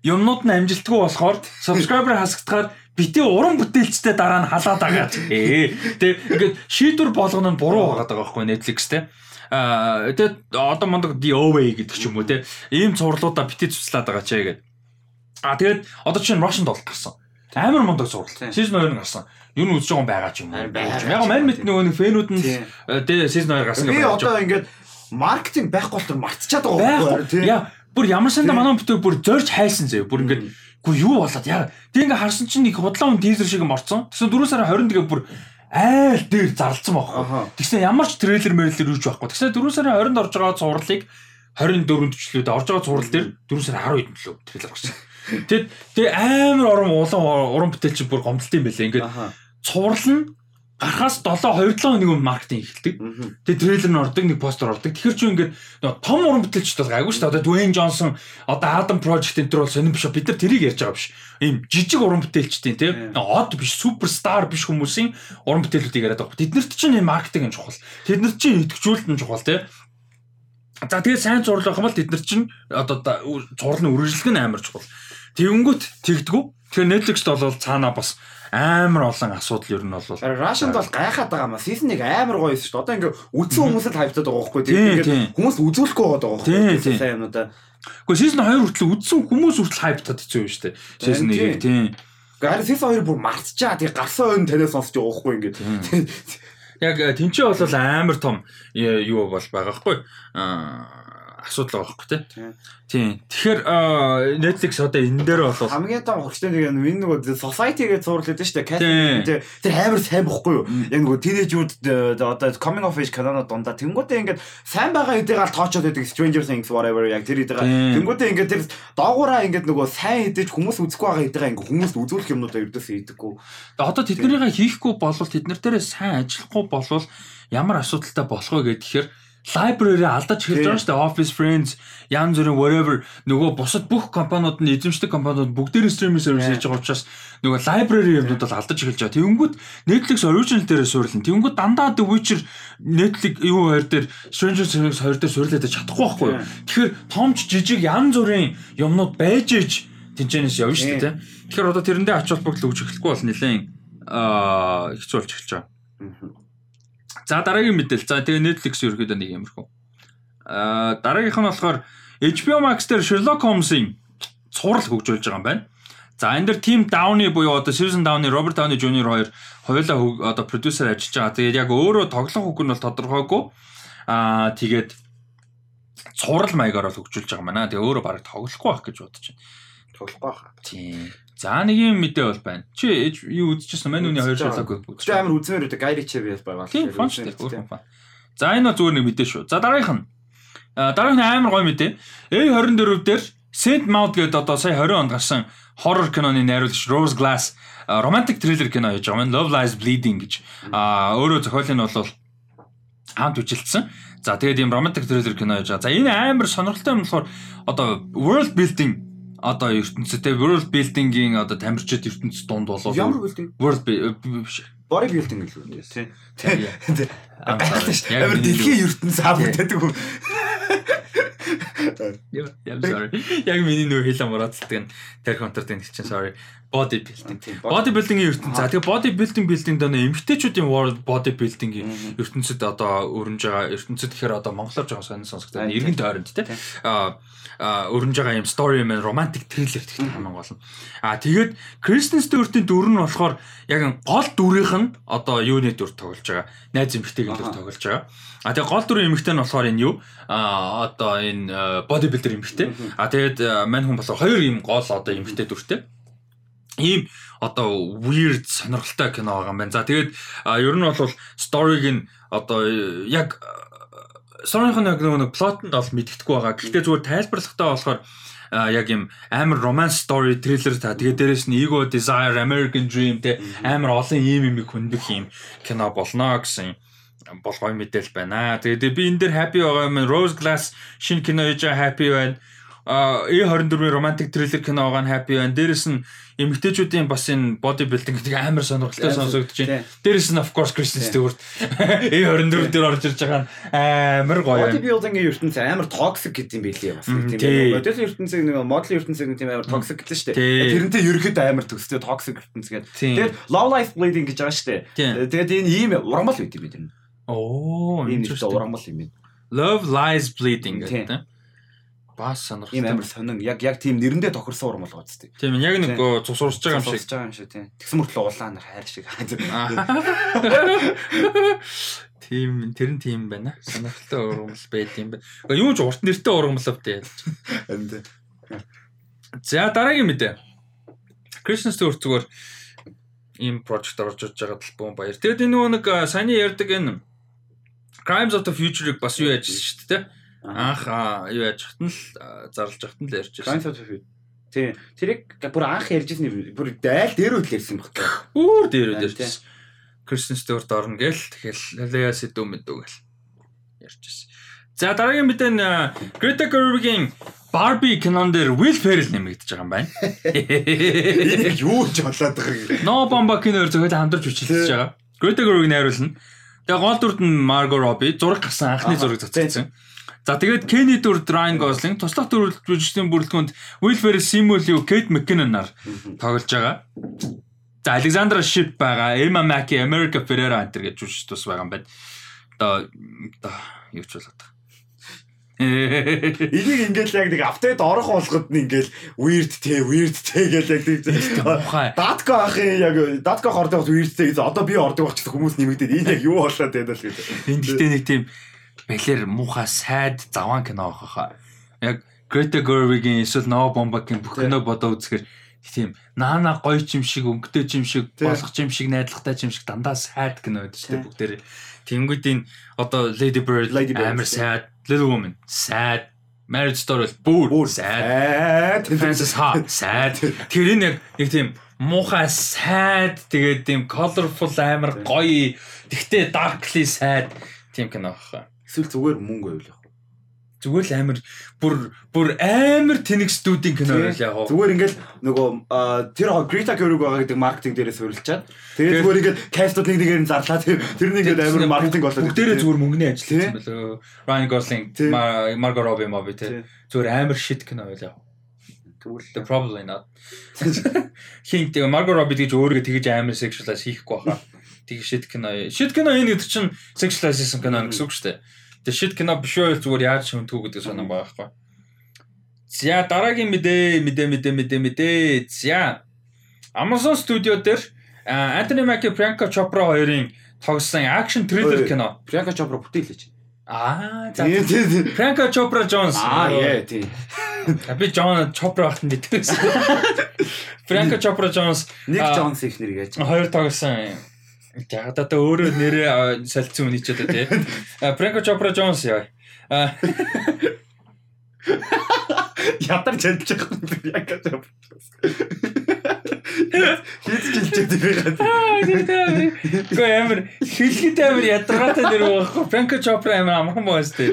юмнууд нь амжилтгүй болохоор subscriber хасагдахаар бити уран бүтээлчтэй дараа нь халаад байгаа. Тэ ингээд шийдвэр болгоно нь буруу байгаа байхгүй Netflix те. А тэгээд одоо мондог the away гэдэг ч юм уу те. Ийм цуурлуудаа бити цуцлаад байгаа чи гэдэг. А тэгээд одоо чинь Russian доллар гарсан. Амар мундаг зурлал. Season 2 гарсан. Юу нь үзэж байгаа юм байгаа ч юм уу. Яг мань мэд нөгөө нэг фэнүүд нь тэгээ season 2 гарсан
гэж байна. Би одоо ингээд маркетинг байхгүй бол мартчихад байгаа
байхгүй. Яа бүр ямар санда манай бүтээ бүр зорж хайсан заяа. Бүр ингээд гүү юу болоод яа. Тэг ингээд харсан чинь нэг худлаа хүн тийзер шиг морцсон. Тэгсэн 4 сарын 20 тэгээ бүр айл дээр зарлцсан байхгүй. Тэгсэн ямар ч трейлер мэрлэр юуч байхгүй. Тэгсэн 4 сарын 20-нд орж байгаа цувралыг 24-нд төчлөөд орж байгаа цуврал дээр 4 сарын 10-нд төлөө трейлер гарсан. Тэгэд тэг амар орон улаан уран бүтээлч бүр гомдолт юм байлаа. Ингээд цуврал нь гарахаас 7 2 7 хоногийн өмнө маркетинг эхэлдэг. Тэгээ трейлер нь ордог, нэг постэр ордог. Тэгэхээр чи ингээд том уран бүтээлчд бол гайгүй шүү дээ. Одоо Dwayne Johnson, одоо Adam Project энэ төр бол сонирм биш. Бид нар тэрийг ярьж байгаа биш. Ийм жижиг уран бүтээлчдийн тийм од биш, суперстар биш хүмүүсийн уран бүтээлүүдийг яриад байгаа. Тэднэрт чинь энэ маркетинг нь чухал. Тэднэрт чинь идэвхжүүлэлт нь чухал тийм. За тэгээд сайн зурлах юм бол тэд нар чинь одоо зурлын үргэлжлэх нь амар чухал. Тэгэнгүүт тэгдэггүй. Тэгэхээр Netflix-д бол цаанаа бас амар олон асуудал ер нь бол
Russian-д бол гайхаад байгаа маа. Season 1 амар гоё шүү дээ. Одоо ингээ үдсэн хүмүүс л хайптаад байгаа байхгүй тийм. Ингээ хүмүүс үзүүлэхгүй байгаа байхгүй. Сайн юмудаа.
Гэхдээ Season 2 хүртэл үдсэн хүмүүс хүртэл хайптаад юм шүү дээ. Season 1 тийм.
Гэхдээ Season 2 бүр мартчаа. Тэг гарсан ойн танаас сонсож байгаа байхгүй ингээ.
Яг тэнцээ бол амар том юу бол байгаа байхгүй. Аа асуудал байгаа байхгүй тий. Тийм. Тэгэхээр Netflix одоо энэ дээр бол
хамгийн том хөгжтэй нэг энэ нөгөө society гэж зурлаад байна шүү дээ. Тэр амар сайн бохгүй юу? Яг нөгөө teenage-үүд одоо coming of age канонод дундаа тэнгуүтээ ингээд сайн байгаа хэдийг аль тоочод байдаг Stranger Things whatever яг тэр хэдийг тэнгуүтээ ингээд тэр доогуураа ингээд нөгөө сайн хэдэж хүмүүс үзэхгүй байгаа хэдийг ингээд хүмүүс үзүүлэх юмнуудаа ердөөсөө хийдэггүй.
Одоо тэднэрийг хийхгүй болвол тэднэр дээрээ сайн ажиллахгүй болвол ямар асуудалтай болох вэ гэхээр library алдаж эхэлж байгаа шүү дээ. Office Friends, янз бүрийн whatever нөгөө бусад бүх компаниуд нь эзэмшдэг компаниуд бүгдээрээ streaming service хийж байгаа учраас нөгөө library юмнууд бол алдаж эхэлж байгаа. Тэнгүүд Netflix original дээрээ суурлан. Тэнгүүд дандаа The Witcher Netflix юу хоёр дээр Stranger Things хоёр дээр суурлаад чадахгүй байхгүй юу? Тэгэхээр томч жижиг янз бүрийн юмнууд байж ээж тэнцэнээс явна шүү дээ. Тэгэхээр одоо тэрэндээ ач холбогдол өгч эхлэхгүй бол нэлээд аа хэцүү болж эхэлж байгаа. За дараагийн мэдээлэл. За тэгээ Netflix ерөөхдөө нэг юмрхүү. Аа дараагийнх нь болохоор HBO Max дээр Sherlock Holmes-ийн цуврал хөгжүүлж байгаа юм байна. За энэ дэр Team Downey буюу одоо Susan Downey, Robert Downey Jr хоёр хоёулаа одоо продюсер ажиллаж байгаа. Тэгээд яг өөрөө тоглох үг нь бол тодорхойгүй. Аа тэгээд цуврал маягаар бол хөгжүүлж байгаа юм байна. Тэгээ өөрөө бараг тоглохгүй байх гэж бодож байна.
Тоглохгүй байх.
Тийм. За нэг юм мэдээ бол байна. Чи юу үзчихсэн мань үний хоёр шалгаагүй
үзсэн. Чи амар үзмээр үү Гайри Чеви байгаа.
Тийм фан шүү дээ. За энэ зүгээр нэг мэдээ шүү. За дараагийнх нь. Дараагийнх нь амар гоё мэдээ. A24 дээр Saint Maud гэдэг одоо сая 20 онд гарсан хоррор киноны найруулагч Rose Glass romantic thriller кино хийж байгаа. Love Lies Bleeding гэж. Аа өөрөө зохиолын нь бол хамт үжилсэн. За тэгээд ийм romantic thriller кино хийж байгаа. За энэ амар сонирхолтой юм болохоор одоо world building одоо ертөнцтэй world building-ийн одоо тамирчид ертөнц дунд болов
ямар building
world биш
body building л үү тий. Амар дэлхийн ертөнц бүтээдэг үү.
I'm sorry. Яг миний нөө хэлэн мурааддаг нь тэр контракт нэг чинь sorry. Body building. Body building-ийн ертөнц. За тэгээ body building building доо эмгтээчүүдийн world body building-ийн ертөнцид одоо өрнж байгаа ертөнцид тэгэхээр одоо монголоор жоохон сонир сонсогдсон. Иргэн тойронд те. Аа өрнж байгаа юм story man romantic thriller гэх юм гол нь. Аа тэгээд Kristen Stewart-ийн дүр нь болохоор яг гол дүрийнх нь одоо юуны дүр тоглож байгаа. Найз эмэгтэйгийн дүр тоглож байгаа. А тэгээ гол дүрийн эмэгтэй нь болохоор энэ юу? А одоо энэ bodybuilder эмэгтэй. А тэгээд мань хүн болохоор хоёр юм гол одоо эмэгтэй дүртэй ийм одоо weird сонирхолтой кино байгаа юм байна. За тэгээд ер нь бол storyг нь одоо яг storyгийн яг нэг plot нь бол мэддэхгүй байгаа. Гэхдээ зүгээр тайлбарлахтаа болохоор яг юм амар romance story thriller та тэгээд дээрэс нь ego desire American dream те амар олон ийм юм хүндэх юм кино болно гэсэн болгой мэдээл байна. Тэгээд би энэ дээр happy байгаа юм. Rose Glass шинэ кино хийж байгаа happy байна а E24-ийн romantic thriller кино байгаа нь happy байна. Дээрэс нь эмэгтэйчүүдийн бас энэ body building гэдэг амар сонирхолтой сонсогдож байна. Дээрэс нь of course Kristen Stewart E24 дээр орж ирж байгаа нь амар гоё.
Body building-ийн ертөнц амар toxic гэдэг юм билий бас тийм ээ. Модель ертөнцийг нэг модель ертөнцийг нэг тийм амар toxic гэдэг шүү дээ. Тэрнтэй ерөөд амар төстэй toxic ертөнц гэдэг. Тэгээд love life bleeding гэж байгаа шүү дээ. Тэгээд энэ ийм ургамал байт юм бид.
Оо,
ийм нэг ургамал юм байна.
Love lies bleeding гэдэг. Бас сонирхолтой.
Ийм амар сонин яг яг тийм нэрэндээ тохирсон урам болгоод зү.
Тийм яг нэг цус урсж байгаа юм шиг.
Урсж байгаа юм шиг тийм. Тэгсэн мөртлөө улаан нар хайр шиг.
Тийм тэр нь тийм байна. Сонирхолтой ургамал байд юм байна. Юу ч урт нэртэй ургамал автай ялж. За дараагийн мэдээ. Christmas Tour зүгээр ийм project орж ирж байгаа талбай баяр. Тэгэд энэ нөгөө нэг саяны ярьдаг энэ Crimes of the Future-ыг бас юу яжсэн шүү дээ анх юу яаж хат нь л зарлж хат нь л ярьж
байсан. Тийм. Тэрийг бүр анх ярьжсэн юм. Бүр дайл дээр үл ярьсан баг.
Бүр дээр үл ярьжсэн. Кристен Стюарт орно гээл тэгэл Лея Сэдүү мэдүү гэл ярьжсэн. За дараагийн мэдээ Greta Gerwig-ийн Barbie кинон дээр Will Ferrell нэмэгдэж байгаа юм байна.
Энэ юу ч болоод байгаа юм.
No Bomba киноор зөвхөн хамдарч бичлэж байгаа. Greta Gerwig найруулна. Тэгээ гол дүрд нь Margot Robbie зураг гарсан анхны зураг цацсан. За тэгээд Kenny дүр Ryan Gosling туслах дүр жүжигчдийн бүрэлдэхүүнд Will Ferrell, Simu Liu, Kate McKinnon-аар тоглож байгаа. За Alexandra Shipp байгаа, Emma Mackey, America Ferrera энэ гэж жүжигч тус байгаа юм байна. Одоо одоо юу ч болоод байгаа.
Энийг ингээл яг нэг апдейт орох болгоод нь ингээл weird те weird те гэж яг тийм датка ахын яг датка ордог weird те гэж одоо би ордог гэсэн хүмүүс нэмэгдээд энэ яг юу болоод байна л гэдэг.
Энэ гэдэг нэг тийм бэлэр муухай сайд заван кино байхаа. Яг Greta Gerwig-ийн эсвэл Noah Baumbach-ийн бүх кино бодоо үзэхээр тийм наана гоё юм шиг өнгөтэй юм шиг болох юм шиг найдлагатай юм шиг дандаа сайд кино байдаг шүү дээ бүгдээр. Тэнгүүд энэ одоо Lady Bird амар сайд, Little Woman сайд, Marriage Story бүр сайд, Frances Ha сайд. Тэр энэ яг нэг тийм муухай сайд тэгээд тийм colorful амар гоё тэгтээ darkly сайд тийм кино аах.
Эсвэл зүгээр мөнгө байвал яг.
Зүгээр л амар бүр бүр амар тэнэг студийн кино байл яг.
Зүгээр ингээл нөгөө тэр Greta Gerwig байгаа гэдэг маркетинг дээрээ суурилчаад тэгээд зүгээр ингээл кастууд нэг нэгээр нь зарлаа тэр тэр нэг ингээд амар маркетинг болоод
бүгдээрээ зүгээр мөнгөний ажил хийсэн байлоо. Ryan Gosling, Margot Robbie мови тэ. Зүгээр амар shit кино байл яг. Тэгвэл probably not. Хин тэгээ Margot Robbie гэж өөрийгөө тэгж амар sexualize хийхгүй баха. Тэг shit кино. Shit кино энэ гэдэг чинь sexualization кино гэсэн үг шүү дээ. Тэгээ shit кино биш үү зүгээр яаж шүнтгүү гэдэг санаа байгаа байхгүй. За дараагийн мэдээ мэдээ мэдээ мэдээ мэдээ. За Amazon Studio дээр Anthony Mackie, Priyanka Chopra хоёрын тогссон action thriller кино.
Priyanka Chopra бүтээлж.
Аа за. Priyanka Chopra Jones.
Аа яа тий.
Би John Chopra ахт нь мэддэгсэн. Priyanka Chopra Jones
нэг Jones их нэр гэж.
Хоёр тогсон Яг одоо өөрөө нэрээ солилцсон үний ч одоо тий. Franco Chopra Jones яа.
Ядар чадчих яг Chopra. Хийц жилчээд байгаа.
Гэхдээ амар хэлгээд амар ядаргаатай нэр байхгүй. Franco Chopra амар амархан боос тий.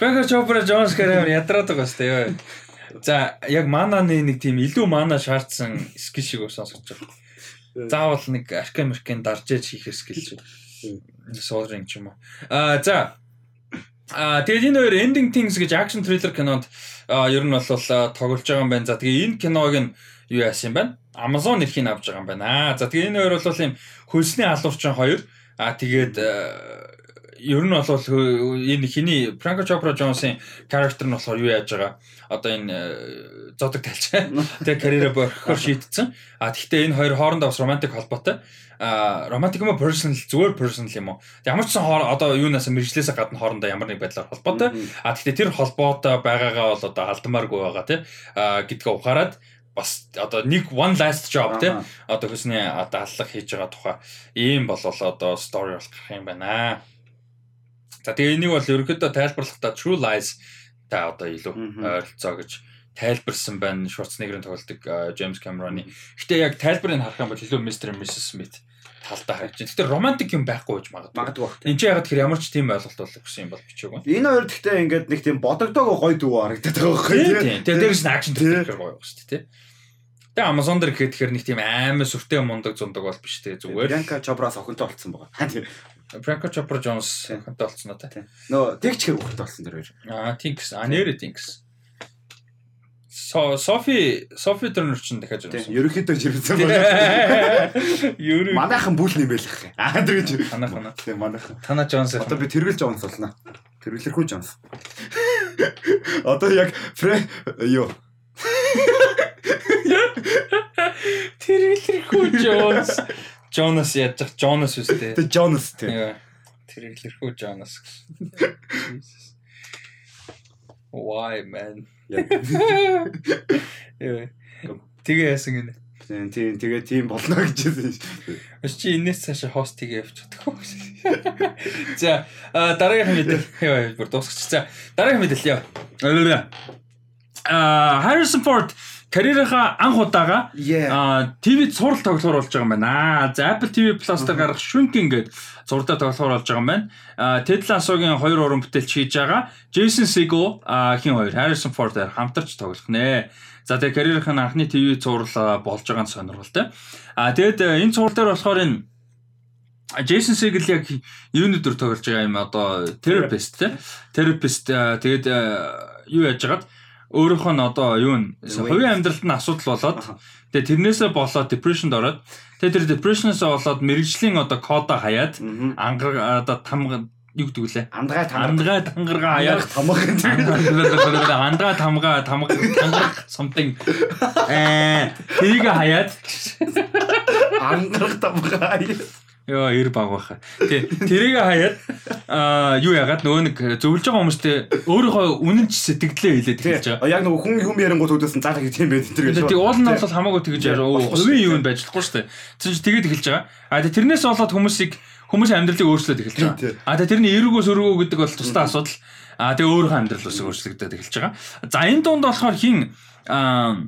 Franco Chopra Jones гэр амар ядраад байгаа сте. За яг мананы нэг тийм илүү мана шаардсан скил шиг сонсож байгаа. Заавал нэг аркан меркэн дарж ээж хийх скил шиг. Суулрын ч юм уу. Аа за Аа тэгээд энэ хоёр Ending Things гэж action thriller кинонд ер нь бол тоглож байгаа юм байна. За тэгээ энэ киног нь юу яасан юм байна? Amazon нэрхийг авч байгаа юм байна. За тэгээ энэ хоёр бол юм хөлсний алуурчин хоёр. Аа тэгээд ер нь бол энэ хиний Franco Chopra Jones-ийн character нь болохоор юу яаж байгаа? Одоо энэ э, зодог тайлч. Тэгээ карьераа борхоор шийдсэн. А тэгвэл энэ хоёр хоорондоо бас романтик холбоотой. А романтик юм уу personal зүгээр personal юм уу? Ямар ч сан одоо юунаас мэржлээсээ гадна хоорондоо ямар нэг байдлаар холбоотой. А тэгвэл тэр холбоотой байгаагаа бол одоо алдамааргүй байгаа тий. А гэдгээ ухаарад бас одоо нэг one last job тий. Одоо хүсний одоо аллах хийж байгаа тухай ийм бол одоо story болох юм байна. За тэгээ энийг бол ерөнхийдөө тайлбарлахдаа True Lies та одоо илүү ойролцоо гэж тайлбарсан байна. Шварценеггерийн тоглодог Джеймс Камероны. Гэтэ яг тайлбарыг харах юм бол илүү Mr. and Mrs. Smith талдаа харж байна. Гэтэ романтик юм байхгүй гэж магадгүй.
Магадгүй бах.
Энд чинь яг тэр ямар ч тийм ойлголт бол өгсөн юм бол бичээгүй.
Энэ хоёр гэхдээ ингээд нэг тийм бодогдоог гоё дүү харагдаад байгаа байхгүй
Тийм тийм. Тэгээ дээрээс нь акшн
Тийм.
төр гоё шүү дээ тий. Тэгээ Amazon дээр гэхэд тэгэхээр нэг тийм аймаа сүртэй мундаг зундаг бол биш тий зүгээр.
Янка Чобраас охинтой болцсон байгаа.
Franco Chopra Jones
Тийм.
хантай болцсон уу.
Тийм. Нөө тэгч хэр охинтой болцсон тэр хоёр.
Аа Tinks. А нэрэ Tinks. Sophie Sophie Turner ч дахиад
Тийм.
жирсэн.
Ерөнхийдөө жирэмсэн байгаа.
Юу
Манайхан бүл нэмэл их. Аа тэгэж.
Танаа.
Тийм манайхан.
Тана Джонс.
Одоо би тэргэлж Джонс болно. Тэргэлэрхүү Джонс. Одоо яг фрэ юу
Тэргэлэрхүү Джонс. Джонас яаж зах Джонас үстэй.
Тэ Джонс тийм.
Тэргэлэрхүү Джонас. Jesus. Why man? Яа. Тэгээ яасан гинэ.
Тийм тийм тэгээ тийм болно гэж хэлсэн.
Ос чи энэс цаашаа хост тгээ явж чадахгүй. За а, дараагийн мэдээлэл яа бүр дуусгач. За дараагийн мэдээлэл яа. А Harrison Ford карьерийнхаа анх удаага ТV сурал тоглохоор болж байгаа юм байна. За Apple TV Plus дээр гарах Shrinking гэдэг зурдаа тоглохоор болж байгаа юм байна. Ted Lasso-гийн хоёр уран бүтээлч хийж байгаа. Jason Segel хин хоёр Harrison Ford хамтарч тоглох нэ. За тэгээ карьерийнх нь анхны ТV зурал болж байгаа нь сонирхолтой. А тэгээд э, энэ зурал дээр болохоор энэ Джейсон Сегел яг юуны дөр тоглож байгаа юм одоо therapist те therapist тэгээд юу яаж хагаад өөрөөх нь одоо юу н хувийн амьдралд нь асуудал болоод
Аха.
тэгээд тэрнээсээ болоод depressionд ороод тэгээд тэр depression-аас болоод мэрэгжлийн одоо кода хаяад
Мгм.
ангар одоо там юу гэдэг вүлээ
Андгай танаа.
андгаа тангаргаа хаяад
тамах
андгаа тамгаа тамга тангарах something э тэрийг хаяад
ангарах тамхаа.
Йоо, эр баг баха. Тэ тэрийг хаяад аа юу ягаад нөгөө нэг зөвлөж байгаа хүмүүстэй өөрийнхөө үнэн ч сэтгэлдээ хэлээд эхэлж байгаа.
Яг нөгөө хүн хүм ярингууд үүдсэн заалаа гэж тийм байд энэ гэж.
Тэг уул нь бол хамаагүй тэгж
Тийм,
яруу. Хувийн юу нь байж болохгүй шүү дээ. Чинь тэгээд эхэлж байгаа. А тэг тэрнээс болоод хүмүүсийг хүмүүсийн амьдралыг өөрчлөөд эхэлж байгаа. А тэг тэрний эргөө сөргөө гэдэг бол тусдаа асуудал. А тэг өөрийнхөө амьдрал ус өөрчлөгдөд эхэлж байгаа. За энэ дунд болохоор хин аа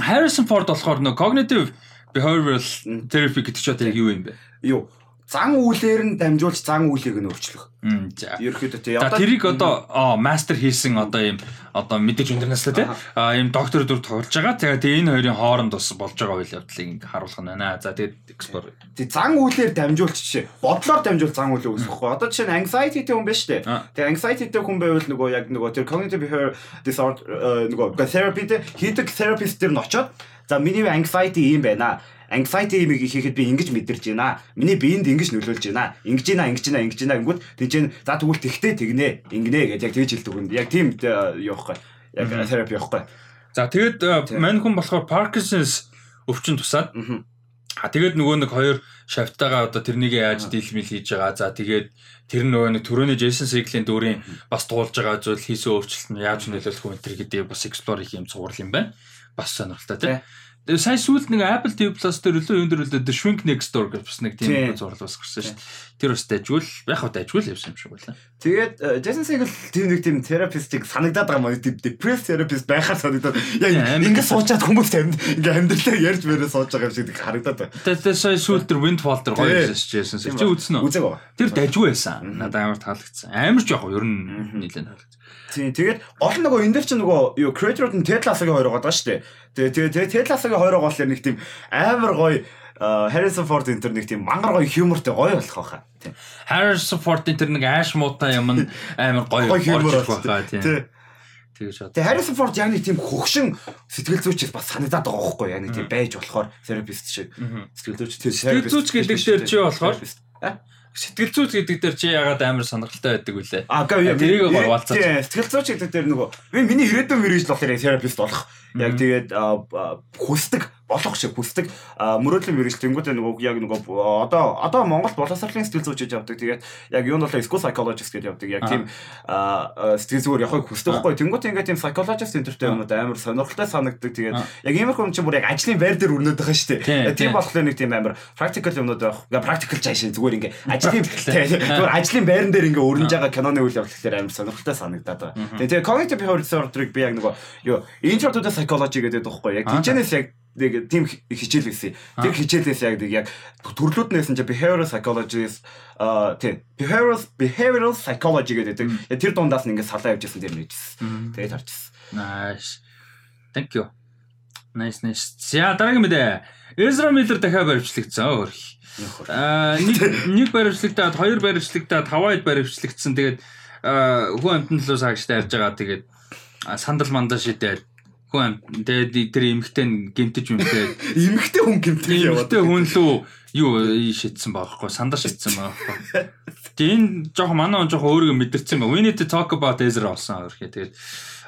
Harrison Ford болохоор нөө cognitive behavioral therapy гэдэг ч одоо яг юу юм бэ?
Юу? Зан үйлээр нь дамжуулж зан үйлийг нь өөрчлөх.
За.
Ерөөхдөө тий.
За тэрийг одоо аа мастер хийсэн одоо ийм одоо мэдээж өндөр наслаа тий. Аа ийм доктор дүр тоглож байгаа. Тэгээд энэ хоёрын хооронд бас болж байгаа үйл явдлыг ингээ харуулах нь байна. За тэгээд explore.
тий зан үйлээр дамжуулж жишээ. Бодлоор дамжуул зан үйлийг үүсгэхгүй. Одоо жишээ нь anxiety тэй хүн байна шүү дээ.
Аа.
Тэгээ anxiety тэй хүн байвал нөгөө яг нөгөө тэр cognitive behavior disorder нөгөө therapy дээр хийдэг therapist дээр нь очоод за миний anxiety ийм байна. Anxiety юм хийхэд би ингэж мэдэрч байна. Миний биед ингэж нөлөөлж байна. Ингэж байна, ингэж байна, ингэж байна гингүүд тийч за тэгвэл тэгтээ тэгнэ, ингэнэ гэж яг тэгж хэлдэг хүн. Яг тийм юу ихгүй. Яг therapy ихгүй.
За тэгээд э, мань хүн болохоор Parkinson's өвчин тусаад. А тэгээд нөгөө нэг хоёр шавтайгаа одоо тэрнийг яаж дийлмэл хийж байгаа. За тэгээд тэр нөгөө нэг төрөний Jason Segel-ийн дүрийн бас дуулж байгаа зүйл хийсэн өөрчлөлт нь яаж нөлөөлөх вэ гэдэг бас explore хийх юм цуврал юм байна. Бас сонирхолтой тийм. Тэгээ сая сүүлд нэг Apple TV Plus дээр өлөө юм дээр өлөө The Shrink Next Door гэж бас нэг
Тийм.
бас гарсан шүү дээ. Тэр бас дайжгүй л яг хав дайжгүй л явсан юм шиг байлаа.
Тэгээд э, Jason Segel тийм нэг тийм therapist-ийг санагдаад байгаа маа тийм depressed therapist байхаар санагдаад яг
Тийм,
ингэ суучаад хүмүүс амьд ингээ амьдралаа ярьж мөрөө сууж байгаа юм шиг харагдаад байна.
Тэгээд сая сүүлд тэр Windfall дээр гоё байсан Jason Segel. Чи үзсэн үү?
Ба.
Тэр дайжгүй байсан. Надад амар таалагдсан. Амар ч яг ер нь нэлээд таалагдсан.
Тийм тэгээд гол нөгөө энэ дээр чинь нөгөө юу creator-ууд нь Ted Lasso-гийн хоёр байгаа шүү дээ. Тэгээ тэгээ тэгээ Ted Lasso-гийн хоёр болохоор нэг тийм амар гоё Harrison Ford энэ төр нэг тийм мангар гоё humorтэй гоё болох байхаа. Тийм.
Harrison Ford-ын тэр нэг ааш муутай юм амар гоё
болсон.
байхаа тийм.
Тий.
Тэгэж шат.
Тэгээ Harrison Ford яг нэг тийм хөгшин сэтгэл зүйчээс бас санагдаад байгаа байхгүй яг нэг тийм байж болохоор therapist шиг. Сэтгэл зүйч тэр
Сэтгэл зүйч гэдэг дээр чи болохоор.
А?
Сэтгэл зүйч гэдэг дээр чи ягаад амар сонирхолтой байдаг вүлээ?
А гээ
тэрийг гоё валцаач.
Сэтгэл зүйч гэдэг дээр нөгөө би миний ирээдүйн мэрэгжил болохоор therapist болох. Яг тэгээд хүсдэг болох шиг хүсдэг а, мөрөөдлийн мэрэгжил тэнгуүтэй нөгөө яг нөгөө одоо одоо Монгол боловсролын сэтгэл зүйчж явдаг. Тэгээд яг юунд болохоор school psychologist гэдэг явдаг. Яг тийм сэтгэл зүгээр явахыг хүсдэг байхгүй. Тэнгуүтэй ингээд тийм psychologist энтертэй юмуд амар сонирхолтой санагддаг. Тэгээд яг иймэрхүү юм чинь бүр яг ажлын байр дээр өрнөд байгаа шүү дээ.
тийм.
Тийм болохоор нэг тийм амар practical юмнууд байх. Ингээ practical жаашин зүгээр ингээ ажлын зүгээр ажлын байран дээр ингээ өрнөж байгаа киноны үйл гэхээр амар сонирхолтой санагдаад байгаа. Тэгээ тэгээ cognitive behavioral disorder-ыг би яг нөгөө юу intro to the psychology гэдэг байхгүй яг
Аа.
тийчнээс яг нэг тийм хи- хичээл байсан. Тэр хичээлээс яг нэг яг төрлүүд нээсэн чинь behavioral psychologist а тийм behavioral behavioral psychology гэдэг. Тэр дундаас нь ингээ салаа явж ирсэн тэр нэгжсэн. Тэгээд харчихсан.
Nice. Thank you. Nice nice. За дараагийн мэдээ. Ezra Miller дахиад баримтлагдсан өөр. Аа нэг нэг баримтлагтаад хоёр баримтлагтаад таваад баримтлагдсан. Тэгээд аа, хүн амтны луу саагчтай ярьж байгаа. Тэгээд аа, сандал мандаа шидээд хүн амт тэгээд тэр эмхтэй гимтэж юмтэй
Имэгтэй хүн гэмтэл яваад.
эмхтэй хүн лүү юу шидсэн байхгүй сандаа шидсэн байхгүй. Тэгээд энэ жоох манай он жоох өөрийгөө мэдэрсэн ба. We need to talk about Ezra болсон өөрхий. Тэгээд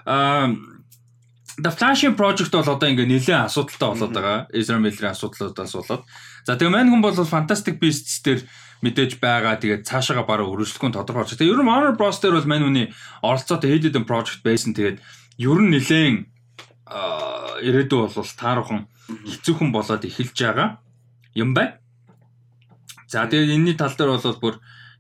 аа The Flashing Project бол одоо ингээ нэлээд асуудалтай болоод байгаа. Ezra Miller-ийн асуудлуудаас болоод. За тэгээ мань хүн бол Fantastic Beasts дээр мэдээж байгаа. Тэгээд цаашаага бараг өргөжлөхгүй тодорхой болж. Тэгээ ер нь Warner Bros дээр бол мань хүний оролцоотой хэд хэдэн project байсан. Тэгээд ер нь нэлээд ирээдүй бол таархан хэцүүхэн болоод эхэлж байгаа юм байна. За тэгээд энэний тал дээр бол бүр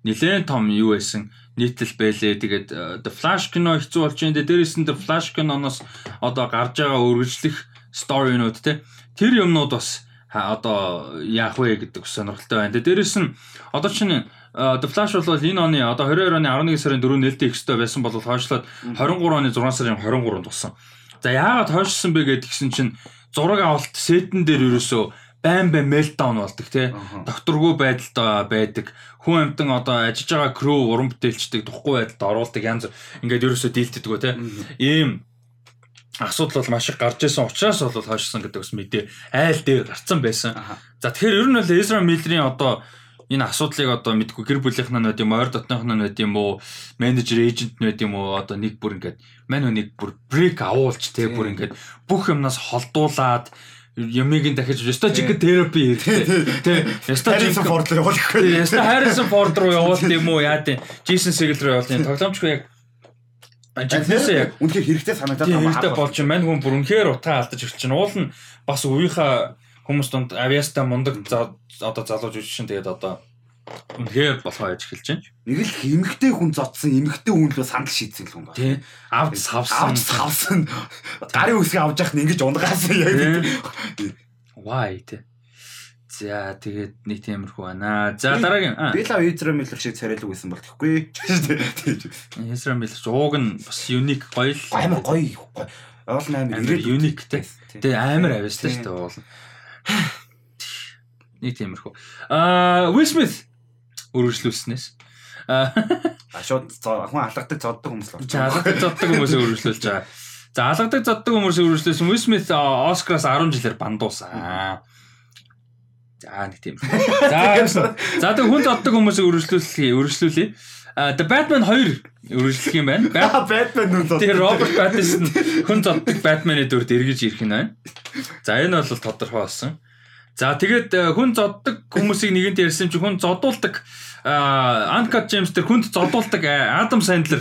нэлээд том юу байсан нийтлэл байлээ. Тэгээд э, The Flash кино хэцүү болж байна. Дээрээс нь The Flash киноноос одоо гарч байгаа үргэлжлэх сторинууд те тэр юмнууд бас одоо яах вэ гэдэг сонирхолтой байна. Дээрээс нь одоо чинь э, The Flash бол энэ оны одоо 22 оны 11 сарын 4-нд нээлттэй хэвээр байсан бол хойшлоод 23 оны 6 сарын 23-нд тусан. За яагаад хойшлсон бэ гэдгсэн чинь зураг авалт сетэн дээр ерөөсөө байн байн мелдаун болдог тий. Докторгүй байдалд байдаг. Хүн амтан одоо ажиллаж байгаа crew уран бүтээлчдэг духгүй байдалд оруулдаг янз ингээд ерөөсөө дийлдэдэг гоо тий. Ийм асуудал бол маш их гарч исэн учраас бол хойшсон гэдэг бас мэдээ айл дээр гарцсан байсан. За тэгэхээр ер нь бол Ezra Miller-ийн одоо энэ асуудлыг одоо мэдгүй гэр бүлийнхэн нь байд юм ойр дотнойх нь байд юм уу менежер эйжент нь байд юм уу одоо нэг бүр ингээд мань нэг бүр брейк авуулж те бүр ингээд бүх юмнаас холдуулаад ямиг нь дахиж ёстой жиг терапи хэрэгтэй те ёстой
Harrison Ford л явуулах вэ?
Яста Харрисон Форд руу явуулт юм уу яа тийм Джейсон Сигл руу явуулт юм тоглоомчгүй яг Жигнэсээ яг
үнэхээр хэрэгтэй санагдаад байгаа.
хэрэгтэй болж байна. Хүн бүр үнэхээр утаа алдаж эхэлж байна. Уул нь бас үеийнхаа хүмүүс донд авиаста мундаг одоо залууж үжиж шин тэгээд одоо үнэхээр болохоо яж эхэлж байна.
Нэг л эмгтэй хүн зодсон эмгтэй хүн лөө сандал шийдсэн л хүн байна.
Тий. Авд савсан.
Авч савсан. Гарын үсгийг явах нь ингэж унгаасан яг.
Why тий. За тэгээд нэг тиймэрхүү байна. За дараагийн
л Ezra Miller шиг царайлаг байсан бол.
Ezra Miller ч ууг нь бас unique гоё л.
Амар гоё. Амар
unique те.
Тийм.
Тэгээ амар авьяастай шүү дээ уул. Нэг тиймэрхүү. Аа Will Smith үргэлжлүүлснээс. Аа
шууд хүн алгадаг зоддог хүмүүс л
За алгадаг зоддаг хүмүүсээ үргэлжлүүлж байгаа. За алгадаг зоддаг хүмүүсээ үргэлжлүүлсэн Will Smith Оскараас 10 жилээр бандуусан. За нэг тийм. За за тэг хүн зоддог хүмүүсээ үргэлжлүүлэх үргэлжлүүлээ. The Batman 2 үргэлжлэх юм байна. Bat-
Batman зод.
Тэгээ Роберт Паттинсон хүн зоддог Batman-ы дүрд эргэж ирэх нь байна. За энэ бол тодорхой болсон. За тэгээд э, хүн зоддог хүмүүсийг нэгэнт ярьсан чинь хүн зодуулдаг Анкат Джеймс тэр хүнд зодуулдаг Адам Сэндлер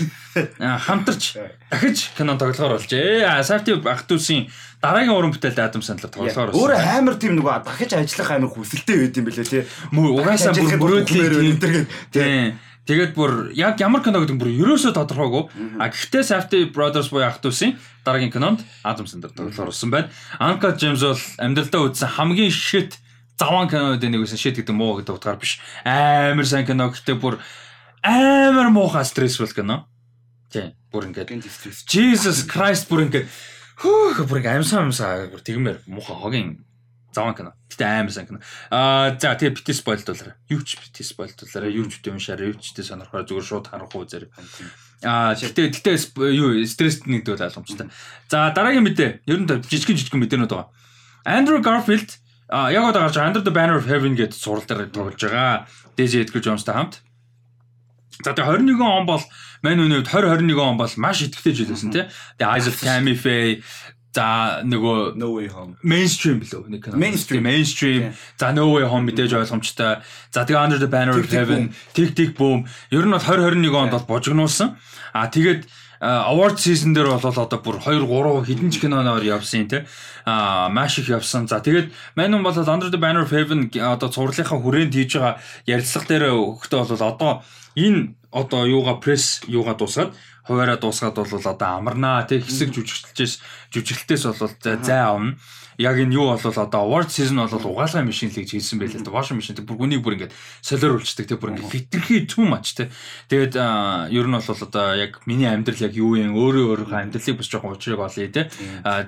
хамтарч дахиж кинон тоглохоор болжээ. ゥ усийн дараагийн уран бүтээлд Адам Сэндлер тоглохоор болсон.
Өөрөө амар тийм нөгөө дахиж ажиллах амар хүсэлтэй байд юм бэлээ тий.
Угаасаа бүр мөрөөдлийн
энэ
тийм. Тэгээд бүр яг ямар кино гэдэг нь бүр ерөөсөө тодорхойгүй. А гэхдээ Safety Brothers буюу ах トゥ усийн дараагийн кинонд Адам Сэндлер тоглохоор болсон байна. Анкат Джеймс бол амьдралдаа үзсэн хамгийн шит заван кинод нэг байсан шит гэдэг муу гэдэг утгаар биш. Амар сайн кино гэхдээ бүр амар муухай стрессфул кино. Тийм. Бүр ингээд Jesus Christ бүр ингээд хөөх бүр ингээд амьсаа амьсаа бүр тэгмээр муухай хогийн Заван кино. Гэтэ амар сайн кино. Аа за тэгээ бити спойлдуулаарай. Юу ч бити спойлдуулаарай. Юу ч үгүй уншаарай. Юу ч тэ сонирхоор зүгээр шууд харах уу зэрэг. Аа гэтээ гэтээ юу стресс нэгдвэл ойлгомжтой. За дараагийн мэдээ. Ер нь жижигэн жижигэн мэдээнүүд байгаа. Andrew Garfield а яг одоо гарч Under the Banner of Heaven гэдэг сурал дээр тоглож байгаа. Daisy Edgar Jones-тай хамт. За тэгээ 21 он бол мань үний 2021 он бол маш идэвхтэй жил байсан тий. Тэгээ Eyes of Tammy Faye За нөгөө
No Way Home.
Mainstream билүү нэг кино.
Mainstream.
Mainstream. За No Way Home мэдээж ойлгомжтой. За тэгээ Under the Banner of Heaven, Tick Tick Boom. Ер нь бол 2021 онд бол божигнуулсан. А тэгээд award season дээр бол одоо бүр 2 3 хэдэн ч киноноор явсан тий. А маш их явсан. За тэгээд мань бол Under the Banner of Heaven одоо цувралынхаа хүрээнд хийж байгаа ярилцлага дээр өгөхдөө бол одоо энэ одоо юугаа пресс юугаа дуусгаад хуваараа дуусгаад бол одоо амарнаа тий хэсэг жүжигчлээс жүжиглэлтээс бол зай авна. Яг энэ юу бол одоо award season бол угаалгай машин л гэж хэлсэн байлээ. Washing machine бүр гүнийг бүр ингээд солиоруулцдаг тий бүр ингээд хитрхи too much тий. Тэгээд ер нь бол одоо яг миний амьдрал яг юу юм өөрөө өөрийнхөө амьдралыг бас жоохон уучрыг олъё тий.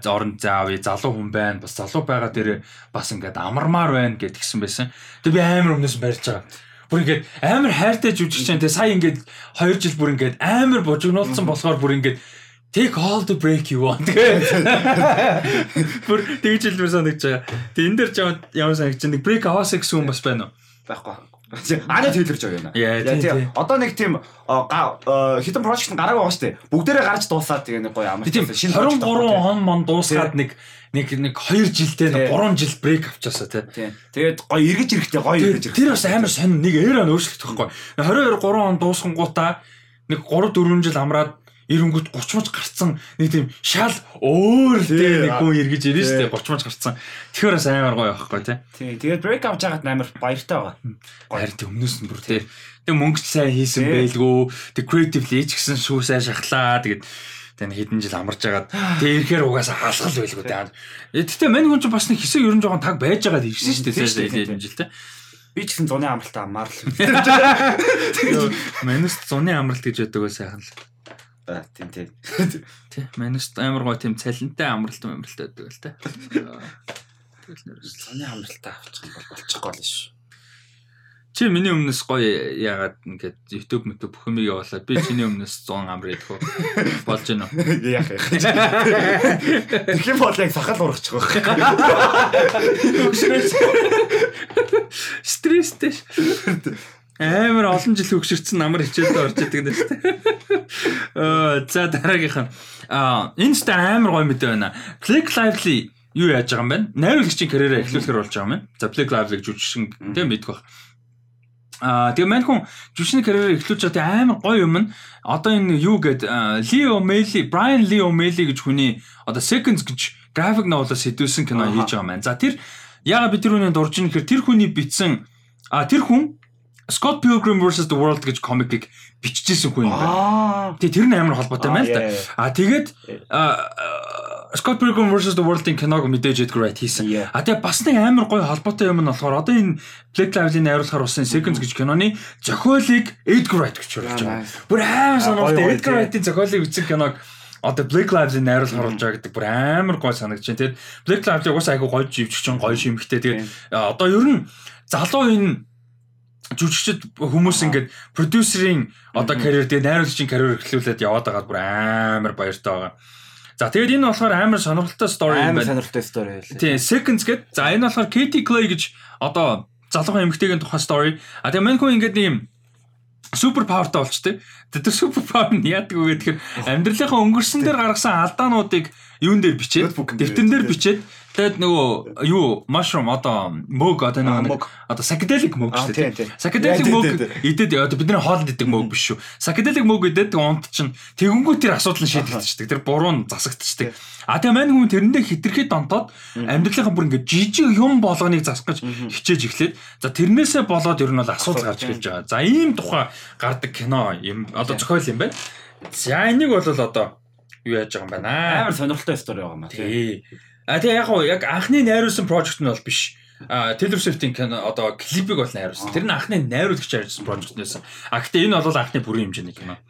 Орон заавь залуу хүн байна. Бас залуу байгаа дээр бас ингээд амармаар байна гэд гисэн байсан. Тэгээд би амар өмнөөс барьж байгаа бүр ингээд амар хайртай жүжигч чинь тэгээ сая ингээд 2 жил бүр ингээд амар божигнуулсан болохоор бүр ингээд take all the break you want тэгээ бүр тэгж хэлмээр санагдаж байгаа. Тэгээ энэ жаа ямар санагдаж нэг break аваас гэсэн хүн бас байна уу?
Байхгүй. Аны тэлэрч байгаа юм.
Яа, тийм.
Одоо нэг тийм хитэн project гараагүй байгаа шүү дээ. Бүгдээрээ гарч дуусаад тэгээ нэг гоё амар.
Тийм 23 он мон дуусгаад нэг нэг нэг 2 жилдээ нэг 3 жил брейк авчаасаа тий.
Тийм. Тэгээд гоё эргэж ирэхтэй гоё эргэж ирэх.
Тэр бас амар сонь нэг эра нөөшлөх байхгүй. 22 3 он дуусгангуудаа нэг 3 4 жил амраад эренгүүт 30 мож гарцсан нэг тийм шал өөр тий нэг хүн эргэж ирнэ шүү дээ 30 мож гарцсан. Тэгэхээр бас амар гоё байхгүй тий.
Тийм. Тэгээд брейк авч байгаад амар баяртай байгаа.
Харин тий өмнөөс нь бүр тий. Тэг мөнгө сайн хийсэн байлгүй. Тэг creatively ч гэсэн шүү сайн шахлаа. Тэгээд тань хэдэн жил амарч агаад тэг ирэхээр угаасаа халахал байлгүй дээ. Гэтэ мань хүн ч бас нэг хэсэг ерөн жоохон таг байж байгаад ирсэн шүү дээ хэдэн жил те.
Би ч гэсэн зуны амралтаа амаар л.
Манус зуны амралт гэж яддаг бай сайхан л.
Аа тийм тийм.
Тий, манус амар гоо тийм цалинтай амралт амралт байдаг л те.
Тэгэл нэр зуны амралтаа авчих юм бол болчихгүй л шүү.
Чи миний өмнөөс гоё яагаад ингээд YouTube мөтө бүх юмыг явуулаад би чиний өмнөөс 100 амр идэх үү? Болж гэнэ үү?
Яах юм. Тэгэх юм бол яг сахал ургачих واخ.
Стресстэй ш. Амар олон жил хөгшөрцөн амар хичээлдээ орж идэг нэ шүү дээ. Аа за дараагийнх нь аа энэ ч амар гоё мэдээ байна. Click Lively юу яаж байгаа юм бэ? Найруулагчийн карьераа эхлүүлэхээр болж байгаа юм байна. За Click Lively жүжигчин тийм мэдэх баг. Аа тэгээ мань хүн жүжигчний карьераа эхлүүлж байгаа амар гоё юм нь одоо энэ юу гээд Leo O'Malley, Brian Lee O'Malley гэж хүний одоо Seconds гэж график новелоос хэдүүлсэн кино хийж байгаа маань. За тэр яагаад бид тэр үнийг дурж ийн гэхээр тэр хүний бичсэн а тэр хүн Scott Pilgrim vs the World гэж комикийг биччихсэн хүн юм байна. Тэгээ тэр нь амар холбоотой байна л да. А тэгээд Scott Pilgrim vs the World-ийн киног мэдээж Edgar Wright хийсэн. А тэгээ бас нэг амар гоё холбоотой юм нь болохоор одоо энэ Black Lives-ийн найруулахаар болсон Seconds гэж киноны зохиолыг Edgar Wright гэж оруулж байгаа. Бүр амар сонирхолтой Edgar Wright-ийн зохиолыг бичсэн киног одоо Black Lives-ийн найруулахаар болж байгаа гэдэг бүр амар гоё санагдаж байна. Тэгээд Black Lives-ийг бас айгүй гоё живчгчин гоё шимхтэй. Тэгээд одоо ер нь залуу энэ жүжигчд хүмүүс ингээд продюсерийн одоо карьер тэгээ найруулагчийн карьер эхлүүлээд яваад байгаа бүр амар баяртай байгаа. За тэгээд энэ болохоор амар сонирхолтой стори
юм байна. Амар сонирхолтой стори байлаа.
Тийм, Seconds гэдэг. За энэ болохоор Katie Clay гэж одоо залуухан эмэгтэйгийн тухай стори. А тэгээд хүн ингээд ийм супер павертай болчтой. Тэр супер павер нь яадаг вэ гэхээр амьдралынхаа өнгөрсөн дээр гаргасан алдаануудыг юун дээр бичээд дэвтэрэн дээр бичээд тэгээд нөгөө юу mushroom одоо мөг одоо нэг одоо psychedelic мөг шүү дээ. Psychedelic мөг идэд одоо бидний хоолнд идэг мөг биш шүү. Psychedelic мөг идэд унт чинь тэгэнгүүт тэр асуудал нь шийдэгдчихдэг. Тэр буруу нь засагдчихдаг. А тэгээ мань хүн тэрэндээ хитрхи донтоод амьдралынхаа бүр ингээд жижиг юм болгоныг засах гэж хичээж эхлээд за тэрнээсээ болоод ер нь бол асуудал гарч ирж байгаа. За ийм тухай гардаг кино юм одоо зохиол юм байна. За энийг бол одоо юу яаж байгаа юм байна аа.
Амар сонирхолтой стори байгаа юм аа.
Тий. А тэгээ яг гоо яг анхны найруулсан прожект нь бол биш. А Taylor Swift-ийн кино одоо клипийг бол найруулсан. Тэр нь анхны найруулагч ажилласан прожект нээсэн. А гэтээ энэ бол анхны бүрийн хэмжээний кино.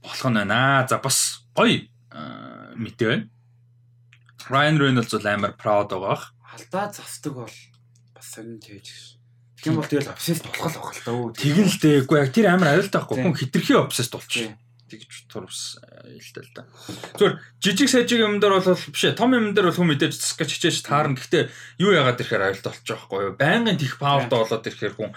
Болох нь байна. За бас гоё мэдээ байна. Ryan Reynolds бол амар proud байгаа.
алдаа засдаг бол бас сонин тэгж. Тийм бол тэгэл обсесс болох л байгаа л даа.
Тэгэн л дээгүй яг тэр амар
Тийм.
хүн хитрхи обсесс болчих. Тэгж турвс илтэй л да. Зүгээр жижиг сажиг юм дээр бол биш том юм дээр бол хүн мэдээж засгаж хичээж таарна. Гэхдээ юу яагаад ирэхээр аюултай болчих байхгүй юу? Байнгын тех павертай болоод ирэхээр хүн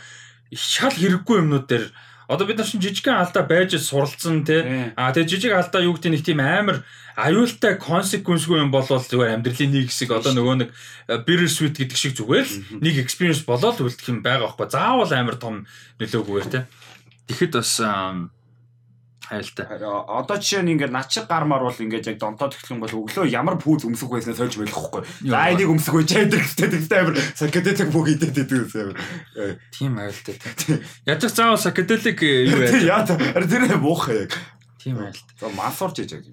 шал хэрэггүй юмнууд дээр одоо бид нар чинь жижигхэн алдаа байж суралцсан тий. А тэгээ жижиг алдаа юу гэдэг нэг тийм амар аюултай consequenceгүй юм болвол зүгээр амьдралын нэг хэсэг одоо нөгөө нэг bitter sweet гэдэг шиг зүгээр л нэг experience болоод үлдэх юм байгаа байхгүй. Заавал амар том нөлөөгүйгээр те. Тэгэхэд бас ам, аюултай.
Одоо жишээ нь ингээд над шиг гармаар бол ингээд яг донтоод эхлэх юм бол өглөө ямар пүүз өмсөх байснаа сольж байхгүй. За энийг өмсөх байж байдаг гэдэг тэгтэй амар psychedelic бүх идэт идэт гэсэн амар.
Тийм аюултай те. Яаж ч заавал psychedelic э, юу яа.
Яа тэр муухай яг.
Тийм аюултай.
За масурж ээж яг.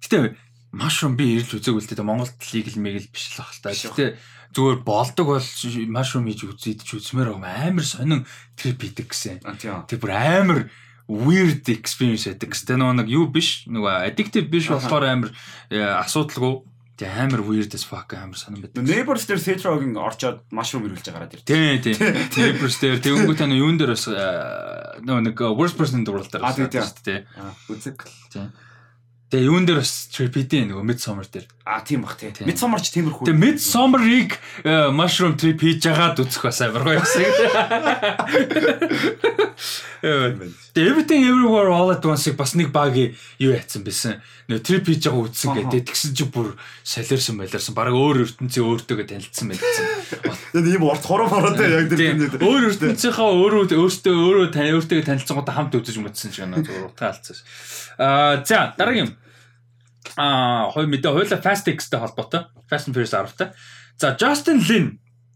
Гэтэ mushroom би ирж л те Монголд legal мэгэл биш л ах л та.
Биш
Гэтэ зүгээр болдог бол mushroom хийж үзээд ч үзмээр байгаа амар сонин trip хийдэг гэсэн. Тэг бүр амар weird experience байдаг. Гэтэ нөгөө нэг юу биш нөгөө addictive биш болохоор амар э, асуудалгүй. Тэг амар weird as fuck амар сонирн байдаг.
Neighbors дээр Cetroгийн орчоод mushroom ирүүлж байгаа даа.
Тий, тий. Neighbors дээр тэгэнгүүт тань юун дээр бас э, нөгөө нэг worst person in the world дээр
А, тий, тий.
тий. Тэгээ юун дээр бас trip хийдэ нөгөө Midsummer дээр.
А тийм бах тий.
Тийм.
Midsummer ч тиймэрхүү.
Тэгээ Midsummer-ыг э, mushroom trip хийж ягаад үзэх бас амар гоё юмсан. Тэгээ Everything Everywhere All at Once-ыг бас нэг багийн юу яатсан байсан. Нөө trip хийж байгаа үзсэн гэдэг. Тэгсэн чи бүр солиорсон байларсан. Бараг өөр ертөнцийн өөртөөгөө танилцсан байлцсан.
Ийм урт хорон хороотой яг тэр
Тийм. Өөр ертөнцийнхаа өөрөө өөртөө өөрөө тань өөртөө танилцсангуудаа хамт үзэж мэдсэн шиг нөө зүгээр утгаа алдсан. Аа за дараагийн юм. Аа хоёр мэдээ хоёулаа Fast X-тэй холбоотой. Fast and Furious 10-тай. За Justin Lin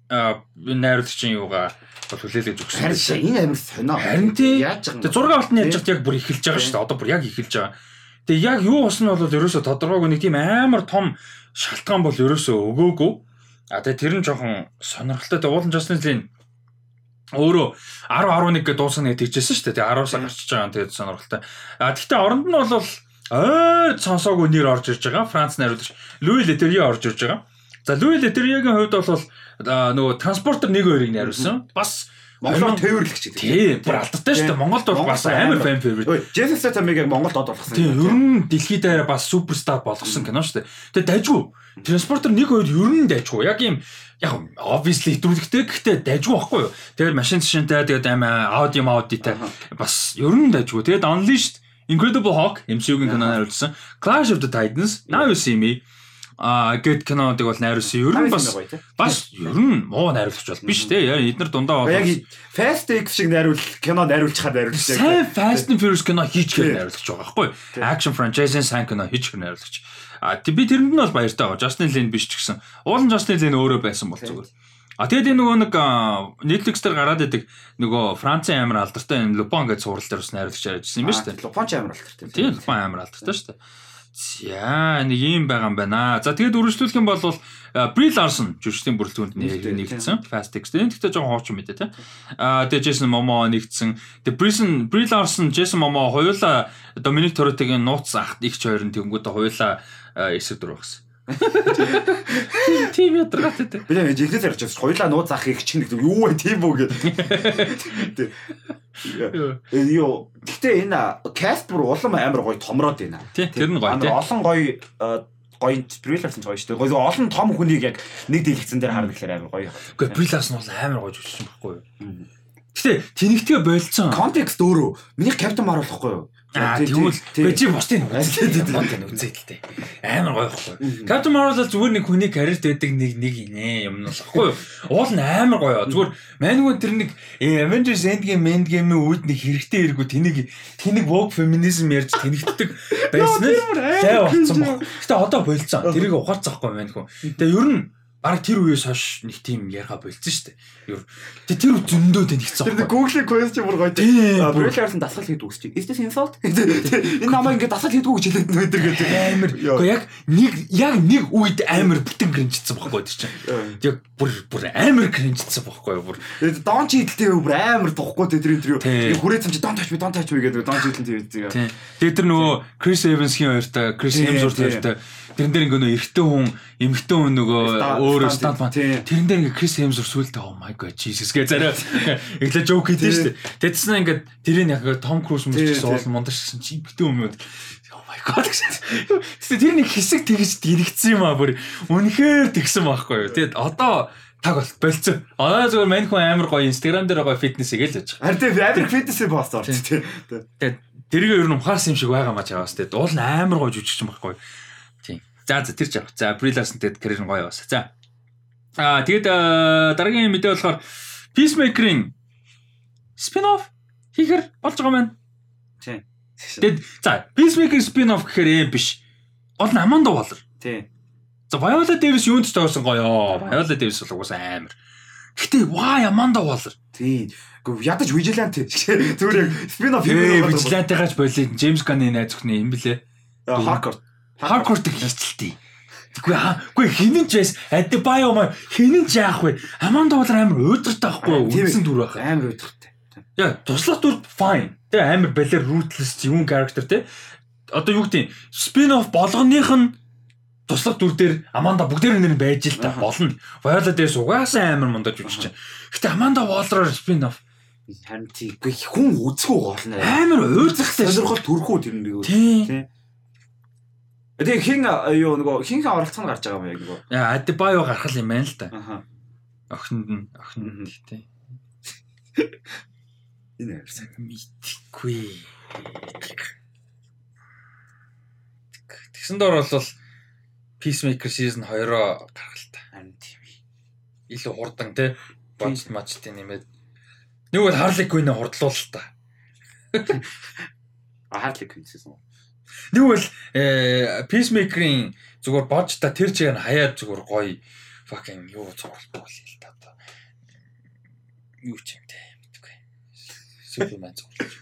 найруулагчийн юугаа бол хүлээлгэж өгсөн.
Харин шээ энэ амар сонио.
Харин тий.
Яаж байгаа юм?
Тэгээ зураг авалтны яаж яг бүр эхэлж байгаа шүү дээ. Одоо бүр яг эхэлж байгаа. Тэгээ яг юу нь бол ерөөсө тодорхойгүй нэг тийм амар том шалтгаан бол ерөөсө өгөөгүй. А тэгээ тэр нь жоохон сонирхолтой. Тэгээ уулын Justin Lin өөрөө 10 11 гэдэг дуусгана гэж хэлжсэн шүү дээ. Тэгээ 10-аас гарчиж байгаа юм тэгээд сонирхолтой. А гэхдээ оронд нь бол ойр сонсоогүй нэр орж ирж байгаа. Франц найруулагч Луи Летерье орж ирж байгаа. За Луи Летерьегийн хувьд бол нөгөө транспортер 1 2-ыг найруулсан. Бас
Монголоор тээвэрлэгч гэдэг.
Тий, бүр алдтай шүү дээ. Монголд бол бас амар favorite.
Ой, Jason Statham-ыг яг Монголд од болгосон.
Тий, ер нь дэлхийд бас суперстар болгосон кино шүү дээ. Тэгээ дайжгүй. Транспортер 1 2 ер нь дайжгүй. Яг юм яг obviously хэтрүүлэгтэй гэхдээ дайжгүй байхгүй юу. Тэгээд машин цашинтай тэгээд аймаа ауди маудитай бас ер нь дайжгүй. Тэгээд Unleashed Incredible Hulk MCU-гийн кино найруулсан. Clash of the Titans, Now You See Me. А гэд киноныг бол найруулсан. Ер нь бас бас ер нь муу найруулагч бол биш те. Яг эднэр дундаа бол
Яг Fast X шиг найруул кино найруулчихад найруулж
сайн Fast and Furious кино гэр найруулагч байгаа байхгүй. Action franchise-ийн сайн кино хийж гэр найруулагч а би тэрэнд нь бол баяртай байгаа Justin Lin биш ч гэсэн. Уулын Justin Lin өөрөө байсан бол зүгээр а тэгээд энэ нөгөө нэг Netflix дээр гараад идэг нөгөө Францын амир алдартай энэ Lupin гэж сурал дээр бас найруулагч ажилласан юм ба шүү дээ
Лупонч амар алдартай.
тий Lupin амир алдартай шүү дээ За нэг юм байгаа юм байна. За тэгээд үргэлжлүүлэх юм бол Brie Larson жүжигчдийн бүрэлдэхүүнд
Нэгдсэн.
Fast X. Гэхдээ жоохон хооч юм ээ тий. Аа тэгээд Jason Momoa нэгдсэн. Тэгээд Brie Brie Larson, Jason Momoa хоёулаа Dominic Toretto-гийн нууц ах ихч хоёр нь тэгэнгүүтээ хоёулаа эсрэг дөрөв гэсэн. Тийм ядаргатай тий.
Би яг жинхэнэ зарж байна. Хоёлаа нууц ах их чинь гэдэг юу вэ тийм үү гэдэг. Э юу гэхдээ энэ каст бүр улам амар гоё томроод байна.
Тэр нь гоё
Амар
тий.
олон гоё гоё сприлерсэн гоё шүү дээ. Гоё олон том хүнийг яг нэг дэлгэцэн дээр харна гэхээр амар гоё.
Гэхдээ Brie Larson бол амар гоё жүжигч юм байхгүй юу? Гэтэ тэнэгтгээ болцсон.
Контекст өөрөө. Миний Marvel байхгүй юу?
Аа тэгвэл чи бусдын л л дээ. Амар гоё байхгүй. Captain Marvel бол зүгээр нэг хүний карьерт байдаг нэг нэг инээ юм нь болохгүй юу? Уул нь амар гоё. Зүгээр манайгүй тэр нэг э, Avengers Endgame Endgame-ийн үед нэг хэрэгтэй хэрэггүй тэнийг тэнийг woke feminism ярьж тэнэгтдэг байсан л зай болсон баг. Гэтэ одоо болцсон. Тэрийг ухаарцахгүй манайгүй. Тэгээ ер нь Бараг тэр үеэс хойш нэг тийм ярга болцсон шүү дээ. Ер. Тэгээ тэр зөндөө тэнэгцсэн.
Тэр нэг Google question бүр гоё
бүр.
Брэлэрсэн дасгал хийдэг үсч. Is this insult? Энэ намайг ингээд дасгал хийдэг гэж хэлээд нөтер гэдэг.
амар. Гэхдээ яг нэг яг нэг үед амар бүтэн кринжсэн байхгүй тэр чинь. Яг бүр бүр амар кринжсэн байхгүй бүр.
Тэгээд Дон чидэлтэй бүр амар тухгүй тэ тэр интервью.
Тийм.
Хүрээсэн чи Дон тач би Дон тач би гэдэг Дон тийм. Тийм.
Тэгээ тэр нөгөө Крис Эвансгийн хоёртой, Хемсворт
тийм.
хоёртой Тэрэн дээр ингээ нөө эрэгтэй хүн, эмэгтэй хүн нөгөө өөрөө
стант- тий.
Тэрэн дээр ингээ Крис Хемсвор сүултээ oh my god Jesus гэж зарай. Эглэ жоок хийдэж штэ. Тэдсэн ингээ тэрийг яг Том Круз
Тий,
мөчсөн
тий.
уулын мундаг гэсэн чи эмэгтэй юм. Oh my god гэсэн. Тэгсэн тэр нэг хэсэг тэгж дэрэгцсэн юм аа бүр. Үнэхээр тэгсэн байхгүй юу. Тэгэд одоо таг бол болцсон. Одоо зүгээр мань хүн амар гоё Instagram дээр гоё фитнес хийгээл байж.
Харин тийм амар фитнес пост орч тий.
Тэгээд тэрийг ер нь ухаарсан юм шиг байгаа маа чаваас. Тэгээд уул нь амар гоё жүжигч юм байхгүй юу. Тийм. За за тэр ч явах. За Brilliance тэгээд карьер нь гоё бас. За. Аа тэгээд аа, дараагийн мэдээ болохоор Peacemaker-ийн spin-off хийхэр болж байгаа маань.
Тий.
Тэгээд за Peacemaker spin-off гэхээр ээ биш. Гол нь Amanda Waller.
Тий.
За Viola Davis юунд ч тоосон гоё. Viola Davis бол угаасаа амар. Гэтэ why Amanda Waller?
Тий. Гэхдээ ядаж vigilante зүгээр яг спин оф
Ээ, Vigilante-гаач болоо James Gunn-ы найз өхний юм блэ.
хардкор.
Hardcore тэг хийцэлтэй. Тэггүй аа, үгүй хинэн ч байс Adebayo маа хинэн ч яах вэ? Amanda Waller амар өөдрөтэй байхгүй юу?
Тийм.
Үндсэн дүр байх.
Амар өдөртэй.
Яа, туслах дүр fine. Тэ амар балер ruthless юм character тэ. Одоо юу гэдэг spin-off болгоных нь туслах дүр дээр Аманда бүгдээр нэр нь байж л та болно. Viola Davis угаасаа амар мундаж үжиж чинь. Гэтэ Аманда Waller spin-off
Харин тийгүй хүн үзгүй гол нэ.
амар өөдрөхтэй.
Сонирхол төрхөө тэр нэг.
Тийм.
Тэгээ хин юу нөгөө хин оролцох нь гарч байгаа юм яг нөгөө.
Яа, Adebayo гарах юм байна л да.
Аха.
Охинд нь, охинд нь тий.
Энэ ярьсан.
Мэдхгүй. Тэгсэн дор бол Peacemaker season 2-оо гарах л та.
Харин тийм.
Илүү хурдан тий. Бодт мачтын нэмээд. Нэг бол Harley Quinn-ийг хурдлуул л та.
А Harley Quinn гэсэн.
Нэг бол э, зүгээр бодж та тэр чигээр нь хаяад зүгээр гоё fucking юу зурлахгүй л та одоо. Юу ч юм те мэдгүй. Superman зурлаж.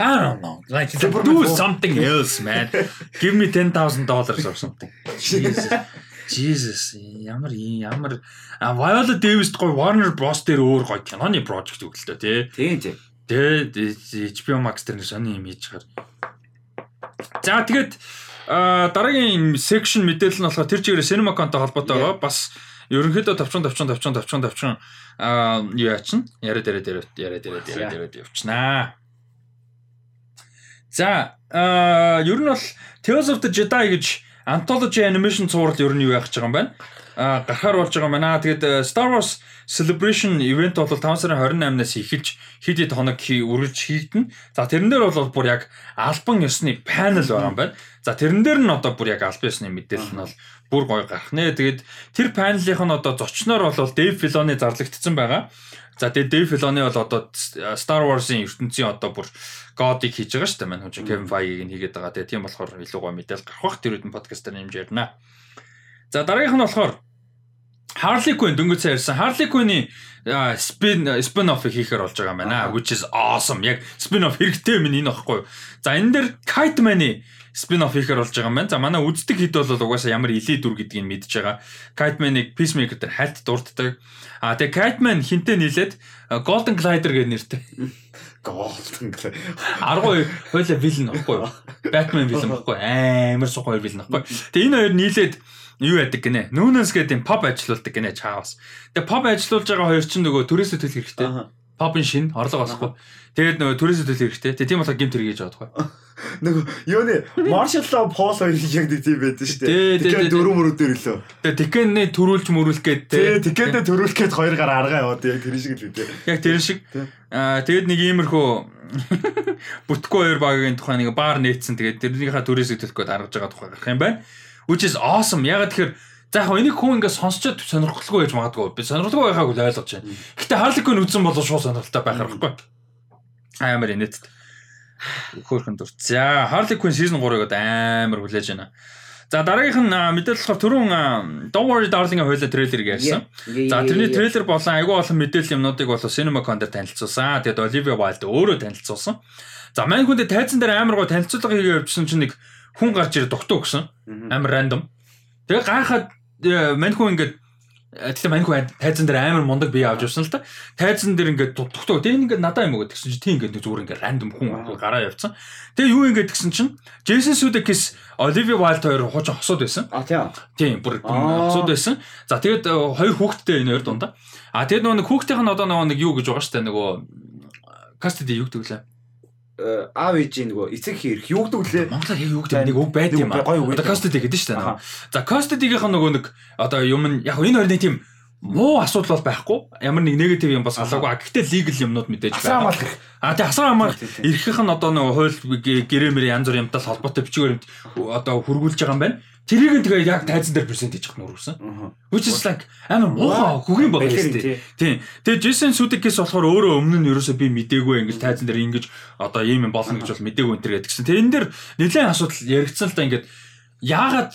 I don't know. Like do something else man. Give me $10,000 or something. Jesus. Jesus ямар ямар Viola Davis гоё Warner Bros дээр өөр гоё киноны project өгөлтөө тий.
Тийм тийм.
Тэгээд HBO Max дээр нэг сони юм хийж чагаар. За тэгээд дараагийн section мэдээлэл нь болохоор тэр чигээр CinemaCon-тай холбоотой байгаа. Бас ерөнхийдөө товчон товчон товчон товчон товчон а юу яачин? Яриа дээрээ дээрээ яриа дээрээ дээрээ дээрээ явчихнаа. За а ер нь бол Tales of the Jedi гэж anthology animation цуврал ер нь юу яах гэж байгаа юм байна? Гарахаар болж байгаа байна. Тэгээд э, Star Wars Celebration event бол 5 сарын 28-наас эхэлж хэд хэд хоног үргэлж хийгдэнэ. За тэрэн дээр бол бүр яг альбан ёсны панел байгаа юм байна. За тэрэн дээр нь одоо бүр яг альбан ёсны мэдээлэл нь бол бүр гоё гарах нэ. Тэгээд тэр панелийнх нь одоо зочноор бол Dave Filoni зарлагдсан байгаа. За тэгээд Dave Filoni бол одоо Star Wars-ын ертөнцийн одоо бүр God-ыг хийж байгаа шүү дээ. Манай хүн Kevin Feige-ийг хийгээд байгаа. Тэгээд тийм болохоор илүү гоё мэдээлэл гарах бах тэр үдэн подкастаар нэмж ярина. За дараагийнх нь болохоор Harley Quinn дөнгөж сайн ярьсан. Harley Quinn-ийн spin spin off хийхээр болж байгаа юм байна. Which is awesome. Яг spin off хэрэгтэй юм энэ багхгүй. За энэ дээр Kite spin off хийхээр болж байгаа юм байна. За манай үздэг хэд бол угаасаа ямар илий дүр гэдгийг мэдж байгаа. Kite Man-ыг Peacemaker дээр хальт дурддаг. А тэгээ Kite Man хинтээ нийлээд Golden Glider гэдэг нэртэй.
Голтон гэлээ.
Аргуу хойло вилэн баггүй юу? Batman вилэн баггүй амар сухай вилэн баггүй. Тэгээ энэ хоёр нийлээд юу яадаг гинэ? Нүнэс гэдэг pop ажилуулдаг гинэ чаавас. Тэгээ pop ажилуулж байгаа хоёр чинь нөгөө төрөөсөө төлөх хэрэгтэй. Pop-ын шин орлого олохгүй. Тэгээд нөгөө төрөөсөө төлөх хэрэгтэй. Тэгээ тийм болохоор гимт хэрэгэж байгаа байхгүй.
Нөгөө юуны Martial Law Paul хоёр яг тийм байдаг шүү дээ. Тэгэхээр дөрөв мөрөв дээр лөө.
Тэгээ Tekken-ний төрүүлж мөрүүлэх гээд
Тий, Тэкэндэ төрүүлэх гээд хоёр гар аргаа яваад яг тэр шиг л үү.
Яг тэр шиг. Аа тэгээд нэг иймэрхүү бүтггүй хоёр багийн тухай нэг баар нээсэн. Тэгээд тэрнийхээ төрөөсөө төлөх гээд аргаж байгаа тухай гарах юм байна. Which is awesome. Яг тэгэхээр за яг энийг хүн ингээд сонсчод сонирхолтой байж магадгүй. Би сонирхолтой байгааг үл ойлгож байна. Гэтэ Harley Quinn үзсэн бол шууд сонирхолтой байхаар байхгүй. Амар инээдтэй. Хөөхөн дур. За Harley Quinn season 3-ыг одоо амар хүлээж байна. За дараагийнх нь мэдээлэл болохоор түрүүн Don't Worry Darling-ийн хойлоо трейлерыг ярьсан. За тэрний трейлер болон айгүй олон мэдээлэл юмнуудыг бол CinemaCon дээр танилцуулсан. Тэгээд Olivia Wilde өөрөө танилцуулсан. За мань хүндээ тайзан дээр амар гоо танилцуулга хийгээ явуулсан чинь нэг хүн гарч ирээ дугтуу өгсөн. Амар рандом. Тэгээ гайхаад э, мань хүн ингээд Тэгтээ маньхүү тайзан дээр амар мундаг бие авч явсан л та. Тайзан дээр ингээд тогтоо. Тэгээ ингээд надаа юм уу гэсэн чинь тийм ингээд зүгээр ингээд рандом хүн гараа явцсан. Тэгээ юу ингээд гэсэн чинь Джейсон Судекис Оливия Вайлд хоёр хуучин хосууд байсан.
А тийм.
Тийм бүр хосууд байсан. За тэгээд э, хоёр хүүхэдтэй энэ хоёр дундаа. А тэгээд нөгөө хүүхдийнх нь одоо нөгөө нэг юу гэж байгаа штэ нөгөө кастеди юу гэдэг лээ
Э, аав ээжийн нөгөө эцэг хэрэг юу гэдэг лээ
Монголоор яг юу гэдэг нэг үг байд юм аа. Одоо custody гэдэг шүү дээ. За custody-гийнх нөгөө нэг одоо юм нь яг энэ хоёрын тийм муу асуудал бол байхгүй. Ямар нэг негатив юм бас халаагүй. Гэхдээ legal юмнууд мэдээж
байна.
А тий асар хамаар эрхийнх нь одоо нөгөө хууль гэрээ мэрээ янз бүрийн юмтай холбоотой бичгээр одоо хөргүүлж байгаа юм байна. Тэрийг нь тэгээ яг тайзан дээр презент хийж хахнаар үрсэн. Which is like амар муухай хөгийн баг юм тий. Тийм. Тэгээ Jason Sudeikis болохоор өөрөө өмнө нь ерөөсөө би мдээгүй ингэж тайзан дээр ингэж одоо ийм юм болно гэж бол мдээгүй энэ төр гэдгсэн. Тэгээ энэ дэр нэлээд асуудал яригдсан л да ингэж яагаад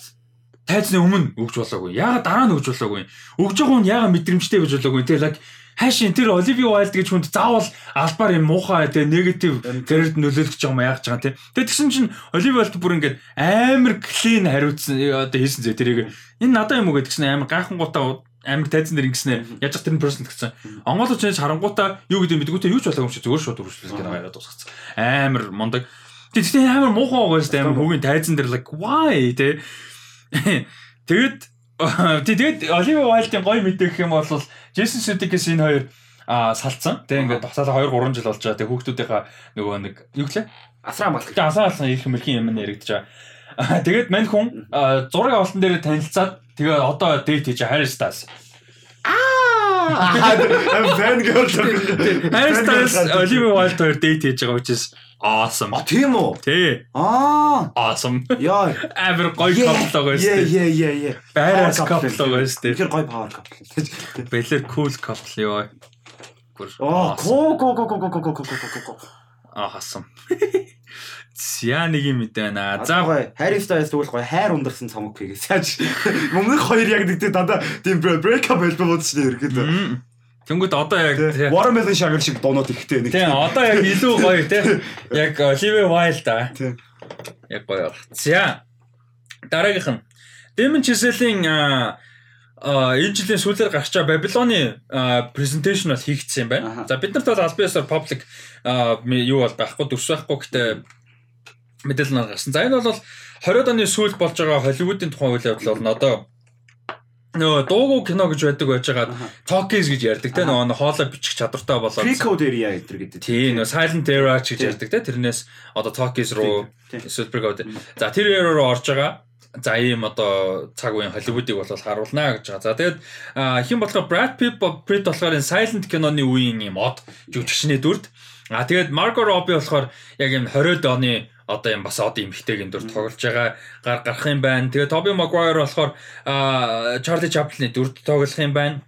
тайзны өмнө өгч болоогүй. Яагаад дараа нь өгч болоогүй. Өгж байгаа хүн яагаад мэдрэмжтэй гэж болоогүй. Тэгээ like хайшин тэр Оливи Вайлд гэж хүнд заавал албаар юм муухай тэгээ негатив тэрд нөлөөлөх юм яах гэж байгаа тийм. Тэгээ тэгсэн чинь Оливи Вайлд бүр ингээд амар клин хариуцсан одоо хийсэн зэ тэрийг энэ надад юм уу гэдгсэн амар гайхан гутаа амар тайзан дээр ингэснэ яаж тэр персент гэсэн. Онгол учраас харангуудаа юу гэдэг мэдгүүтэй юу ч болоогүй юм чи зүгээр шууд үргэлжлүүлэх гэдэг байгаа дуусгацсан. Амар мундаг. Тэгээ амар муухай байгаа шүү дээ амар хүүгийн тайзан дээр like why тэ. Тэгээд тэгээд Оливи Вайлдын гоё мэдээ гэх юм бол Джейсон Сюдикс энэ хоёр а салцсан. Тэг ингээд тогтоолоо 2 3 жил болж байгаа. Тэг хүүхдүүдийнхаа нөгөө нэг юу гэлээ?
Асраа малх.
Тэг асаа алсан ирэх мэрхийн юм яригдаж байгаа. Тэгээд мань хүн зураг авалтан дээр танилцаад тэгээ одоо дэйт хийж Harry Styles.
Аа! Fan girl.
Harry Styles Olivia Wilde хоёр дэйт хийж байгаа учраас awesome.
А тийм үү?
Тий.
Аа.
Awesome.
Яа.
Амар гоё шүү
Yeah,
дээ.
yeah, yeah, yeah.
Байраас шүү дээ.
Тэр гоё power couple.
Бэлэр cool couple ёо.
Оо, ко ко ко ко ко ко ко ко ко.
Awesome. Зя нэг юм мэдээ байна.
За гоё. Harry Styles тэгвэл гоё хайр ундарсан цомог хийгээс. Яаж мөнгө хоёр яг нэгтэй дандаа тийм break up альбом уудсан шүү дээ ерөөдөө.
Тэнгүүд одоо яг.
Watermelon Sugar шиг дуунууд ихтэй нэг.
Тий, одоо яг илүү гоё тий. Яг Olivia Wilde аа.
Тийм.
Яг гоё. За. Дараагийнх нь Demon Chisel-ийн аа а энэ жилийн сүүлээр гарч байгаа Babylon-ы презентацийн бол хийгдсэн юм байна. За бид нарт бол аль биесээр public юу бол байхгүй дүрс байхгүй гэхдээ мэдээлэл нь гарсан. За энэ бол 20-од оны сүүлд болж байгаа Холливуудын тухайн үйл явдал бол одоо нөгөө дуугүй кино гэж байдаг байж байгаа Talkies гэж ярьдаг те нөгөө хоолой бичих чадвартай болоод
Pre-code area гэдэг.
Тийм нөгөө Silent Era ч гэж
Тийм.
ярьдаг те тэрнээс одоо Talkies руу эсвэл Pre-code. За тэр era руу орж байгаа. За ийм одоо цаг үеийн Холливуудыг бол харуулнаа гэж байгаа. За тэгээд хэн болохоор Brad Pitt Pitt болохоор энэ Silent киноны үеийн юм од жүжигчний дүрд. А тэгээд Margot Robbie болохоор яг юм 20-од оны одоо юм бас од эмхтэйгийн дүр тоглож байгаа гар гарах юм байна. Тэгээд Tobey Maguire болохоор Charlie Chaplin-ы дүрд тоглох юм байна.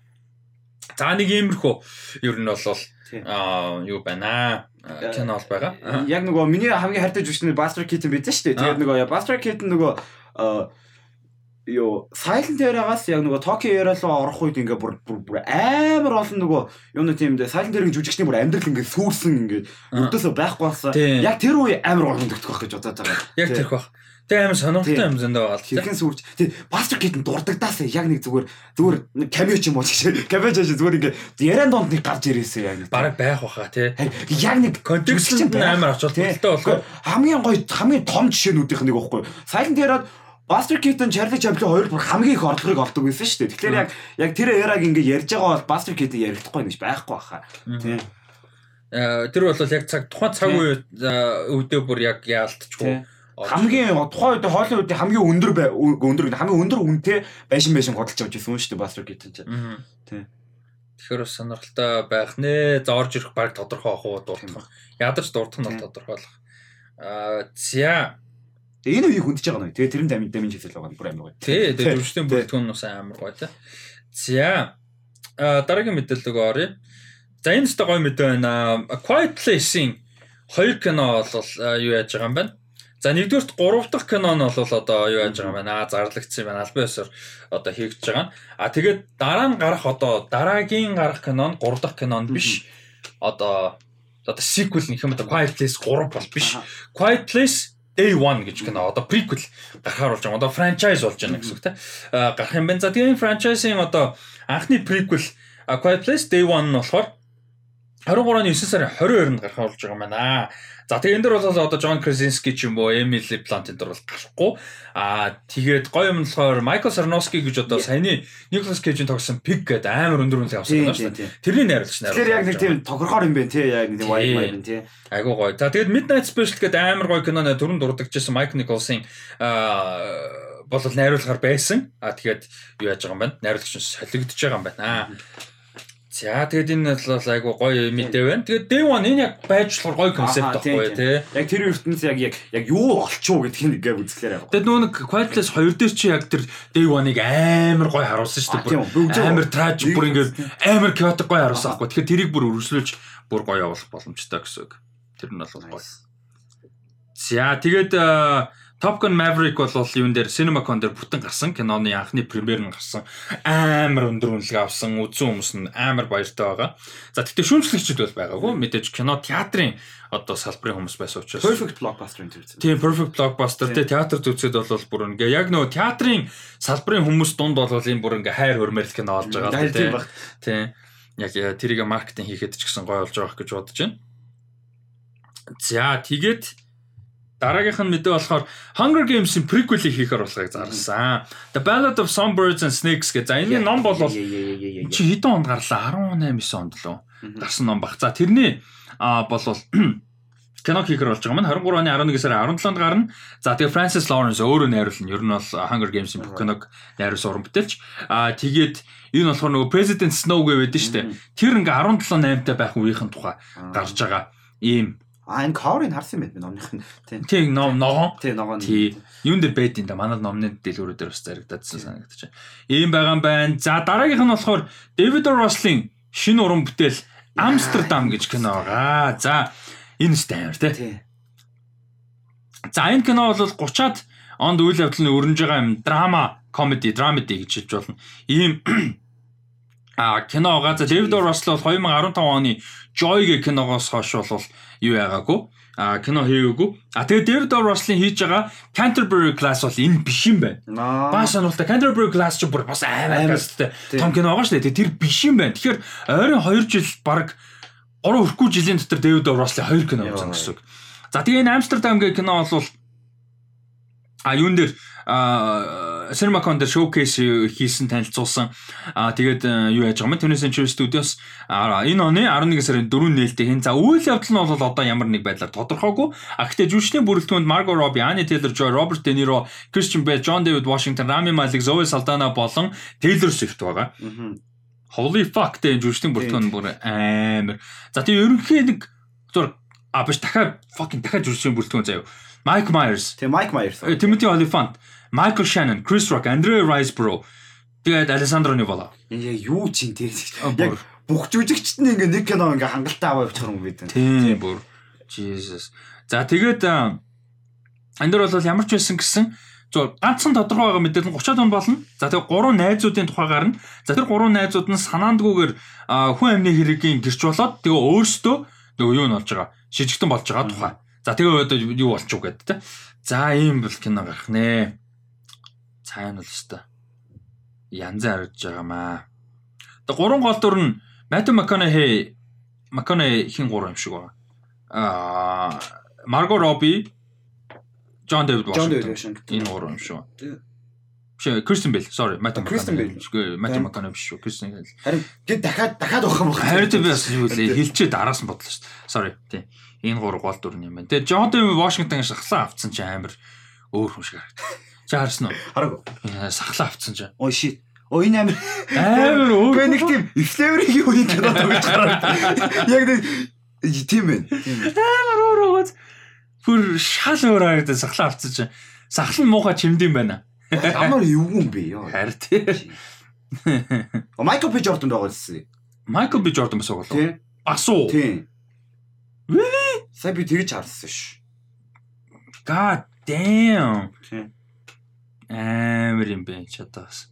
За нэг иймэрхүү ер нь бол аа юу байна аа кино бол байгаа. Аа.
Яг нөгөө миний хамгийн хайртай жүжигчний Buster Keaton бидсэн шүү дээ. Тэгээд нөгөө Buster Keaton нөгөө юу Silent Era-гаас яг нөгөө Tokyo Era руу орох үед ингээ бүр бүр амар олон нөгөө юуны тийм дээ Silent Era-гийн жүжигчний бүр амьдрал ингээ сүрсэн ингээ өрдөөсөө байхгүй болсон. Яг тэр үе амар олон дэгдэх байх гэж бодоод байгаа.
Яг тэрх бах. Тэг амар сонирхолтой юм зөндөө байгаа л тийм.
Хэрхэн сүрж тий Buster Keaton дурдагдаасаа яг нэг зүгээр зүгээр нэг cameo ч юм уу гэж cameo ч зүгээр ингээ яриан донд нэг гарч ирээсээ яг
Бараг байх баха тий.
Харин яг нэг
Контекст нь амар холбогдолтой болохоор
хамгийн гоё хамгийн том жишээнүүдийнх нэг байхгүй. Silent Era Buster Keaton, Charlie Chaplin хоёр бүр хамгийн их орлогыг олдог байсан шүү дээ. Тэгэхээр яг яг тэр эраг ингээ ярьж байгаа бол Buster Keaton ярихдаггүй гэж байхгүй баха. Тийм.
Э, тэр бол яг цаг тухайн цаг үе үедээ бүр яг яалтчгүй.
Хамгийн тухайн үед Холливуудын хамгийн өндөр өндөр хамгийн өндөр үнэтэй байшин байшин авч ирсэн юм шүү дээ Buster Keaton ч.
Мгм.
Тийм.
Тэгэхээр бас сонирхолтой байх нэ. За орж ирэх баг тодорхой ах уу дуртах. Ядарч дуртах нь бол
Тийм.
тодорхой болох. Аа за
Тэгээ энэ үеийг хүндэж байгаа нөө. Тэгээ тэр нь дамин дамин хийсэл байгаа нь бүр амар гоё.
тий өвчтөн
Тийм.
бүртгэн нь бас амар гоё тий. За а дараагийн мэдээлэл оръё. За энэ ч гоё мэдээ байна. Quiet Place-ийн хоёр кино бол юу яаж байгаа юм байна. За нэгдүгürt гурав дахь кино нь бол одоо юу яаж байгаа юм байна. Зарлагдсан байна. Албан ёсоор одоо хийгдэж байгаа. А тэгээд дараа нь гарах одоо дараагийн гарах кино нь гурав дахь кино нь биш. Одоо одоо sequel нэг юм одоо Quiet Place 3 бол биш. Quiet Place Day 1 гэж кино одоо prequel гарахаар болж байгаа. Одоо franchise болж байна гэсэн үг те. гарах юм байна. За тэгээ энэ franchise-ийн одоо анхны prequel A Quiet Place Day 1 нь болохоор 23-ны 9 сарын 22-нд гарах болж байгаа юм байна. За тэгээ энэ дөр бол одоо Джон Красински ч юм уу, Эмили Плант энэ дөр бол гарахгүй. Аа тэгээд гоё юм болохоор Майкл Сарноски гэж одоо саяны Николас Кейжийн тогсон Pig гэдэг амар өндөр үнэлгээ авсан юм шүү дээ. Тэрний найруулагч
найруулсан. Тэгэхээр яг нэг тийм тохирохоор юм байна тий яг нэг wide wide тий.
Айгуу гоё. За тэгээд Midnight Special гэдэг амар гоё киноны түрүүнд дурддагчсан Майк Николсын аа бол найруулахаар байсан. А тэгээд юу яаж байгаа юм бэ? Найруулагч нь солигдож байгаа юм байна. Аа За тэгээд энэ бол айгу гоё мэдээ байна. Тэгээд Day One энэ яг байж болохоор гоё концепт байхгүй тий.
Яг тэр ертөнц яг яг яг юу олчуу гэдгийг ингээ үзэхлээр
байна. Тэгээд нөө нэг Quietless 2 дээр чи яг тэр Day One-ыг амар гоё харуулсан шүү дээ. Амар tragic бүр ингээ амар chaotic гоё харуулсан байхгүй. Тэгэхээр тэрийг бүр өргөжлүүлж бүр гоё явуулах боломжтой гэсэн үг. Тэр нь бол гоё. За тэгээд Top Gun Maverick бол юун дээр CinemaCon дээр бүтэн гарсан киноны анхны премьер нь гарсан. Амар өндөр үнэлгээ авсан. Үзсэн хүмүүс нь амар баяртай байгаа. За тэгтээ шүүмжлэгчд бол байгаагүй. Мэдээж кино театрын одоо салбарын хүмүүс байсан учраас
Perfect Blockbuster
үзсэн. Тийм Perfect Blockbuster тэ театр үзээд бол бүр ингээ яг нөгөө театрын салбарын хүмүүс дунд бол энэ бүр ингээ хайр хөрмөөр кино олж байгаа
тийм.
Тийм. Яг э, тэрийг маркетинг хийхэд ч гэсэн гоё болж байгаа гэж бодож байна. За тэгээд Дараагийнх нь мэдээ болохоор Hunger Games-ийн prequel-ийг хийхээр болохыг зарласан. The Ballad of Songbirds and Snakes гэх. За энэ ном бол чи хэдэн онд гарлаа? 18 9 онд лөө. Гарсан ном баг. За тэрний а болвол кино хийхэр болж байгаа маань 23 оны 11 сарын 17-нд гарна. За тэгээ Francis Lawrence өөрөө найруулна. Ер нь бол Hunger Games-ийн киног найруулсан уран бүтээлч. Аа тэгээд энэ болохоор нөгөө President Snow байдаг шүү дээ. Тэр ингээ 17 8-тай байх үеийнхэн тухай гарч байгаа ийм
А энэ cover-ыг харсан юм байна номных нь.
Тийм ном ногоон.
Тийм ногоон.
Тийм. Юун дээр байд юм да. Манай номны дэлгүүрүүд дээр бас зарагдадсан санагдаж байна. Ийм байгаа юм байна. За дараагийнх нь болохоор David Russell-ийн шинэ уран бүтээл Амстердам гэж кино байгаа. За энэ стайр тий. За энэ кино бол 30-аад онд үйл явдлын өрнөж байгаа юм драма, комеди, драмеди гэж хэлж болно. Ийм А кино байгаа. За Дэвид Руссел бол 2015 оны Joy гэх киногоос хойш бол юу яагаагүй. А кино хийгээгүй. А тэгээ Дэвид Русслийн хийж байгаа Canterbury Class бол энэ биш юм байна. Баа сонирхолтой. Canterbury Class ч бүр бас амар касттай том кино байгаа шүү дээ. Тэр биш юм байна. Тэгэхээр ойрын 2 жил баг 3 өрхгүй жилийн дотор Дэвид Русслийн 2 кино үзсэн гэсэн үг. За тэгээ энэ Амстердам гэх кино бол а юун дээр Cinemacon дээр showcase хийсэн танилцуулсан. Аа тэгээд юу яаж байгаа юм? Tony Century Studios энэ оны 11 сарын 4 нээлттэй хэн. За үйл явдал нь бол одоо ямар нэг байдлаар тодорхойгүй. А гэхдээ жүжигчний бүрэлдэхүүнд Margot Robbie, Anya Taylor-Joy, Robert De Niro, Christian Bale, John David Washington, Rami Malek, Zoe Saldana болон Taylor Swift байгаа. Holy fuck дээ жүжигчний бүрэлдэхүүн бүр амар. За тийм ерөнхий нэг зур а биш дахиад fucking дахиад жүжигчний бүрэлдэхүүн заяа Mike Myers.
Тэгээ Mike Myers.
Timothy Olyphant, Michael Shannon, Chris Rock, Andrea Riseborough. Тэгээд Alessandro Nivola.
Яг юу ч юм тийм. Яг бүх жүжигчд нь ингээ нэг кино ингээ хангалттай аваа явуучих юм гэдэг.
Тийм бүр. Jesus. За тэгээд энэ дөр бол ямар ч байсан гэсэн зөв ганцхан тодорхой байгаа мэдээлэл 30 тонн болно. За тэгээ гурван найзуудын тухай гарна. За тэр гурван найзууд нь санаандгүйгээр хүн амны хэрэгийн гэрч болоод тэгээ өөрсдөө нөгөө юу нь болж байгаа шижигтэн болж байгаа тухай. За тэгээ одоо юу болчих уу гэдэг те. За ийм бол кино гарах нэ. Цайн бол өстой. Янз харагдж байгаа маа. Тэгээ гурван гол дүр нь Matthew McConaughey McConaughey хин гурван юм шиг байна. Аа Margot Robbie John David Washington энэ гурван юм шиг байна. Биш Кристен Бэл, sorry, Матт
Кристен Бэл.
Матт Маккана биш шүү. Кристен Бэл.
Харин гээд дахиад дахиад авах юм байна.
Харин би бас юу лээ хэлчихэд араас нь бодлоо шүү. Sorry, тий. Энэ гур гол дүр юм байна. Тэгээ Джон Дэви Вашингтон шахлаа авцсан чи амар өөр хүн шиг харагдав. Чи харсан уу?
Хараагүй.
Сахлаа авцсан чи.
Ой shit. Оо энэ амар
өөр.
Би нэг тийм флеврийг юу юм гэдэг төгж гараад. Яг нэг тийм байна.
Амар өөр өгөөд бүр шал өөр харагдаж сахлаа авцсан чи. Сахал нь муухай чимдэм байна.
Амар юу юм бэ ёо.
Харин тий.
О Майкл Би Жордан байгаа лсэн.
Майкл Би Жордан бас лөө.
Тий.
Бас уу?
Тий. Really? Сая би тэгж харсан ш.
God damn.
Тий.
Амар юм бэ чадаас.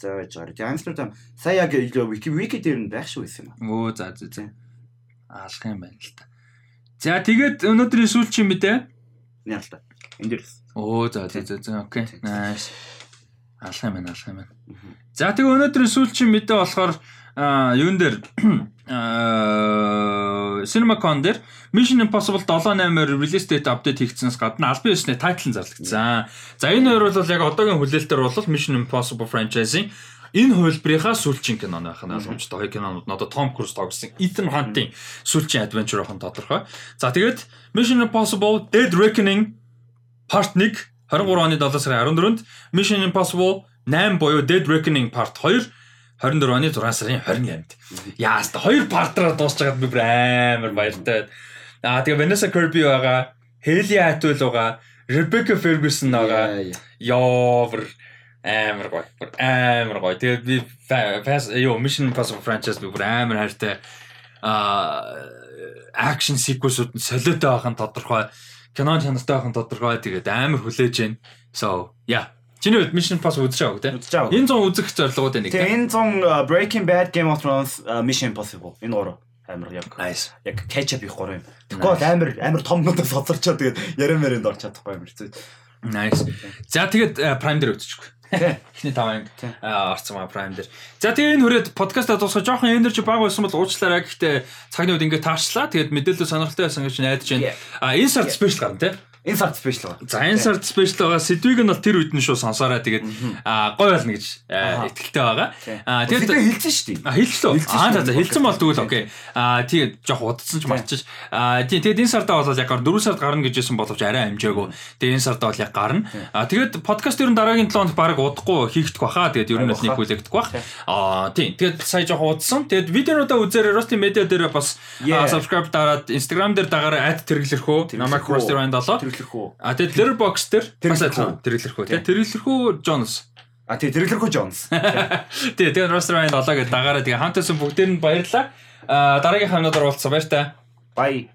За байж байгаа. Тэгээ Амстердам сая яг вики вики дээр нь байх шүү байсан юм.
Өө за за за. Алах юм байна л та. За тэгээд өнөөдрийн сүүлчийн мэдээ
Яа л та. Энд дээр.
Оо за за за окей. Nice. Алах юм байна, алах юм байна. За тэгээ өнөөдрийн сүүлчийн мэдээ болохоор юун дээр аа CinemaCon дээр Mission Impossible 7-8-аар release date update хийгдсэнээс гадна албан ёсны тайтл нь зарлагдсан. За энэ хоёр бол яг одоогийн хүлээлтээр бол Mission Impossible franchise-ийн энэ хувилбарынхаа сүүлчийн кино байх нь ойлгомжтой. Хоёр кинонууд нь одоо Tom Cruise тоглосон Ethan Hunt-ийн сүүлчийн adventure нь тодорхой. За тэгээд Mission Impossible Dead Reckoning Part 1 23 оны 7 сарын 14-нд Mission Impossible 8 буюу Dead Reckoning Part 2 24 оны 6 сарын 28-нд. Яаст хоёр партраар дуусчихад би бүр амар баяртай. Аа тэгээ Vanessa Kirby байгаа, Hailey Atwell байгаа, Rebecca Ferguson байгаа. Ёовр амар гоё. Бүр амар гоё. Тэгээ би fast ёо Mission Impossible franchise бүр амар хайртай аа акшн секвенсүүд нь солиотой байх нь тодорхой. Кинон чанартай байх нь тодорхой. Тэгээд амар хүлээж байна. So, yeah. Чиний үед Mission Impossible үзэж байгааг тийм.
Үзэж байгаа.
Энэ 100 үзэх зорилгоуд байна
Тэгээ энэ 100 Breaking Bad, Game of Thrones, uh, Mission Impossible энэ гурав амар яг
Nice.
яг catch up их гурав юм. Тэгвэл амар амар томнуудаас хоцорчоо тэгээд яран мэрэнд орч чадахгүй амар хэцүү.
Nice. За тэгээд э, Prime дээр үзчихгүй. Эхний таван
Тий.
орцсон маа Prime дээр. За тэгээ энэ хүрээд подкаста дуусах жоохон энержи баг байсан бол уучлаарай. Гэхдээ цагны үед ингээд таарчлаа. Тэгээд мэдээлэл сонирхолтой байсан гэж найдаж байна. А энэ сард спешиал гарна тий.
Энэ сард спешиал байна.
За энэ сард спешиал байгаа сэдвийг нь бол тэр үед нь шүү сонсоорой. Тэгээд гоё болно гэж итгэлтэй байгаа. А
Тэгээд
тэгээд
хэлсэн шүү дээ.
А хэлсэн?
Хэлсэн
Аа за за хэлсэн бол тэгвэл окей. Аа тий жоох удацсан ч марчиж. Аа тий тэгээд энэ сардаа бол яг 4 сард гарна гэжсэн боловч арай амжаагүй. Тэгээд энэ сардаа бол яг гарна. Аа тэгээд подкаст ер нь дараагийн 7 хоног баг удахгүй хийгдэх баха. Тэгээд ер нь бол нэг хүлээгдэх бах. Аа тий тэгээд сая жоох удсан. Тэгээд видеонуудаа үзээрэй Rusty Media дээр бас аа, subscribe дараад Instagram дээр дагаараа @тэрэглэрхүү намайг Rusty Ryan 7.
Тэрэглэрхүү.
Аа тэгээд Letterboxd дээр бас адилхан тэрэглэрхүү. Тэгээд тэрэглэрхүү Jones.
А тий тэрэглэрхүү Jones.
Тэгээ тэгээ Rusty Ryan 7 гэдэг дагаараа тэгээ хамтасан бүгдээр нь баярлалаа. Аа дараагийн хамнууд оруулсан баяр та.
Bye.